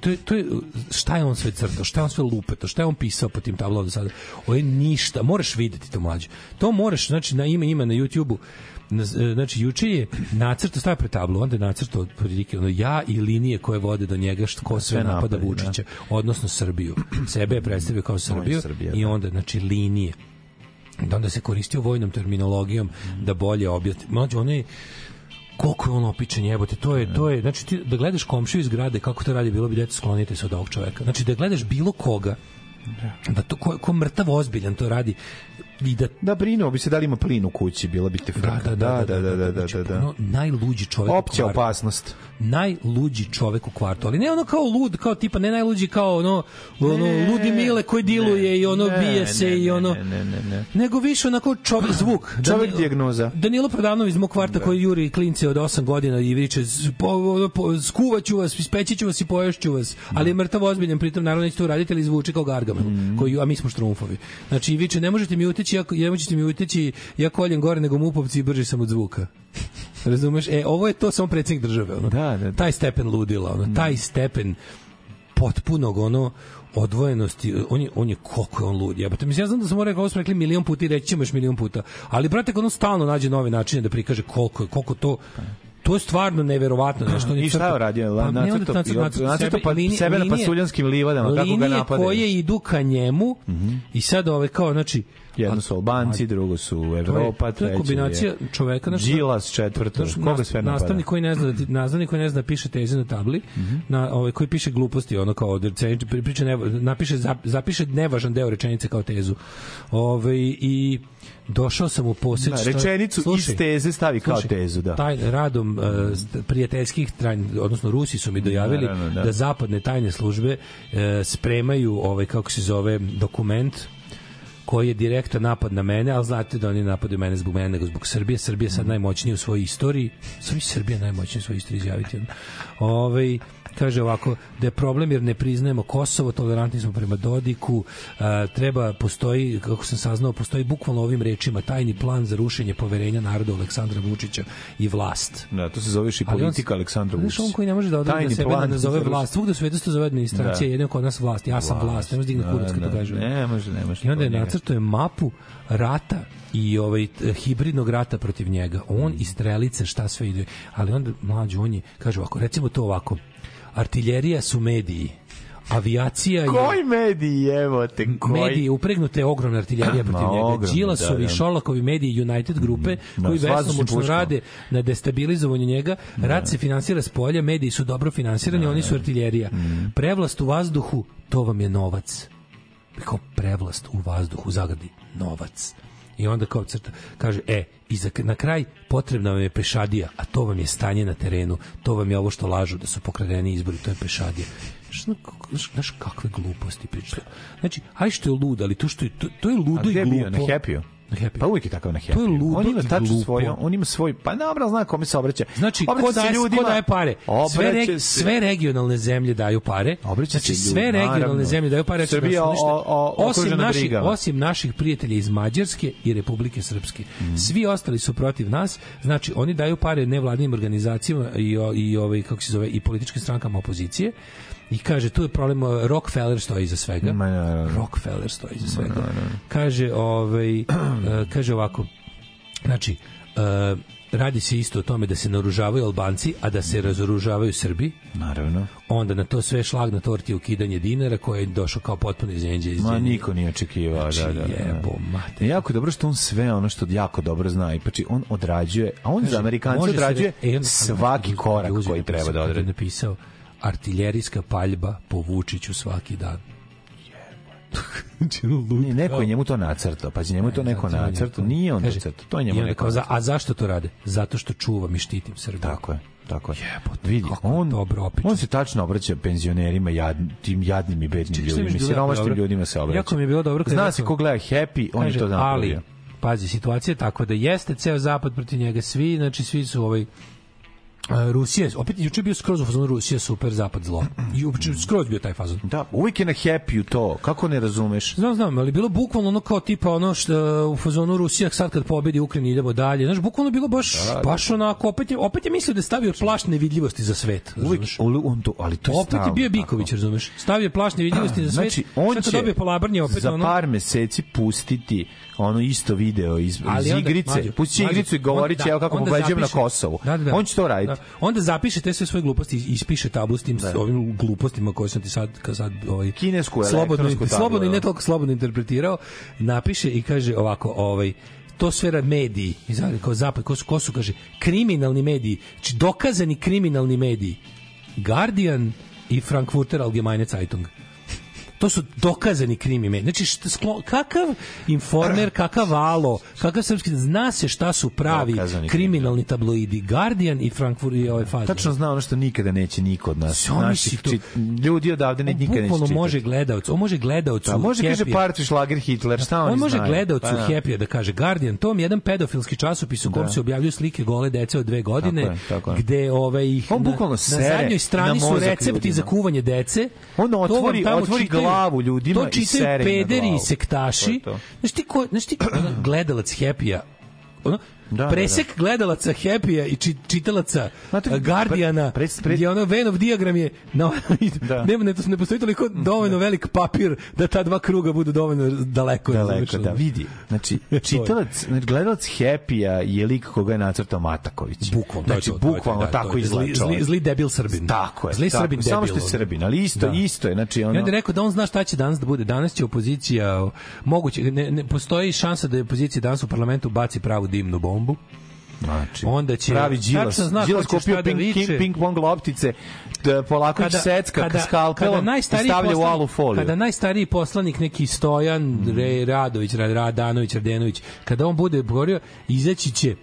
to je, to je, šta je on sve crtao, šta je on sve lupeto, šta je on pisao po tim tablama do sada. Ovo je ništa, moraš videti to mlađe. To moraš, znači, na ime ima na YouTubeu e, znači juče je nacrto stavio pre tablu, onda je nacrto otprilike ono ja i linije koje vode do njega što ko sve napada da. Vučića, da. odnosno Srbiju. Sebe je predstavio kao Srbiju Srbija, i da. onda znači linije. Da onda se koristio vojnom terminologijom da bolje objasni. mlađi ono koliko je on opičan jebote, to je, to je, znači ti da gledaš komšiju iz grade kako to radi, bilo bi dete sklonite se od ovog čoveka. Znači da gledaš bilo koga Da. da to ko, ko mrtav ozbiljan to radi i da da brinuo bi se da li ima plin u kući bila bi te frka da da da da da da, da, da, da. da, da najluđi čovjek opća u opasnost najluđi čovjek u kvartu ali ne ono kao lud kao tipa ne najluđi kao ono ono ne, ludi mile koji diluje ne, i ono ne, bije se ne, i ono ne, ne, ne, ne. nego više onako čovjek zvuk čovjek dijagnoza Danilo Prodanović iz mog kvarta da. koji juri klince od 8 godina i viče skuvaću vas ispećiću vas i poješću vas ali je mrtav ozbiljan pritom naravno neće to uraditi ali zvuči kao garga Gargamel, mm. koju, a mi smo štrumfovi. Znači, viče, ne možete mi uteći, ja, ne možete mi uteći, ja koljem gore nego mupovci i brže sam od zvuka. Razumeš? E, ovo je to samo predsednik države. Ono. Da, da, da. Taj stepen ludila, ono, mm. taj stepen potpunog ono odvojenosti, on je, on je koliko je on lud. Ja, Jebote, mislim, ja znam da sam rekao, ovo smo rekli milion puta i reći ćemo još milion puta. Ali, brate, ono stalno nađe nove načine da prikaže koliko je, koliko to pa to je stvarno neverovatno nešto da ni šta je radio pa, nacrto nacrto, nacrto pa linije, sebe na pasuljanskim livadama kako ga napadaju koje idu ka njemu mm -hmm. i sad ove kao znači jedno su Albanci, drugo su Evropa, treće je... To je kombinacija je, čoveka... Naš, znači, Đilas četvrto, koga sve napada? Nastavnik koji ne zna da, nastavnik koji ne zna da piše teze na tabli, mm -hmm. na, ovaj, koji piše gluposti, ono kao od rečenice, priča, ne, napiše, zapiše nevažan deo rečenice kao tezu. Ove, ovaj, I došao sam u posjed da, rečenicu slušaj, iz teze stavi slušaj, kao tezu da taj radom uh, prijateljskih trajn, odnosno Rusi su mi dojavili Naravno, da, da. zapadne tajne službe uh, spremaju ovaj kako se zove dokument koji je direktan napad na mene, ali znate da oni napadaju mene zbog mene, nego zbog Srbije. Srbija sad najmoćnija u svojoj istoriji. Srbija, Srbija najmoćnija u svojoj istoriji, izjaviti. Ovaj, kaže ovako, da je problem jer ne priznajemo Kosovo, tolerantni smo prema Dodiku, a, e, treba, postoji, kako sam saznao, postoji bukvalno ovim rečima tajni plan za rušenje poverenja naroda Aleksandra Vučića i vlast. Da, to se zoveš i politika Aleksandra Vučića. on koji ne može da odredi na da sebe da nazove vlast, svugda svetu se zove administracija, da. jedno kod nas vlast, ja sam vlast, vlast ne može dignuti da, kurac kad da, da. kaže. Ne, može, ne može. I onda je nacrtuje mapu rata i ovaj hibridnog rata protiv njega. On mm. i strelice šta sve ide. Ali onda mlađi on je kaže ovako, recimo to ovako artiljerija su mediji avijacija je... Koji mediji, evo te, koji? Mediji, upregnute ogromna artiljerija protiv njega. Ogromne, Đilasovi, da, da. Šolakovi mediji United grupe, mm, da, koji vesnomučno rade na destabilizovanju njega. Da. se finansira s polja, mediji su dobro finansirani, da, oni su da. artiljerija. Mm. Prevlast u vazduhu, to vam je novac. Kao prevlast u vazduhu, zagradi, novac i onda kao crta, kaže, e, i za, na kraj potrebna vam je pešadija, a to vam je stanje na terenu, to vam je ovo što lažu da su pokradeni izbori, to je pešadija. Znaš, znaš kakve gluposti pričaju. Znači, aj što je lud, ali to što je, to, to je ludo i glupo. A gde bio, na Happy-u? Na Happy. Pa uvijek je takav na Happy. To je ludo on ima tačno svoje, on ima svoj, pa dobro, zna kome se obraća. Znači, obraća ko, daje, ljudima, ko daje pare? Sve, reg, sve regionalne zemlje daju pare. Obraća znači, se sve regionalne naravno. zemlje daju pare. Znači, da Srbija o, o, osim, naših, osim naših prijatelja iz Mađarske i Republike Srpske. Mm. Svi ostali su protiv nas, znači oni daju pare nevladnim organizacijama i, i, i, ovaj, kako se zove, i političkim strankama opozicije. I kaže, tu je problem, uh, Rockefeller stoji iza svega. Ma, ja, ja. Rockefeller stoji iza svega. Ma, ja, ja. Kaže, ovaj, uh, kaže ovako, znači, uh, radi se isto o tome da se naoružavaju Albanci, a da se razoružavaju Srbi. Naravno. Onda na to sve šlag na torti ukidanje dinara koje je došao kao potpuno iznenđe. Ma niko nije očekivao, znači, da, da. da. Jebo, mate. Jako dobro što on sve ono što jako dobro zna i pači on odrađuje, a on znači, za Amerikanci odrađuje re, e, on, svaki korak koji treba da odradi. Napisao, artiljerijska paljba po Vučiću svaki dan. ne, neko je njemu to nacrto, pa će njemu to neko nacrto, nije on nacrtao, to je njemu neko nacrtao. A zašto to rade? Zato što čuvam i štitim Srbiju. Tako je tako je. Jebote, vidi, on dobro opično. On se tačno obraća penzionerima, jad, tim jadnim i bednim ljudima, siromašnim da ljudima se obraća. Jako mi je bilo dobro kad zna se ko gleda happy, on je to napravio. Ali, pazi, situacija je tako da jeste ceo zapad protiv njega, svi, znači svi su ovaj Rusija, opet juče bio skroz u fazonu Rusija super zapad zlo. I uopšte skroz bio taj fazon. Da, uvek je na happy to. Kako ne razumeš? Znam, znam, ali bilo bukvalno ono kao tipa ono što u fazonu Rusija sad kad pobedi Ukrajinu idemo dalje. Znaš, bukvalno bilo baš da, da. baš da. onako opet je opet je mislio da je stavio plašt nevidljivosti za svet. Razumeš? Uvek on to, ali to je Opet je bio Biković, razumeš? Stavio plašt nevidljivosti za svet. Znači, on će dobije palabrnje opet za par meseci pustiti ono isto video iz, iz onda, igrice, mađu, pusti će igricu i govori će, da, evo kako pobeđujem na Kosovu. Da, da, on će to raditi. Da. Onda zapiše te sve svoje gluposti i ispiše tablu s tim da. s ovim glupostima koje sam ti sad, kad sad ovaj, Kinesku slobodno, tablu, da. slobodno i ne toliko slobodno interpretirao, napiše i kaže ovako, ovaj, to sve rad mediji, kao zapad, ko su, ko su, kaže, kriminalni mediji, znači, dokazani kriminalni mediji, Guardian i Frankfurter Allgemeine Zeitung. To su dokazani krimi mediji. Znači, šta, sklo, kakav informer, kakav valo, kakav srpski, zna se šta su pravi dokazani kriminalni da. tabloidi. Guardian i Frankfurt i ove ovaj fazon. Tačno zna ono što nikada neće niko od nas. Naših, to... čit, ljudi odavde ne, nikada neće čitati. može gledalac, on može gledalac Da, pa može kaže Parti Schlager Hitler, šta on, on može gledalcu pa, da. Happy da kaže Guardian, tom jedan pedofilski časopis u kom da. se objavljuju slike gole dece od dve godine, tako je, tako je. gde ovaj ih on bukvalno na, na zadnjoj strani na su recepti ljudima. za kuvanje dece. On otvori, otvori glavu glavu ljudima to i sere pederi i sektaši. Znaš ti, ko, znaš ti gledalac Happy-a, Da, da, da, Presek da, da. gledalaca happy i či, čitalaca Znate, Guardiana, pre, pre, pre... je ono Venov diagram je, no, ovaj- da. ne, ne, ne postoji toliko da. dovoljno da. velik papir da ta dva kruga budu dovoljno daleko. Daleko, da, vidi. Znači, čitalac, znači, gledalac happy je lik koga je nacrtao Mataković. Bukvalno. Znači, bukvalno tako izgleda zli, zli, debil Srbin. Tako je. Zli tako, Srbin debil. Samo što je Srbin, ali isto, da. isto je. Znači, ono... I onda je rekao da on zna šta će danas da bude. Danas će opozicija, moguće, ne, ne, postoji šansa da je opozicija danas u parlamentu baci pravu dimnu bombu bombu. Znači, onda će pravi Đilas. Zna Đilas kupio ping, da ping, ping pong loptice, da polako kada, secka kada, skalpelom kada najstariji stavlja u alu foliju. Kada najstariji poslanik neki Stojan, mm. Re, Radović, Radanović, Radenović, kada on bude govorio, izaći će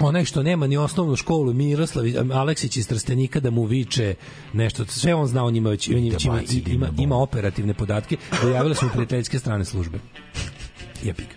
onaj što nema ni osnovnu školu Miroslav Aleksić iz Trstenika da mu viče nešto sve on zna o njima već on ima, ima, ima operativne podatke pojavile su prijateljske strane službe jebik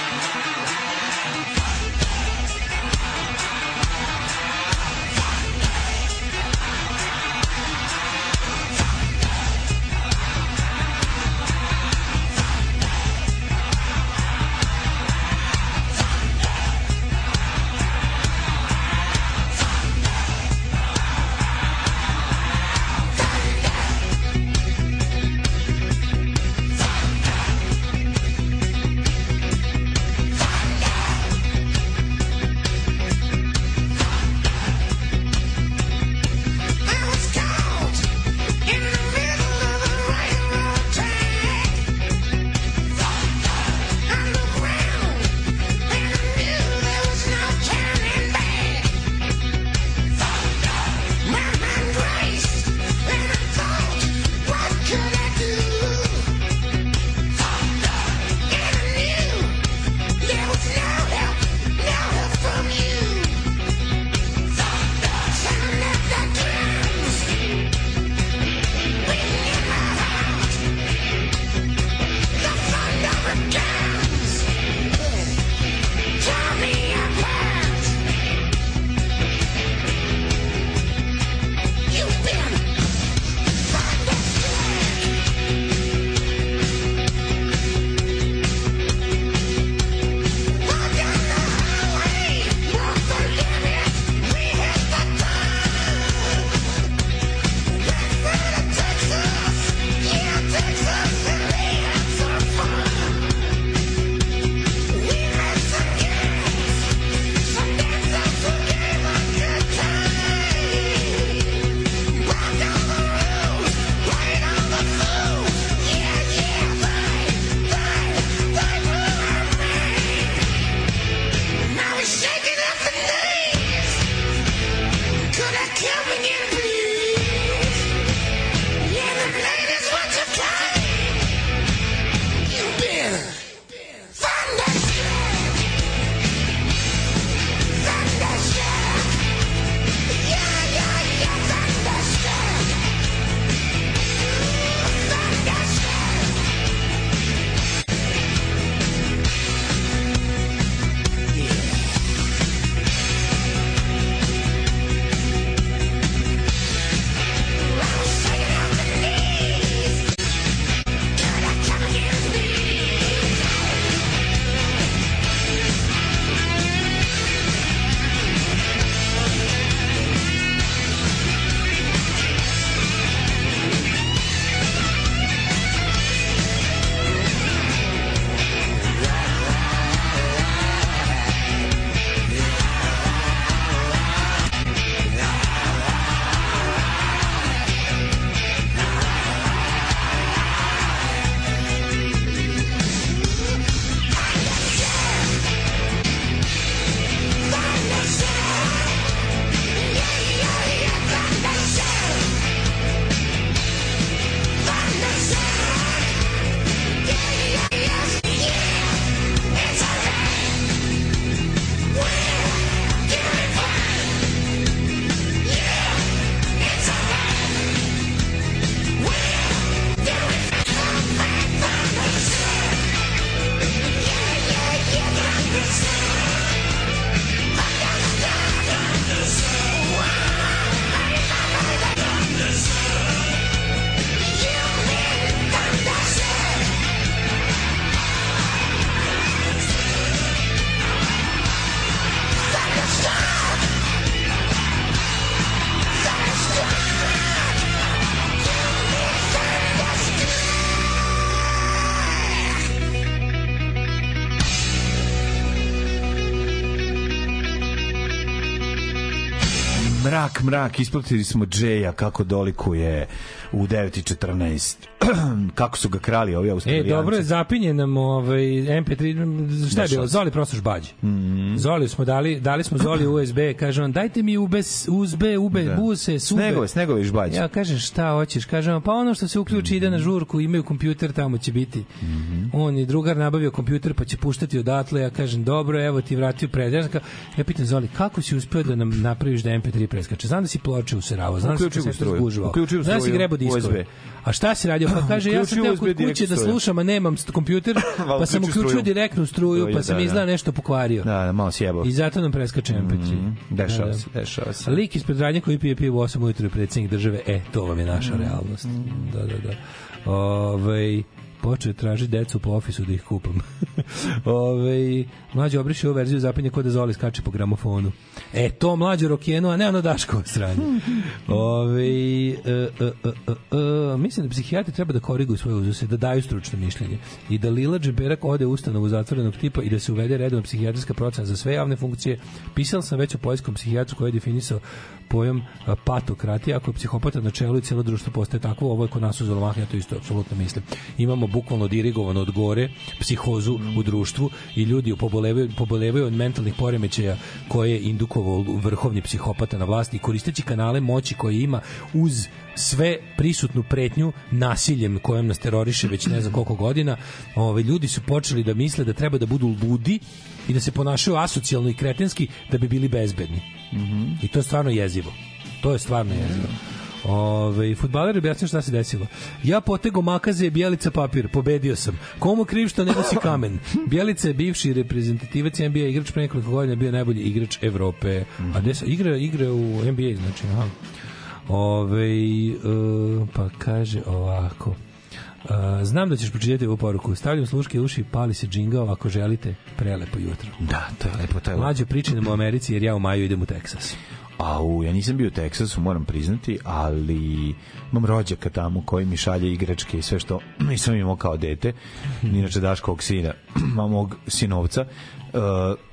mrak, isplatili smo Džeja kako dolikuje u 9.14. Kako su ga krali ovi e, australijanci? E, dobro je, zapinje nam ovaj, MP3, šta je bilo? Zoli prosto žbađi. Mm -hmm. Zoli smo dali, dali smo Zoli USB, kaže on, dajte mi ubes, uzbe, ube, da. buse, sube. Snegove, snegove žbađi. Ja kaže, šta hoćeš? Kaže on, pa ono što se uključi mm -hmm. ide na žurku, imaju kompjuter, tamo će biti. Mm -hmm. On je drugar nabavio kompjuter, pa će puštati odatle, ja kažem, dobro, evo ti vratio predjažnika. Ja pitam Zoli, kako si uspeo da nam napraviš da MP3 preskače? Znam da si ploče u Sarajevo, znam da si se da struju, uključio struju. Znam da si grebo diskove. A šta si radio? Pa kaže, ja sam teo kod kuće da slušam, a nemam kompjuter, pa, pa sam uključio da, direktnu struju, pa sam izgleda nešto pokvario. Da, da, malo sjebao. I zato nam preskače MP3. Mhm. Mm, dešava da, se, da. dešava se. Lik ispred radnja koji pije pivo u 8 ujutru je predsjednik države, e, to vam je naša mhm. realnost. Da, da, da. Ove, ovaj, počeo traži decu po ofisu da ih kupam. Ove, mlađe obriši ovu verziju zapinje kod da Zoli skače po gramofonu. E, to mlađe rokjeno, a ne ono Daško sranje. Ove, e e, e, e, e, mislim da psihijatri treba da koriguju svoje uzuse, da daju stručno mišljenje i da Lila Džeberak ode u ustanovu zatvorenog tipa i da se uvede redovna psihijatrijska procena za sve javne funkcije. Pisao sam već o poljskom psihijatru koji je definisao pojam e, patokratija, ako je psihopata na čelu i celo društvo postaje takvo, ovo je kod nas u Zolomah, ja to isto apsolutno mislim. Imamo bukvalno dirigovano od gore psihozu mm. u društvu i ljudi pobolevaju, pobolevaju od mentalnih poremećaja koje je indukovao vrhovni psihopata na vlasti koristeći kanale moći koje ima uz sve prisutnu pretnju nasiljem kojom nas teroriše već ne znam koliko godina, ove, ljudi su počeli da misle da treba da budu ludi i da se ponašaju asocijalno i kretenski da bi bili bezbedni. Mm -hmm. I to je stvarno jezivo. To je stvarno jezivo. Ove, futbaler objasnio šta se desilo. Ja potego makaze Bjelica papir, pobedio sam. Komu kriv što ne nosi kamen? Bjelica je bivši reprezentativac NBA igrač pre nekoliko godina bio najbolji igrač Evrope. A gde igra, igra u NBA, znači, aha. Ove, uh, e, pa kaže ovako. Uh, znam da ćeš pročitati ovu poruku. Stavljam sluške uši, pali se džingao ako želite. Prelepo jutro. Da, to je lepo. To je Mlađe pričinamo u Americi jer ja u maju idem u Teksas. Au, ja nisam bio u Teksasu, moram priznati, ali imam rođaka tamo koji mi šalje igračke i sve što nisam imao kao dete. Inače, Daškovog sina, mamog sinovca, uh,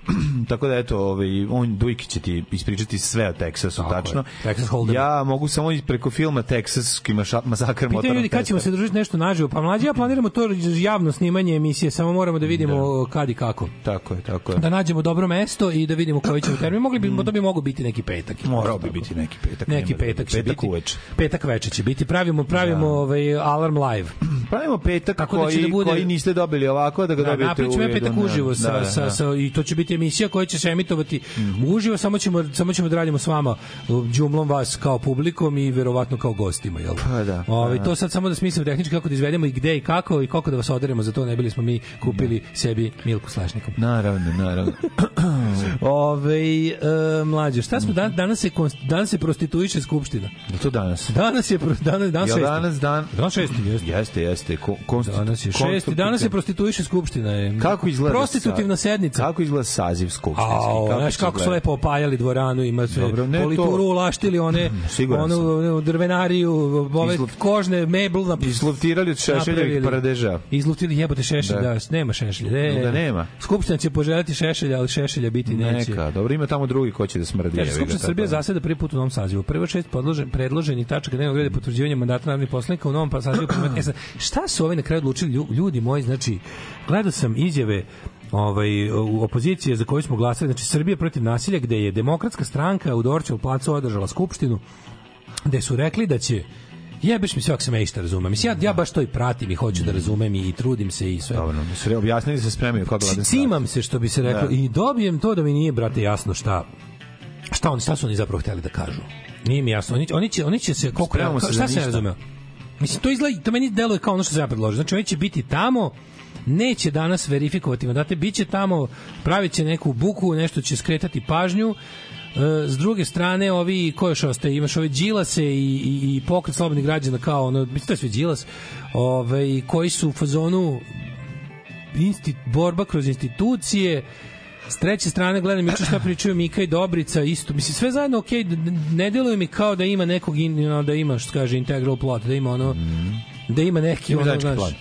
tako da eto, ovaj on Dujki će ti ispričati sve o Texasu, tako tačno. Je. Texas Hold'em. Ja mogu samo preko filma Texas Teksaski masakr motora. Pitaju ljudi kad ćemo se družiti nešto naživo, pa mlađi ja planiramo to javno snimanje emisije, samo moramo da, da. vidimo da. kad i kako. Tako je, tako je. Da nađemo dobro mesto i da vidimo koji ćemo termin. Mogli bi, to bi mogo biti neki petak. Morao bi biti neki petak. Neki petak će petak biti. Uveč. Petak veče će biti. Pravimo pravimo da. ovaj alarm live. Pravimo petak da koji da, da bude... koji niste dobili ovako da ga da, dobijete. Da, napravićemo petak uživo sa, da, sa, da. sa i to će biti emisija koja će se emitovati mm -hmm. uživo, samo ćemo, samo ćemo da radimo s vama džumlom vas kao publikom i verovatno kao gostima. Jel? Pa da. Ove, ovaj, pa da. to sad samo da smislimo tehnički kako da izvedemo i gde i kako i koliko da vas odarimo za to, ne bili smo mi kupili da. sebi Milku Slašnikom. Naravno, naravno. Ove, ovaj, e, mlađe, šta smo dan, danas se, danas se prostituiše skupština? Da to danas. Danas je danas, danas, je danas dan Danas šesti, jeste. Jeste, jeste. Ko, konstitu, danas je šesti, danas se prostituiše skupština. Je. Kako izgleda? Prostitutivna sad? sednica. Kako izgleda sad? saziv skupštinski. A, kako znaš kako su lepo opajali dvoranu, ima se Dobro, ne polituru to... ulaštili one, onu drvenariju, ove Izluft... kožne mebl na izluftirali od šešeljevih paradeža. Izluftili jebote šešelj, da. da. nema šešelja. Ne, da nema. Skupština će poželjeti šešelja, ali šešelja biti neće. Neka, dobro, ima tamo drugi ko će da smrdi. Kaže, Skupština Srbije zaseda prvi put u novom sazivu. Prvo šest podložen, predloženih tačaka dnevnog reda potvrđivanja mandata narodnih poslanika u novom sazivu. e, sad, šta su ovi na kraju odlučili ljudi moji, znači, gledao sam izjave ovaj, opozicije za koju smo glasali, znači Srbije protiv nasilja, gde je demokratska stranka u Dorčevu placu održala skupštinu, gde su rekli da će jebeš mi sve ako sam ja išta razumem. Mislim, ja, ja baš to i pratim i hoću da razumem i, i trudim se i sve. Dobro, da su objasnili se spremaju kod da vlade. Cimam se što bi se reklo da. i dobijem to da mi nije, brate, jasno šta šta, oni, šta su oni zapravo hteli da kažu. Nije mi jasno. Oni, oni, će, oni će se... Koliko, Spremamo ja, se šta razumeo? Mislim, to izgleda, to meni deluje kao ono što se ja predložio. Znači, oni će biti tamo, neće danas verifikovati mandate, bit će tamo, će neku buku, nešto će skretati pažnju, e, s druge strane, ovi, ko još ostaje, imaš ove džilase i, i, i pokret slobodnih građana kao ono, mislim to je sve Đilas, ove, ovaj, koji su u fazonu instit, borba kroz institucije, S treće strane gledam juče šta pričaju Mika i Dobrica isto. Mislim sve zajedno okej, okay, ne deluje mi kao da ima nekog in, da ima što kaže integral plot, da ima ono da ima neki ono, znaš,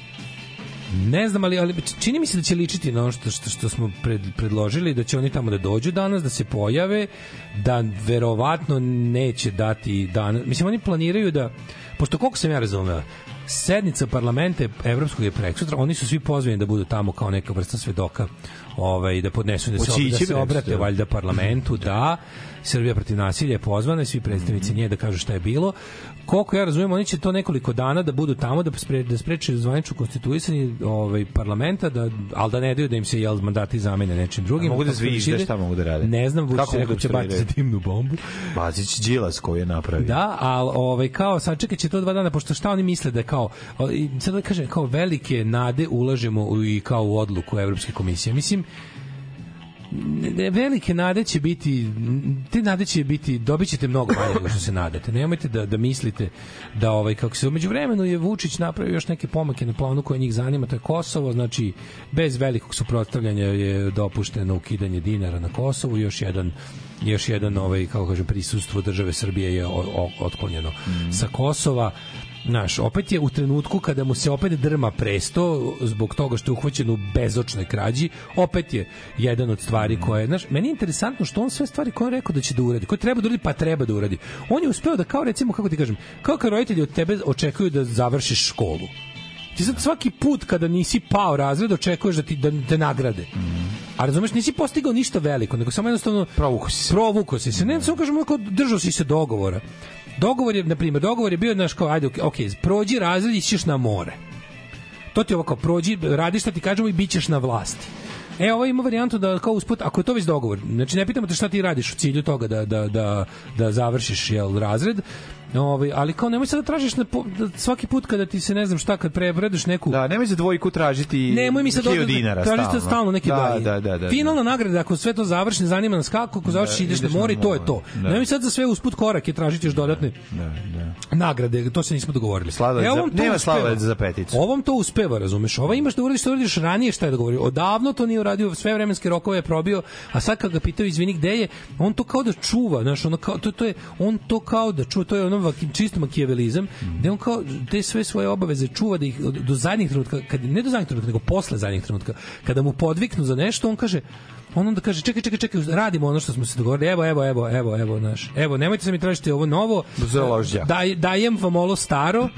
Ne znam, ali, ali čini mi se da će ličiti na ono što, što, što smo pred, predložili, da će oni tamo da dođu danas, da se pojave, da verovatno neće dati danas. Mislim, oni planiraju da, pošto koliko sam ja razumeo, sednica parlamenta Evropskog je preksutra, oni su svi pozvani da budu tamo kao neka vrsta svedoka ovaj, da podnesu, da se, da se obrate valjda parlamentu, da Srbija protiv nasilja je pozvana, svi predstavnici mm -hmm. nje da kažu šta je bilo. Koliko ja razumijem, oni će to nekoliko dana da budu tamo da, spre, da spreče zvaniču konstituisanje ovaj, parlamenta, da, ali da ne daju da im se jel, mandati zamene nečim drugim. A mogu da zvižde, šta mogu da rade? Ne znam, Vučić rekao da će da baciti dimnu bombu. Bazić Đilas koji je napravio. Da, ali ovaj, kao, sad čekat će to dva dana, pošto šta oni misle da kao, sad da kažem, kao velike nade ulažemo i kao u odluku Evropske komisije. Mislim, velike nade će biti te nade će biti dobićete mnogo manje nego što se nadate nemojte da da mislite da ovaj kako se umeđu vremenu je Vučić napravio još neke pomake na planu koje njih zanima to je Kosovo znači bez velikog suprotstavljanja je dopušteno ukidanje dinara na Kosovu još jedan još jedan ovaj kako kažem prisustvo države Srbije je otklonjeno mm. sa Kosova Naš, opet je u trenutku kada mu se opet drma presto zbog toga što je uhvaćen u bezočnoj krađi, opet je jedan od stvari mhm. koje, znaš, meni je interesantno što on sve stvari koje je rekao da će da uradi, koje treba da uradi, pa treba da uradi. On je uspeo da kao recimo, kako ti kažem, kao kad roditelji od tebe očekuju da završiš školu. Ti sad svaki put kada nisi pao razred očekuješ da ti da te nagrade. Mhm. A razumeš, nisi postigao ništa veliko, nego samo jednostavno provuko si se. Provuko si se. Ne, samo kažemo, kao, držao si se dogovora. Dogovor je, na primjer, dogovor je bio, znaš, kao, ajde, ok, prođi razred, ićeš na more. To ti je ovako, prođi, radi šta ti kažemo i bit ćeš na vlasti. E, ovo ima varijantu da kao usput, ako je to već dogovor, znači ne pitamo te šta ti radiš u cilju toga da, da, da, da završiš jel, razred, Ovaj, ali kao nemoj sad da tražiš na, da svaki put kada ti se ne znam šta kad prebredeš neku Da, nemoj za dvojku tražiti nemoj mi sad da dinara. Tražite stalno. stalno neke da, blagi. Da, da, da, da, Finalna da. nagrada ako sve to završi, ne zanima nas kako, ako završi da, ideš, ideš na more i to je to. Da. Nemoj sad za sve usput korake tražiti još dodatne da, da. nagrade, to se nismo dogovorili. Sladoled e, nema sladoled za peticu. Ovom to uspeva, razumeš? Ova imaš da uradiš što uradiš ranije šta je dogovorio. Da Odavno to nije uradio, sve vremenske rokove je probio, a sad kad ga pitao izvini gde je, on to kao da čuva, znaš, ono kao, to, to je, on to kao da čuva, to je ono ono vakim, čist makijavelizam, mm. gde da on kao te sve svoje obaveze čuva da ih do zadnjih trenutka, kad, ne do zadnjih trenutka, nego posle zadnjih trenutka, kada mu podviknu za nešto, on kaže, on onda kaže čekaj, čekaj, čekaj, radimo ono što smo se dogovorili. Evo, evo, evo, evo, evo, naš. Evo, nemojte se mi tražiti ovo novo. Založja. Daj, dajem vam ovo staro.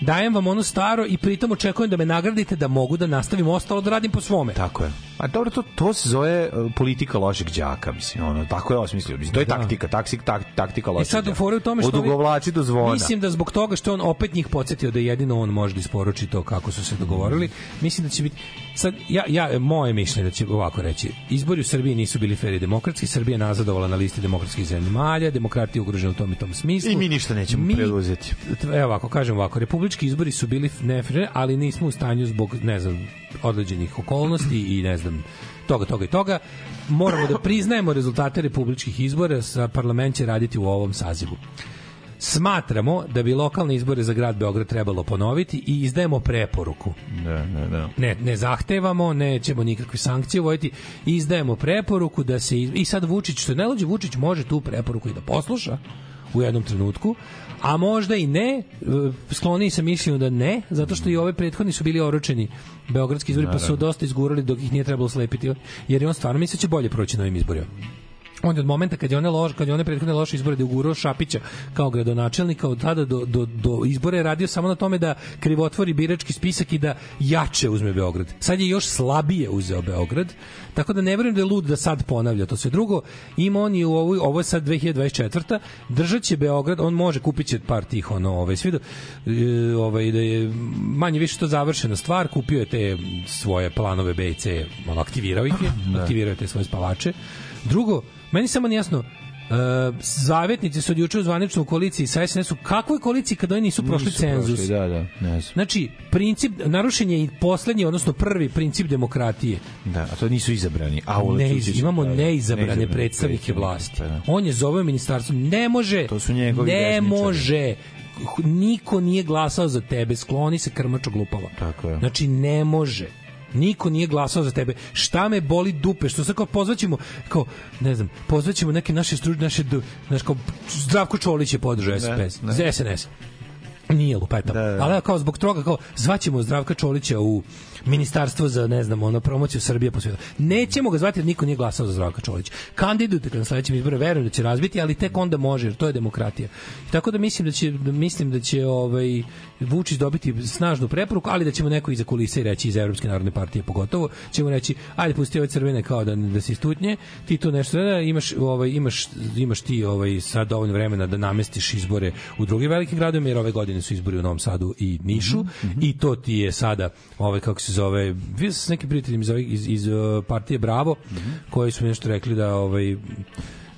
Dajem vam ono staro i pritom očekujem da me nagradite da mogu da nastavim ostalo da radim po svome. Tako je. A dobro, to, to se zove e, politika lošeg đaka, mislim, ono, tako je osmislio. Mislim, to je da. taktika, taksik, tak, taktika lošeg I e sad ufore u tome što... Odugovlači do zvona. Mislim da zbog toga što on opet njih podsjetio da jedino on može da isporuči to kako su se dogovorili, mislim da će biti... Sad, ja, ja, moje mišljenje da će ovako reći, izbori u Srbiji nisu bili fer i demokratski, Srbija nazadovala na listi demokratskih zemalja, demokratija ugrožena u tom i tom smislu. I mi ništa nećemo mi, preuzeti. Evo ovako, kažem ovako, republički izbori su bili nefer, ali nismo u stanju zbog, ne znam, određenih okolnosti i ne znam, toga, toga i toga. Moramo da priznajemo rezultate republičkih izbora, sa parlament će raditi u ovom sazivu. Smatramo da bi lokalne izbore za grad Beograd trebalo ponoviti i izdajemo preporuku. Da, da, da. Ne, ne zahtevamo, nećemo nikakve sankcije vojiti, izdajemo preporuku da se... I sad Vučić, što je najlođe, Vučić može tu preporuku i da posluša u jednom trenutku, a možda i ne, e, skloni se mislio da ne, zato što i ove prethodni su bili oročeni beogradski izbori, pa da, su da. dosta izgurali dok ih nije trebalo slepiti, jer je on stvarno mislio da će bolje proći na ovim izborima on od momenta kad je one loš, kad je one prethodne loše izbore da ugurao Šapića kao gradonačelnika od tada do, do, do izbore je radio samo na tome da krivotvori birački spisak i da jače uzme Beograd. Sad je još slabije uzeo Beograd, tako da ne verujem da je lud da sad ponavlja to sve drugo. Ima on i u ovoj, ovo je sad 2024. Držaće Beograd, on može kupiti će par tih ono, ovaj, svi do, e, ovaj, da je manje više to završena stvar, kupio je te svoje planove BC, ono, aktivirao ih je, da. aktivirao je te svoje spavače. Drugo, Meni samo nejasno, Uh, e, zavetnici su odjuče u zvaničnoj koaliciji sa SNS-u. Kakvoj koaliciji kada oni nisu prošli nisu cenzus? Prošli, da, da, ne znam. Znači, princip, narušen je i poslednji, odnosno prvi princip demokratije. Da, a to nisu izabrani. A u ne, iz, imamo da, da. neizabrane neizabrani predstavnike vlasti. Pa da. On je zove ministarstvo. Ne može, to su njegovi ne desničari. može niko nije glasao za tebe, skloni se krmačo glupava. Tako je. Znači, ne može. Niko nije glasao za tebe. Šta me boli dupe? Što sad kao pozvaćemo, kao ne znam, pozvaćemo neke naše stručne naše naš kao Zdravko Čolić je podržao SPS, ne, ne. SNS. Nije lupeta. Da, da. da. Ali kao zbog toga kao zvaćemo Zdravka Čolića u ministarstvo za ne znam ono promociju Srbije po svetu. Nećemo ga zvati jer niko nije glasao za Zdravka Čolića. Kandidujte ga na sledećim izborima, verujem da će razbiti, ali tek onda može, jer to je demokratija. Tako da mislim da će da mislim da će ovaj Vučić dobiti snažnu preporuku, ali da ćemo neko iza kulisa i reći iz Evropske narodne partije pogotovo, ćemo reći ajde pusti ove crvene kao da da se istutnje, ti tu nešto da, da imaš ovaj imaš imaš ti ovaj sad dovoljno vremena da namestiš izbore u drugim velikim gradovima jer ove godine godine da su izbori u Novom Sadu i Nišu mm -hmm. i to ti je sada ovaj kako se zove bio sam s nekim iz iz, iz uh, partije Bravo mm -hmm. koji su nešto rekli da ovaj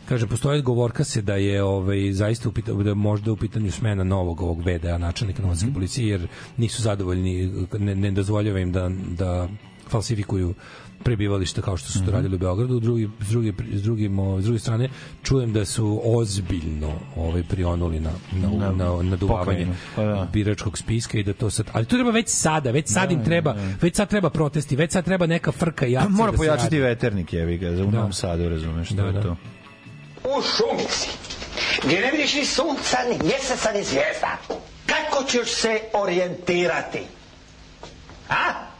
kaže postoji govorka se da je ovaj zaista upita, da možda u pitanju smena novog ovog VDA načelnika Novosadske mm -hmm. policije jer nisu zadovoljni ne, ne dozvoljava im da da falsifikuju prebivališta kao što su to mhm. radili u Beogradu. Drugi, s, druge, s, drugim, s druge strane, čujem da su ozbiljno ovaj, prionuli na, na, na, na, na duvavanje pa da. biračkog spiska i da to sad... Ali to treba već sada, već sad da, im treba, da, da. već sad treba protesti, već sad treba neka frka i akcija pa Mora da pojačati veternik, jevi ga, za u da. Novom Sadu, razumeš, da, da. to. U šumici, gdje ne vidiš ni sunca, ni mjeseca, ni zvijezda. Kako ćeš se orijentirati? A?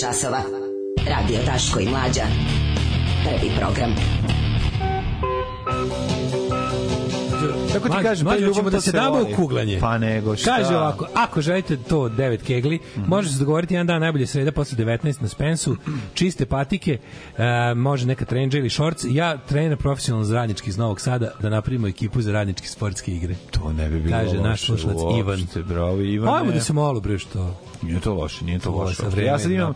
časova. Radio Daško i Mlađa. Prvi program. Tako ti Mlađe, kažem, pa mlađe, da se damo u kuglanje. Pa nego šta? Kaže ovako, ako želite to 9 kegli, mm -hmm. može se dogovoriti jedan dan najbolje sreda posle 19 na Spensu, čiste patike, uh, može neka trenđa ili šorc. Ja trener profesionalno za radnički iz Novog Sada da napravimo ekipu za radnički sportske igre. To ne bi bilo Kaže naš slušalac Ivan. Bravo, Ivan. Hajmo pa da se malo bre što. Nije to loše, nije to loše. Ja sad imam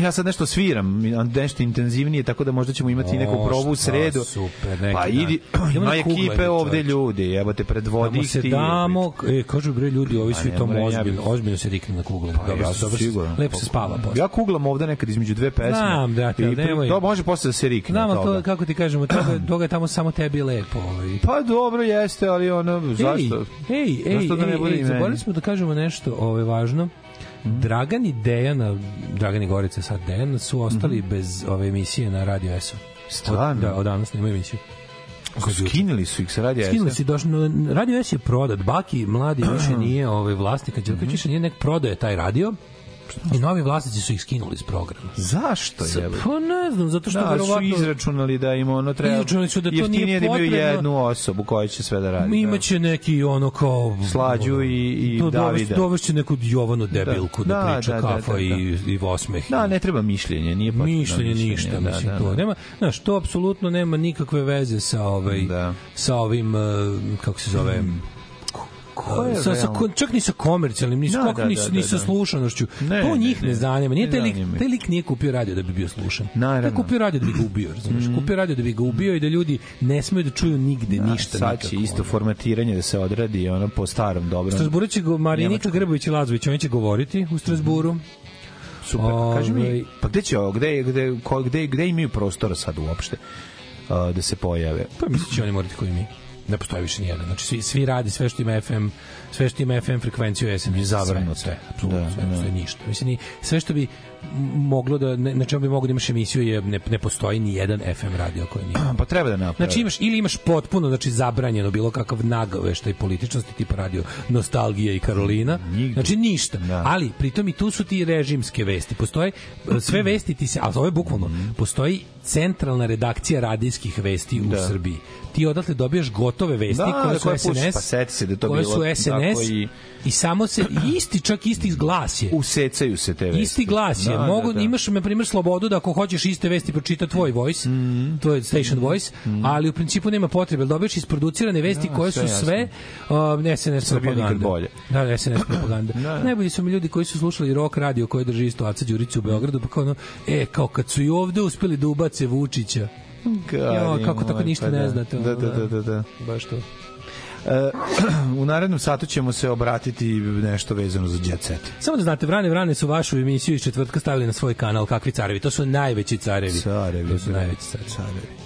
ja sad nešto sviram, nešto intenzivnije, tako da možda ćemo imati o, neku probu u sredu. Super, neki. Pa da. idi, ima ekipe ovde ljudi, evo te predvodi se ti. Damo, e, kažu bre ljudi, ovi svi pa to ozbiljno, ozbiljno se riknu na kuglu. Pa dobro, dobro, lepo se spava pa, posle. Ja kuglam ovde nekad između dve pesme. Znam, brate, nemoj. To može posle da se rikne. Nama to kako ti kažemo, toga toga je tamo samo tebi lepo. Ovaj. Pa dobro jeste, ali ono zašto? Ej, ej, ej, zašto da ne bude i meni? Zaboravili smo da kažemo nešto, ovaj važno. Mhm. Dragan i Dejana, Dragan i Gorica sad Dejan, su ostali mm. bez ove emisije na Radio s Stvarno? Da, od danas nemaju emisiju. Skinili su ih sa Radio S. Skinili su ih, došli, Radio S je prodat. Baki, mladi, više nije ovaj, vlasnik. Đorđević mm -hmm. nije nek prodaje taj radio. I novi vlasnici su ih skinuli iz programa. Zašto je? Pa ne znam, zato što da, verovatno... su izračunali da im ono treba... Izračunali su da to nije da potrebno. Jeftinije jednu osobu koja će sve da radi. Mi da. Imaće neki ono kao... Slađu i, i to pa Davida. Dovešće neku Jovanu da. debilku da, da priča da, da, kafa da, da, da. i, i osmeh. Da, ne treba mišljenje. Nije potrebno mišljenje, ništa. Da, mislim, da, da. to. Nema, znaš, to apsolutno nema nikakve veze sa, ovaj, da. sa ovim, eh, kako se zove... Mm Koje sa, sa, čak ni sa komercijalnim, ni, da, kako, da, ni, da, ni da, sa da. slušanošću. Ne, to njih ne, ne zanima. Nije taj lik, taj lik nije kupio radio da bi bio slušan. Naravno. Taj kupio radio da bi ga ubio, razumeš? Mm. Kupio radio da bi ga ubio i da ljudi ne smeju da čuju nigde da, ništa. Sad će nikako. isto formatiranje da se odradi ono po starom dobrom. Strasburu će go, Marinika Grbović i Lazović, oni će govoriti u Strasburu. Super, kaži mi, ovaj- pa gde će ovo, gde, gde, gde, gde imaju prostora sad uopšte uh, da se pojave? Pa mislim da će oni morati koji mi ne postoji više ni jedan. Znači svi svi radi sve što ima FM, sve što ima FM frekvenciju SMS. Zavrnuto sve, apsolutno da, sve, da. sve ništa. Mislim sve što bi moglo da na čemu bi mogao da imaš emisiju je ne, ne postoji ni jedan FM radio koji nije. Pa treba da napravi. Znači imaš ili imaš potpuno znači zabranjeno bilo kakav nagoveštaj političnosti tipa radio Nostalgija i Karolina. Nigde. Znači ništa. Da. Ali pritom i tu su ti režimske vesti. Postoje sve vesti ti se, a ovo je bukvalno, mhm. postoji centralna redakcija radijskih vesti da. u Srbiji ti odatle dobiješ gotove vesti da, koje da, su koje SNS, puši, pa seti se da to koje bilo, su SNS da, koji... i samo se isti čak isti glas je. Usecaju se te vesti. Isti glas je. Da, da, Mogu, da, da. imaš na primer slobodu da ako hoćeš iste vesti pročita tvoj voice, mm -hmm. to je station voice, mm -hmm. ali u principu nema potrebe, Dobiješ isproducirane vesti da, koje su jasno. sve uh, SNS propaganda. bolje. Da, SNS propaganda. da, da. Najbolji su mi ljudi koji su slušali rock radio koji drži isto Aca Đuricu u Beogradu, pa kao ono, e, kao kad su i ovde uspeli da ubace Vučića, Jo, kako tako ništa ne znate. Da, da, da, da, da. Baš to. Uh, u narednom satu ćemo se obratiti nešto vezano za Jet Set. Samo da znate, Vrane Vrane su vašu emisiju iz četvrtka stavili na svoj kanal, kakvi carevi. To su najveći carevi. Carevi. To su najveći carevi. carevi.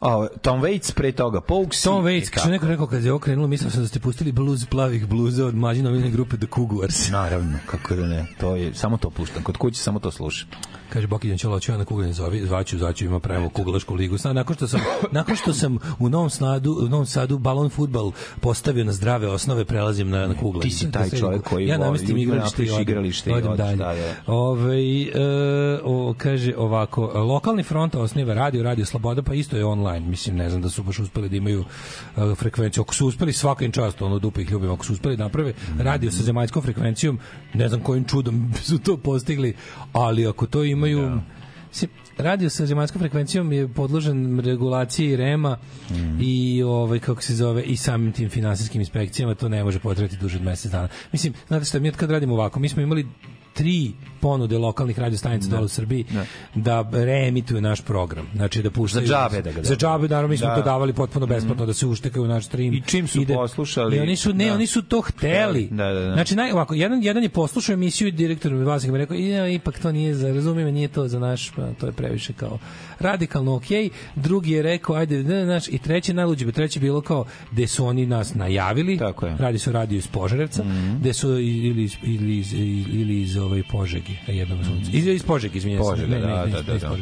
O, Tom Waits pre toga, Pogues. Tom Waits, kako neko rekao kad je okrenulo, mislio sam da ste pustili bluz plavih bluza od mlađe novinne grupe The Cougars. Naravno, kako da ne. To je, samo to puštam. Kod kuće samo to slušam. Kaže Bokiđan Ćola, ću ja na Kuglin zove, zvaću, zvaću, ima pravo kuglašku ligu. Sad, nakon što sam, nakon što sam u Novom, Sadu, u Novom Sadu balon fudbal postavio na zdrave osnove, prelazim na, na kugle. Ti si dakle, taj čovjek koji ja namestim igralište i odem, igralište odem, odem dalje. Da, da. e, o, kaže ovako, lokalni front osniva radio, radio Sloboda, pa isto je online online, mislim, ne znam da su baš uspeli da imaju uh, frekvenciju. Ako su uspeli, svaka im čast, ono, dupe ih ljubim, ako su uspeli da naprave radio sa zemaljskom frekvencijom, ne znam kojim čudom su to postigli, ali ako to imaju... Da. Mislim, radio sa zemaljskom frekvencijom je podložen regulaciji REM-a mm. i ovaj kako se zove i samim tim finansijskim inspekcijama to ne može potrajati duže od mesec dana. Mislim, znate šta, mi kad radimo ovako, mi smo imali tri ponude lokalnih radiostanica dole u Srbiji ne. da reemituju naš program. Znači da puštaju za džabe da ga Za džabe naravno mi smo da. to davali potpuno mhm. besplatno mm. da se uštekaju u naš stream. I čim su ide, da- poslušali. I oni su ne, da. oni su to hteli. Da, da, da. Znači naj ovako jedan jedan je poslušao emisiju i direktor Vlasnik mi rekao I, ipak to nije za razumijem, nije to za naš, pa to je previše kao radikalno okej. Okay. Drugi je rekao ajde da, naš i treći najluđe, bi treći bilo kao gde su oni nas najavili. Tako je. Radi se o radiju iz Požarevca, mm -hmm. gde su ili ili ili iz, ili iz ovaj Požeg Požege, a jebemo sunce. Iz, iz Požege, izvinjam se. ne, ne, da, da, da, da.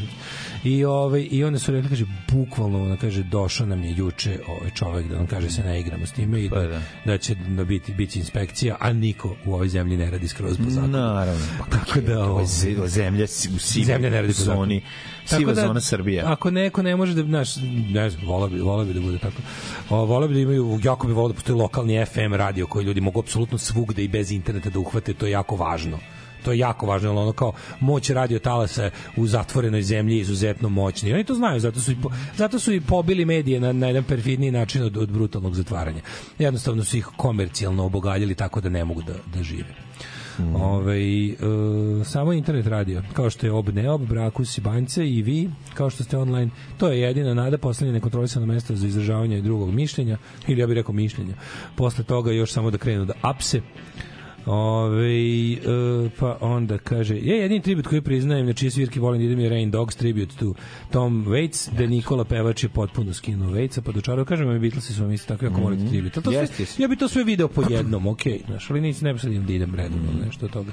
I, ovaj, I onda su rekli, kaže, bukvalno, ona kaže, došao nam je juče ovaj čovek da nam kaže se ne igramo s time i pa, da, da. da će da biti, biti inspekcija, a niko u ovoj zemlji ne radi skroz po zakonu. Naravno. Pa, tako da, ovaj, zemlja u sivoj zemlja ne radi po zoni. Siva da, zona Srbije. Ako neko ne može da, znaš, ne znam, vola bi, vola bi da bude tako. O, vola bi da imaju, jako bi vola da postoji lokalni FM radio koji ljudi mogu apsolutno svugde i bez interneta da uhvate, to je jako važno to je jako važno, ono kao moć radio talasa u zatvorenoj zemlji je izuzetno moćni. Oni to znaju, zato su i, po, zato su i pobili medije na, na jedan perfidniji način od, od brutalnog zatvaranja. Jednostavno su ih komercijalno obogaljili tako da ne mogu da, da žive. Mm. Ove, ovaj, e, samo internet radio, kao što je ob neob, braku si banjce i vi, kao što ste online, to je jedina nada, poslednje nekontrolisano mesto za izražavanje drugog mišljenja, ili ja bih rekao mišljenja. Posle toga još samo da krenu da apse. Ove, uh, pa onda kaže, je jedini tribut koji priznajem znači svirke volim da idem je Rain Dogs tribut tu Tom Waits, da Nikola Pevač je potpuno skinuo Waitsa, pa dočarao, kažem, mi Beatlesi su vam isto tako jako volite mm -hmm. tribut. To yes, sve, yes. Ja bi to sve video po jednom, okej, okay, znaš, ali nic, ne bi sad idem da idem redom, mm -hmm. nešto od toga.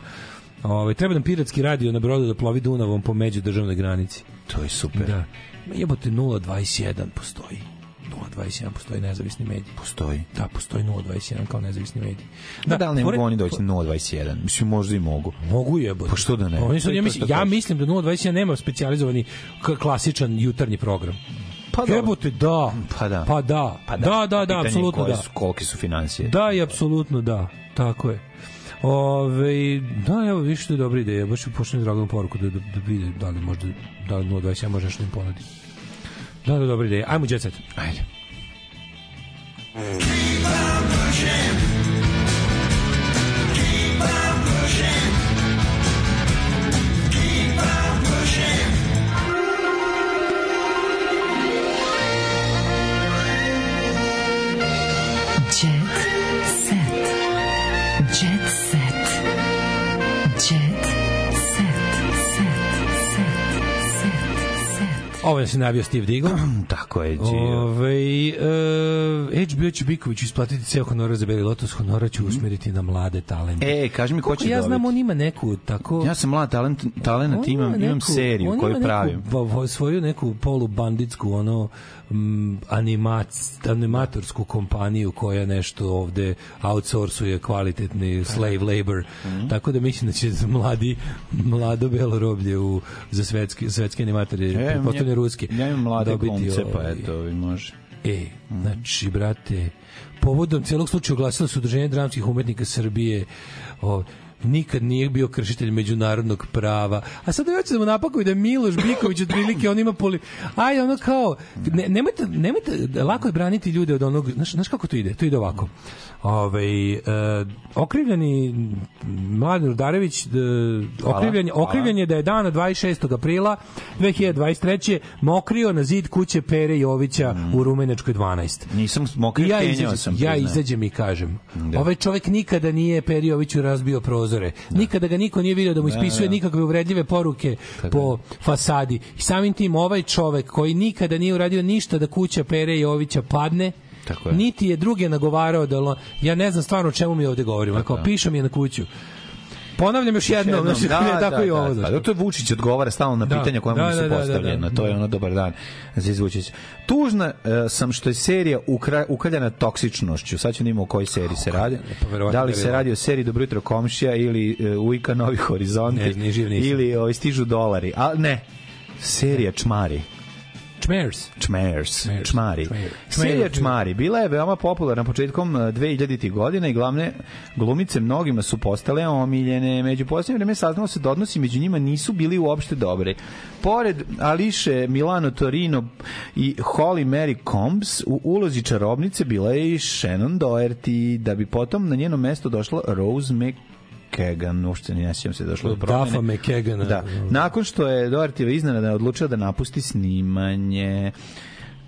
Ove, treba nam piratski radio na brodu da plovi Dunavom po međudržavnoj granici. To je super. Da. Jebote 021 postoji. 021 postoji nezavisni mediji. Postoji. Da, postoji 021 kao nezavisni mediji. Da, da, da li ne pored... mogu oni doći na 021? Mislim, možda i mogu. Mogu jebote. Pa što da ne? Oni su, ja, mislim, ja mislim da 021 nema specijalizovani klasičan jutarnji program. Pa da. Jebote, da. Pa da. Pa da. Pa da, da, da, pa da apsolutno da. Su, su financije. Da, i apsolutno da. Tako je. Ove, da, evo, više što je dobra ideja. Baš pošaljem Draganu poruku da, da, da vide da li možda da li 021 može nešto im ponuditi. Da, da, dobra ideja. Ajmo, Jet Set. Ajde. Keep Ovo je se navio Steve Diggle. Tako je, Gio. Ove, ovaj, e, eh, HBO će Biković isplatiti ceo honora za Beli Lotus, honora će usmeriti na mlade talente. E, kaži mi ko će ja dobiti. Ja znam, on ima neku tako... Ja sam mlad talent, talent imam, neku, imam seriju koju pravim. Neku, svoju neku polu banditsku, ono, Mm, animac, animatorsku kompaniju koja nešto ovde outsourcuje kvalitetni slave labor. Mm -hmm. Tako da mislim da će mladi mlado belo u za svetski svetske animatori, e, pretpostavljam ruski. Ja imam mlade glumce, pa ovaj- eto, vi može. E, mm -hmm. znači, brate, povodom celog slučaja oglasilo se Udruženje dramskih umetnika Srbije. O, nikad nije bio kršitelj međunarodnog prava. A sad da ćemo napakuju da Miloš Biković otprilike on ima poli... Ajde, ono kao... Ne, nemojte, nemojte, lako je braniti ljude od onog... Znaš, znaš kako to ide? To ide ovako. Ove, ovaj, e, eh, okrivljeni Mladen Rudarević e, okrivljen, okrivljen je da je dana 26. aprila 2023. mokrio na zid kuće Pere Jovića mm. u Rumenečkoj 12. Nisam mokrio, ja izađem, sam. Ja izađem i kažem. Da. Ovaj čovjek nikada nije Pere Joviću razbio prozor prozore. Nikada ga niko nije video da mu da, ispisuje da. nikakve uvredljive poruke po fasadi. I samim tim ovaj čovek koji nikada nije uradio ništa da kuća Pere Jovića padne, Tako je. Niti je druge nagovarao da ja ne znam stvarno o čemu mi ovde govorimo. Pa Kao da. pišu mi je na kuću. Ponavljam još jednom, znači, jednom. znači, da, tako da, i ovo. Da, da, pa to je Vučić odgovara stalno na da. pitanja koja mu da, su da, postavljena. To je ono dobar dan za izvučić. Tužna e, sam što je serija ukra, ukaljana toksičnošću. Sad ću nima o kojoj seriji se radi. Pa da li se radi o seriji Dobro jutro komšija ili e, Ujka Novi horizonti ili ovaj, stižu dolari. A ne, serija čmari. Čmers. Čmers. Čmari. Serija Čmari bila je veoma popularna početkom 2000-ih e, godina i glavne glumice mnogima su postale omiljene. Među poslednje vreme saznalo se da odnosi među njima nisu bili uopšte dobre. Pored Ališe Milano Torino i Holly Mary Combs u ulozi čarobnice bila je i Shannon Doherty da bi potom na njeno mesto došla Rose McCoy Kegan, uopšte ne sjećam se došlo do promene. Dafa McKegana. Da. Mm. Nakon što je Doherty iznenada odlučio da napusti snimanje,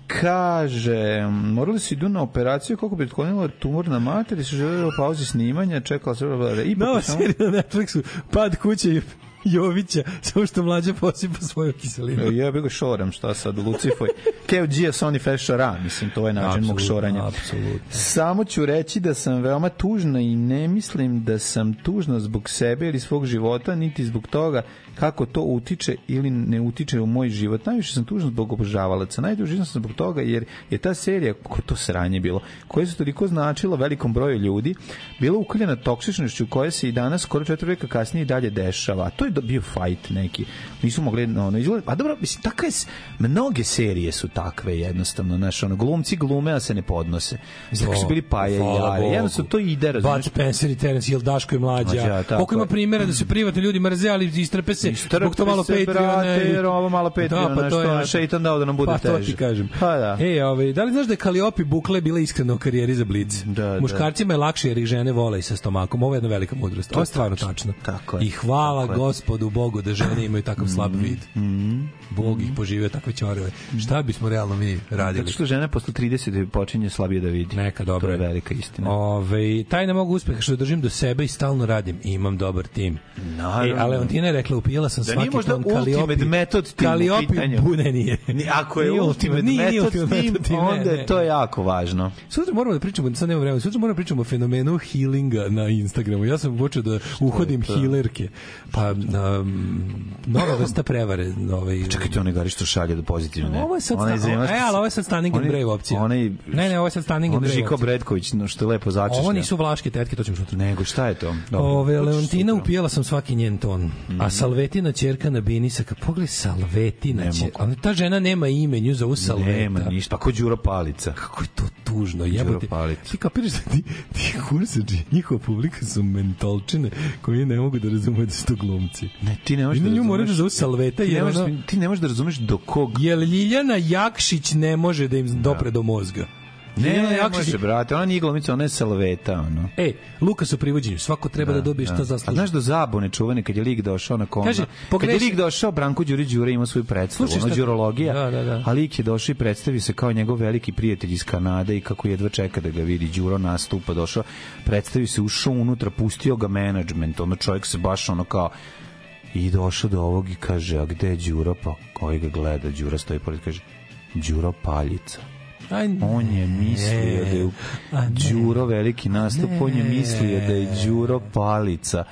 kaže, morali su idu na operaciju kako bi otklonila tumor na materi, su želeli u pauzi snimanja, čekala se... Ipak Nova samo... serija na Netflixu, pad kuće i Jovića, samo što mlađa posipa svoju kiselinu. E, ja bih ga šoram, šta sad, Lucifoj. Keo Gia Sony Fest šora, mislim, to je način absolut, mog šoranja. Apsolutno. Samo ću reći da sam veoma tužna i ne mislim da sam tužna zbog sebe ili svog života, niti zbog toga kako to utiče ili ne utiče u moj život. Najviše sam tužan zbog obožavalaca, najdužina sam zbog toga jer je ta serija, kako to sranje bilo, koja se toliko značila velikom broju ljudi, bila ukaljena toksičnošću koja se i danas, skoro četiri veka kasnije, dalje dešava. A to je da bio fight neki. Nisu mogli, no, no izgleda, a dobro, mislim, takve, mnoge serije su takve jednostavno, znaš, ono, glumci glume, a se ne podnose. Mislim, kako su bili paje i jare. Jedno su to ide, razumiješ? Bud Spencer i Terence Hill, Daško i Mlađa. Koliko ima primjera da se privatni ljudi mrze, ali istrpe se, zbog to malo Patreona. Jer ovo malo Patreona, da, pa to je, šeitan dao da nam bude teže. Pa to ti kažem. Pa da. E, ovaj, da li znaš da je Kaliopi Bukle bila iskreno u karijeri za Blitz? Da, da, Muškarcima je lakše jer ih žene vole i sa stomakom. Ovo je jedna velika mudrost. To je stvarno tačno. Tako je. I hvala, gospod gospodu Bogu da žene imaju takav slab mhm, vid. Mm -hmm. Bog ih mhm. poživio takve ćoreve. Mhm. Šta bismo realno mi radili? Zato što žena posle 30 počinje slabije da vidi. Neka dobro. To je velika istina. Ove, tajna mogu uspeha što držim do sebe i stalno radim. I Imam dobar tim. E, Naravno. E, a Leontina je rekla, upijela sam da svaki ton Kaliopi. Da nije možda ultimate metod tim Kaliopi u bune nije. Ako je ultimate, ultimate metod, ultimate tim, tim, onda je to jako važno. Sutra moramo da pričamo, sad nemamo vremena, sutra moramo da pričamo o fenomenu healinga na Instagramu. Ja sam počeo da uhodim healerke. Pa, na, um, nova vrsta prevare. Ovaj, čekajte, onaj Gari što šalje do pozitivne. Ne? Ovo je sad, onaj zemaš, e, ali ovo je sad Standing and Brave opcija. Onaj, ne, ne, ovo je sad Standing and Brave opcija. Žiko Bredković, no što je lepo začeš. Ovo nisu vlaške tetke, to ćemo sutra. Nego, šta je to? Dobro, Ove, Leontina upijela sam svaki njen ton, mm. a mhm. Salvetina čerka na Binisaka, pogledaj Salvetina čerka, ali ta žena nema ime, nju zovu Salveta. Nema ništa, pa ko Đuro Palica. Kako je to tužno, jebote. Ti kapiraš da ti, ti kursači, njihova publika su mentolčine koji ne mogu da razumeju da su to glumci. Ne, ti ne možeš da, da razumeš. Nju moraš da zovu Salveta, jer ona... Ti ne ne možeš da razumeš do kog. Jel Ljiljana Jakšić ne može da im da. dopre do mozga? Ne, ne, ne, Jakšić. može, brate, ona nije glumica, ona je salveta, ono. Ej, Luka u privođenju, svako treba da, da dobije da. šta zasluži. A znaš do zabune čuvene, kad je lik došao na konga, Kaže, pogreši... kad je lik došao, Branko Đuri Đure ima svoju predstavu, Slušaj, ono Đurologija, da, da, da. a lik je došao i predstavi se kao njegov veliki prijatelj iz Kanade i kako jedva čeka da ga vidi, Đuro nastupa, došao, predstavi se, ušao unutra, pustio ga menadžment, ono čovjek se baš ono kao, i došao do ovog i kaže, a gde je Đuro? Pa koji ga gleda, Đura stoji pored, kaže, Đuro Paljica. Aj, on je mislio da je Đuro veliki nastup, on je mislio da je Đuro Palica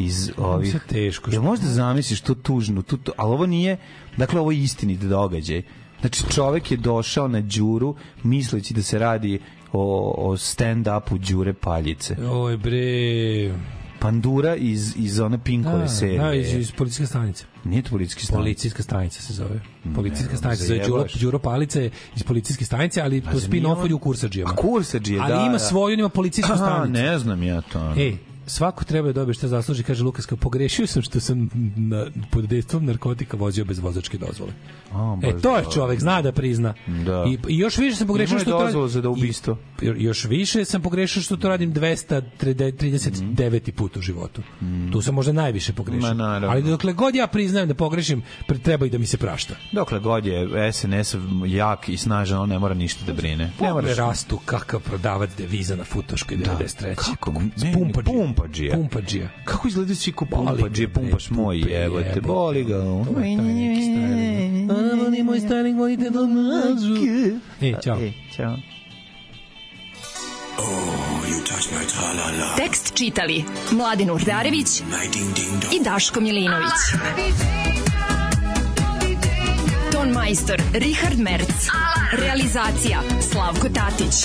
iz ovih... Je teško. Ja možda zamisliš to tužno, tu, tu, ali ovo nije, dakle ovo je istinit događaj. Znači čovek je došao na Đuru misleći da se radi o, o stand-upu Đure Paljice. Oj bre, pandura iz, iz one Pinkove da, da, serije. Da, iz, iz policijske stanice. Nije to policijska stanica. Policijska stanica se zove. Policijska ne, stanica se zove Đuro, Đuro Palice iz policijske stanice, ali pa to spin-off je u Kursadžijama. A Kursađija, da. Ali ima da. svoju, ima policijsku Aha, stanicu. ne znam ja to. Ej, svako treba da dobije šta zasluži, kaže Lukaska, pogrešio sam što sam na, pod dejstvom narkotika vozio bez vozačke dozvole. A, e, to je čovek, zna da prizna. Da. I, I još više sam pogrešio što to radim. za da ubisto. I, još više sam pogrešio što to radim 239. Mm. put u životu. Mm. Tu sam možda najviše pogrešio. Ma, Ali dokle god ja priznajem da pogrešim, treba i da mi se prašta. Dokle god je SNS jak i snažan, on ne mora ništa da brine. Ne mora rastu kakav prodavac deviza na futoškoj da. 93. Kako? Pumpa, pumpa, pumpađija. Pumpađija. Kako izgledaju svi ko pumpađije, pumpaš moj, evo te, boli ga. To je taj neki voli moj do mazu. E, čao. E, čao. Oh, Tekst čitali Mladin Urdarević i Daško Milinović. Ton majstor Richard Merc. Realizacija Slavko Tatić.